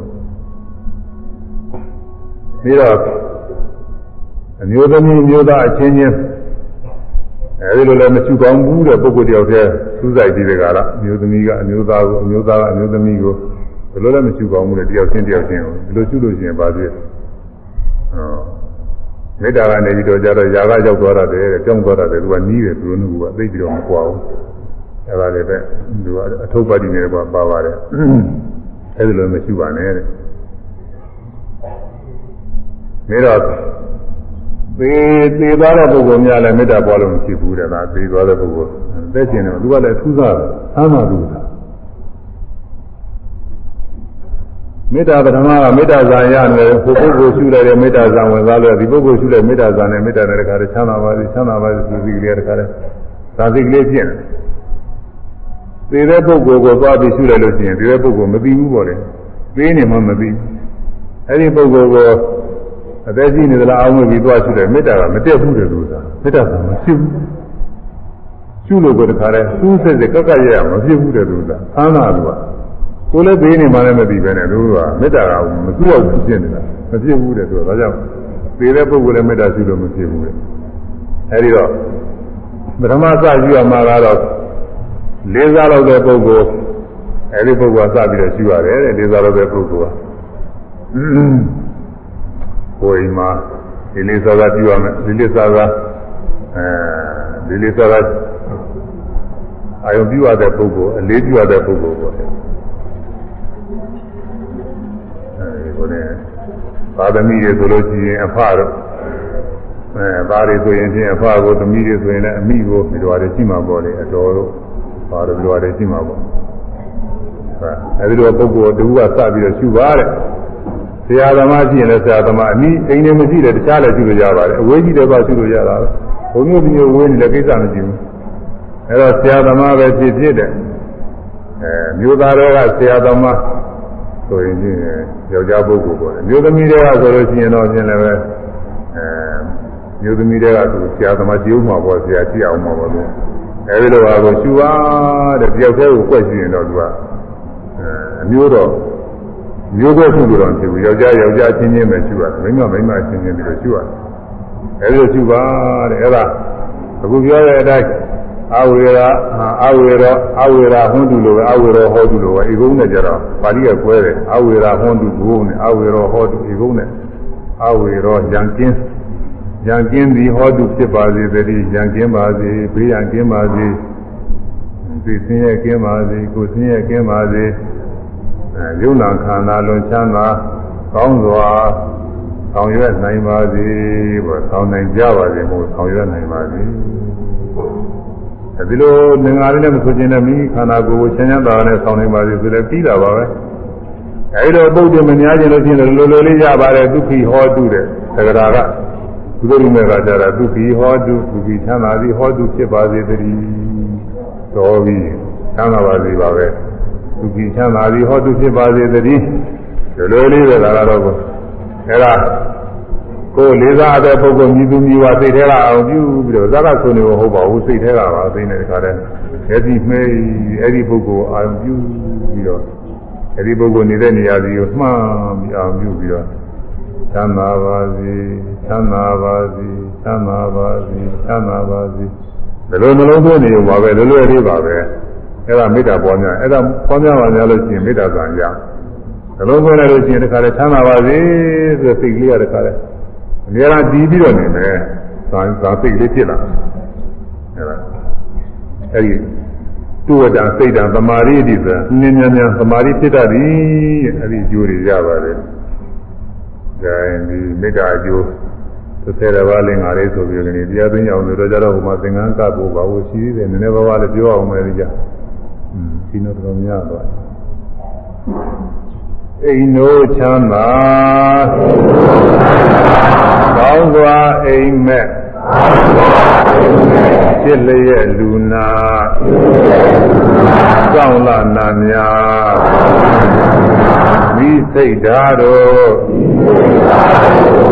ပြီးတော့အမျိုးသမီးမျိုးသားအချင်းချင်းအဲဒီလိုလည်းမရှိကောင်းဘူးတဲ့ပုဂ္ဂိုလ်တယောက်တည်းစူးစိုက်ပြီးတဲ့ကာလအမျိုးသမီးကအမျိုးသားကိုအမျိုးသားကအမျိုးသမီးကို ဘယ်လိုလဲမရှိကောင်းဘူးတဲ့တယောက်ချင်းတယောက်ချင်းကိုဒီလိုရှုလို့ရှိရင်ပါသေးဟုတ်မေတ္တာကနေပြီးတော့ကြတော့ຢာကရောက်သွားတာတယ်ကြောင်းသွားတာတယ်သူကနီးတယ်သူတို့ကသိပြီးတော့မကွာဘူးအဲဒါလည်းပဲသူကအထုပ်ပါတိနေပါပါပါတယ်အဲဒီလိုမရှိပါနဲ့တဲ့မေတ္တာသေသေသွားတဲ့ပုဂ္ဂိုလ်များလည်းမေတ္တာပွားလို့မရှိဘူးတဲ့ဒါသေသွားတဲ့ပုဂ္ဂိုလ်သက်ရှင်တယ်သူကလည်းထူးဆန်းအာမလူသာ မေတ္တာပထမကမေတ္တာဇာရတယ်ကိုပုဂ္ဂိုလ်ရှုလိုက်တဲ့မေတ္တာဇာဝင်သွားလို့ဒီပုဂ္ဂိုလ်ရှုတဲ့မေတ္တာဇာနဲ့မေတ္တာနဲ့တခါတည်းချမ်းသာပါစေချမ်းသာပါစေသူစီကလေးတခါတည်းဇာစိကလေးဖြစ်နေသေတဲ့ပုဂ္ဂိုလ်ကိုသွားပြီးရှုလိုက်လို့ရှိရင်သေတဲ့ပုဂ္ဂိုလ်မသိဘူးပေါ့လေသိနေမှမသိအဲ့ဒီပုဂ္ဂိုလ်ကိုအသက်ကြီးနေသလားအောင်းဝင်ပြီးသွားရှုတယ်မေတ္တာကမတက်ဘူးတဲ့လို့ဆိုတာမေတ္တာကမရှိဘူးရှုလို့ကိုတခါတည်းစူးစစ်စစ်ကက်ကက်ရရမဖြစ်ဘူးတဲ့လို့ဆိုတာအာနာလူက ကိုယ်လည်းသေးနေမှလည်းမသိပဲနဲ့တို့ကမေတ္တာကမကူအောင်ဖြစ်နေတာမဖြစ်ဘူးတဲ့ဆိုတော့ဒါကြောင့်သေတဲ့ပုဂ္ဂိုလ်လည်းမေတ္တာရှိလို့မဖြစ်ဘူးတဲ့အဲဒီတော့ပထမစယူရမှာကတော့လေးစားလို့တဲ့ပုဂ္ဂိုလ်အဲဒီပုဂ္ဂိုလ်ကစပြီးတော့ရှိရတယ်တဲ့လေးစားလို့တဲ့ပုဂ္ဂိုလ်ကကိုယ်မှာဒီလေးစားစားပြုရမယ်ဒီလေးစားစားအဲဒီလေးစားစားအာယုံပြုရတဲ့ပုဂ္ဂိုလ်အလေးပြုရတဲ့ပုဂ္ဂိုလ်ပေါ့ အဲဒီကိုねသာသမီတွေဆိုလို့ရှိရင်အဖတော့အဲသားတွေဆိုရင်ဖြင့်အဖကိုသမီးတွေဆိုရင်လည်းအမိကိုဒီလိုတွေရှိမှာပေါ့လေအတော်တို့ပါတယ်ဘယ်လိုလဲရှိမှာပေါ့အဲဒီလိုပုဂ္ဂိုလ်တူကစပြီးတော့ရှုပါတဲ့ဆရာသမားရှိရင်လည်းဆရာသမားအနည်းအိမ်နေမရှိတယ်တခြားလည်းရှုလို့ရပါတယ်အဝေးကြီးတဲ့ဘာရှုလို့ရတာဘုံမျိုးမျိုးဝေးနေလည်းကိစ္စမရှိဘူးအဲတော့ဆရာသမားပဲဖြစ်ဖြစ်တဲ့အဲမျိုးသားတွေကဆရာသမား ဆိုရင်ချင်းယောက်ျားပုဂ္ဂိုလ်ပေါ့မျိုးသမီးတွေကဆိုလို့ရှိရင်တော့ပြင်လည်းပဲအဲမျိုးသမီးတွေကသူဆရာသမားကြည့်ဦးမှာပေါ့ဆရာကြည့်အောင်မှာပေါ့သူအဲဒီလိုပါကိုရှုပါတဲ့တယောက်တည်းကိုကွက်ရှိရင်တော့သူကအမျိုးတော့မျိုးကွက်ရှုလို့တော့ဖြစ်ဘူးယောက်ျားယောက်ျားချင်းချင်းပဲရှုရတယ်မိန်းမမိန်းမချင်းချင်းပြီးတော့ရှုရတယ်အဲဒီလိုရှုပါတဲ့အဲဒါအခုပြောတဲ့အတိုင်း အဝေရာအဝေရောအဝေရာဟွန်းတုလိုပဲအဝေရောဟောတုလိုပဲဤကုန်းနဲ့ကြတော့ပါဠိကကွဲတယ်အဝေရာဟွန်းတုဘုံနဲ့အဝေရောဟောတုဤကုန်းနဲ့အဝေရောရံကင်းရံကင်းသည်ဟောတုဖြစ်ပါစေတည်းရံကင်းပါစေဘေးရန်ကင်းပါစေသိစင်းရဲ့ကင်းပါစေကိုစင်းရဲ့ကင်းပါစေအဲယုံနာခန္ဓာလွန်ချမ်းသာကောင်းစွာဆောင်ရွက်နိုင်ပါစေပေါ့ဆောင်နိုင်ကြပါစေမို့ဆောင်ရွက်နိုင်ပါစေ ဒီလိုငင်္ဂါလေးနဲ့မဆိုခြင်းနဲ့မိခန္ဓာကိုယ်ကိုချမ်းချမ်းသာနဲ့ဆောင်နိုင်ပါစေဆိုလည်းပြီးတာပါပဲအဲဒီတော့ပုဒ်တယ်မများခြင်းလို့ရှိရင်လိုလိုလေးရပါတယ်ဒုက္ခိဟောတုတဲ့သက္ကရာကဘုရားရှင်ကကြတာဒုက္ခိဟောတုဒုက္ခိချမ်းသာသည်ဟောတုဖြစ်ပါစေတည်းတော်ပြီချမ်းသာပါစေပါပဲဒုက္ခိချမ်းသာသည်ဟောတုဖြစ်ပါစေတည်းလိုလိုလေးပဲလာတော့အဲဒါ ကိုယ်လေးစားတဲ့ပုဂ္ဂိုလ်မြည်သူမြည်ဝစိတ်ထဲကအောင်ပြုပြီးတော့ဇာကဆိုနေမဟုတ်ပါဘူးစိတ်ထဲကပါသိနေတခါတည်းအဲ့ဒီမှဲအဲ့ဒီပုဂ္ဂိုလ်အာရုံပြုပြီးတော့အဲ့ဒီပုဂ္ဂိုလ်နေတဲ့နေရာစီကိုမှန်းပြီးအောင်ပြုပြီးတော့သမ်းသာပါစေသမ်းသာပါစေသမ်းသာပါစေသမ်းသာပါစေဘယ်လိုနှလုံးသွင်းနေပါပဲလွယ်လွယ်လေးပါပဲအဲ့ဒါမေတ္တာပွားများအဲ့ဒါပွားများပါများလို့ရှိရင်မေတ္တာကံရနှလုံးသွင်းလိုက်လို့ရှိရင်တခါတည်းသမ်းသာပါစေဆိုစိတ်ကလေးကတခါတည်း အများအားဒီပြီးတော့နေမယ်။သာသာစိတ်လေးဖြစ်လာ။အဲဒါအဲဒီတုဝတ္တစိတ်တံသမာဓိတိဆိုနင်းမြန်မြန်သမာဓိဖြစ်တတ်သည်။အဲဒီအကျိုးတွေရပါတယ်။ဒါရင်ဒီမေတ္တာအကျိုးသစ္စာပါးလင်္ကာလေးဆိုပြီးလည်းတရားသိညာအောင်လို့တော့ကြတော့ဟိုမှာသင်္ကန်းကပ်ဖို့ပါဖို့ရှိသေးတယ်နည်းနည်းပါးပါးလည်းပြောအောင်မယ်ကြာ။อืมဒီတော့တော်များသွားတယ်။ အိမ်တို့ချမ်းသာကောင်းစွာအိမ်မက်ဖြစ်လျက်လူနာကြောင့်လာနာများမိစိတ်ဓာတ်တို့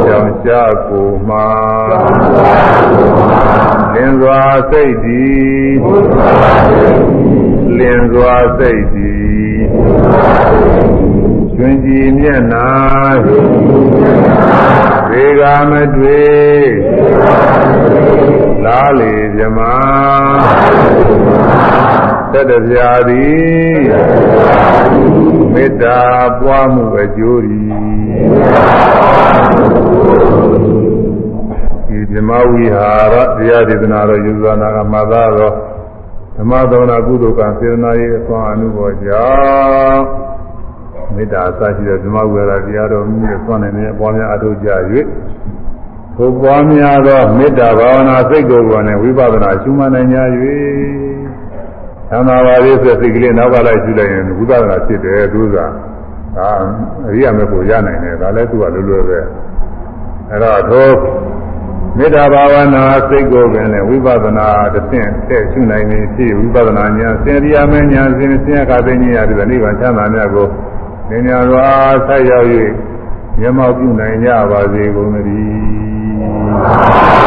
ကြောင့်ရှားကိုမှာလင်းစွာစိတ်သည်လင်းစွာစိတ်သည် ကျွင်ကြည်မျက်နာသေကမတွေ့လားလေမြမသက်တပြာသည်မေတ္တာပွားမှုအကျိုးသည်ဒီမြမဝိဟာရတရားဒေသနာတော်ယူဇာနာကမှသာတော်ဓမ္မသောနာကုသိုလ်ကံစေတနာရေးအစွမ်းအမှုပေါ်ကြောင့် မေတ္တာအစရှိတဲ့ဓမ္မဝေဒတရားတော်မြည့်ဆွမ်းနေတဲ့အပေါ်များအထောက်ကြ၍ဘုပွားများသောမေတ္တာဘာဝနာစိတ်ကိုယ်ကိုယ်နဲ့ဝိပဿနာရှုမှတ်နိုင်ကြ၍သံသာပါရေးဆိုစိတ်ကလေးနောက်ကလိုက်ရှုလိုက်ရင်ဝိပဿနာဖြစ်တယ်သူကဒါအရိယာမေဖို့ရနိုင်တယ်ဒါလည်းသူကလွယ်လွယ်ပဲအဲ့တော့သောမေတ္တာဘာဝနာစိတ်ကိုယ်ပင်လည်းဝိပဿနာတစ်ဆင့်တဲ့ရှုနိုင်နေဖြစ်ဝိပဿနာဉာဏ်စင်ရိယာမေဉာဏ်စင်စင်အခါသိဉာဏ်ရတဲ့နိဗ္ဗာန်ချမ်းသာမြတ်ကို ဉာဏ်တော်ဆက်ရောက်၍မျက်မှောက်ပြုနိုင်ကြပါစေကုန်သတည်း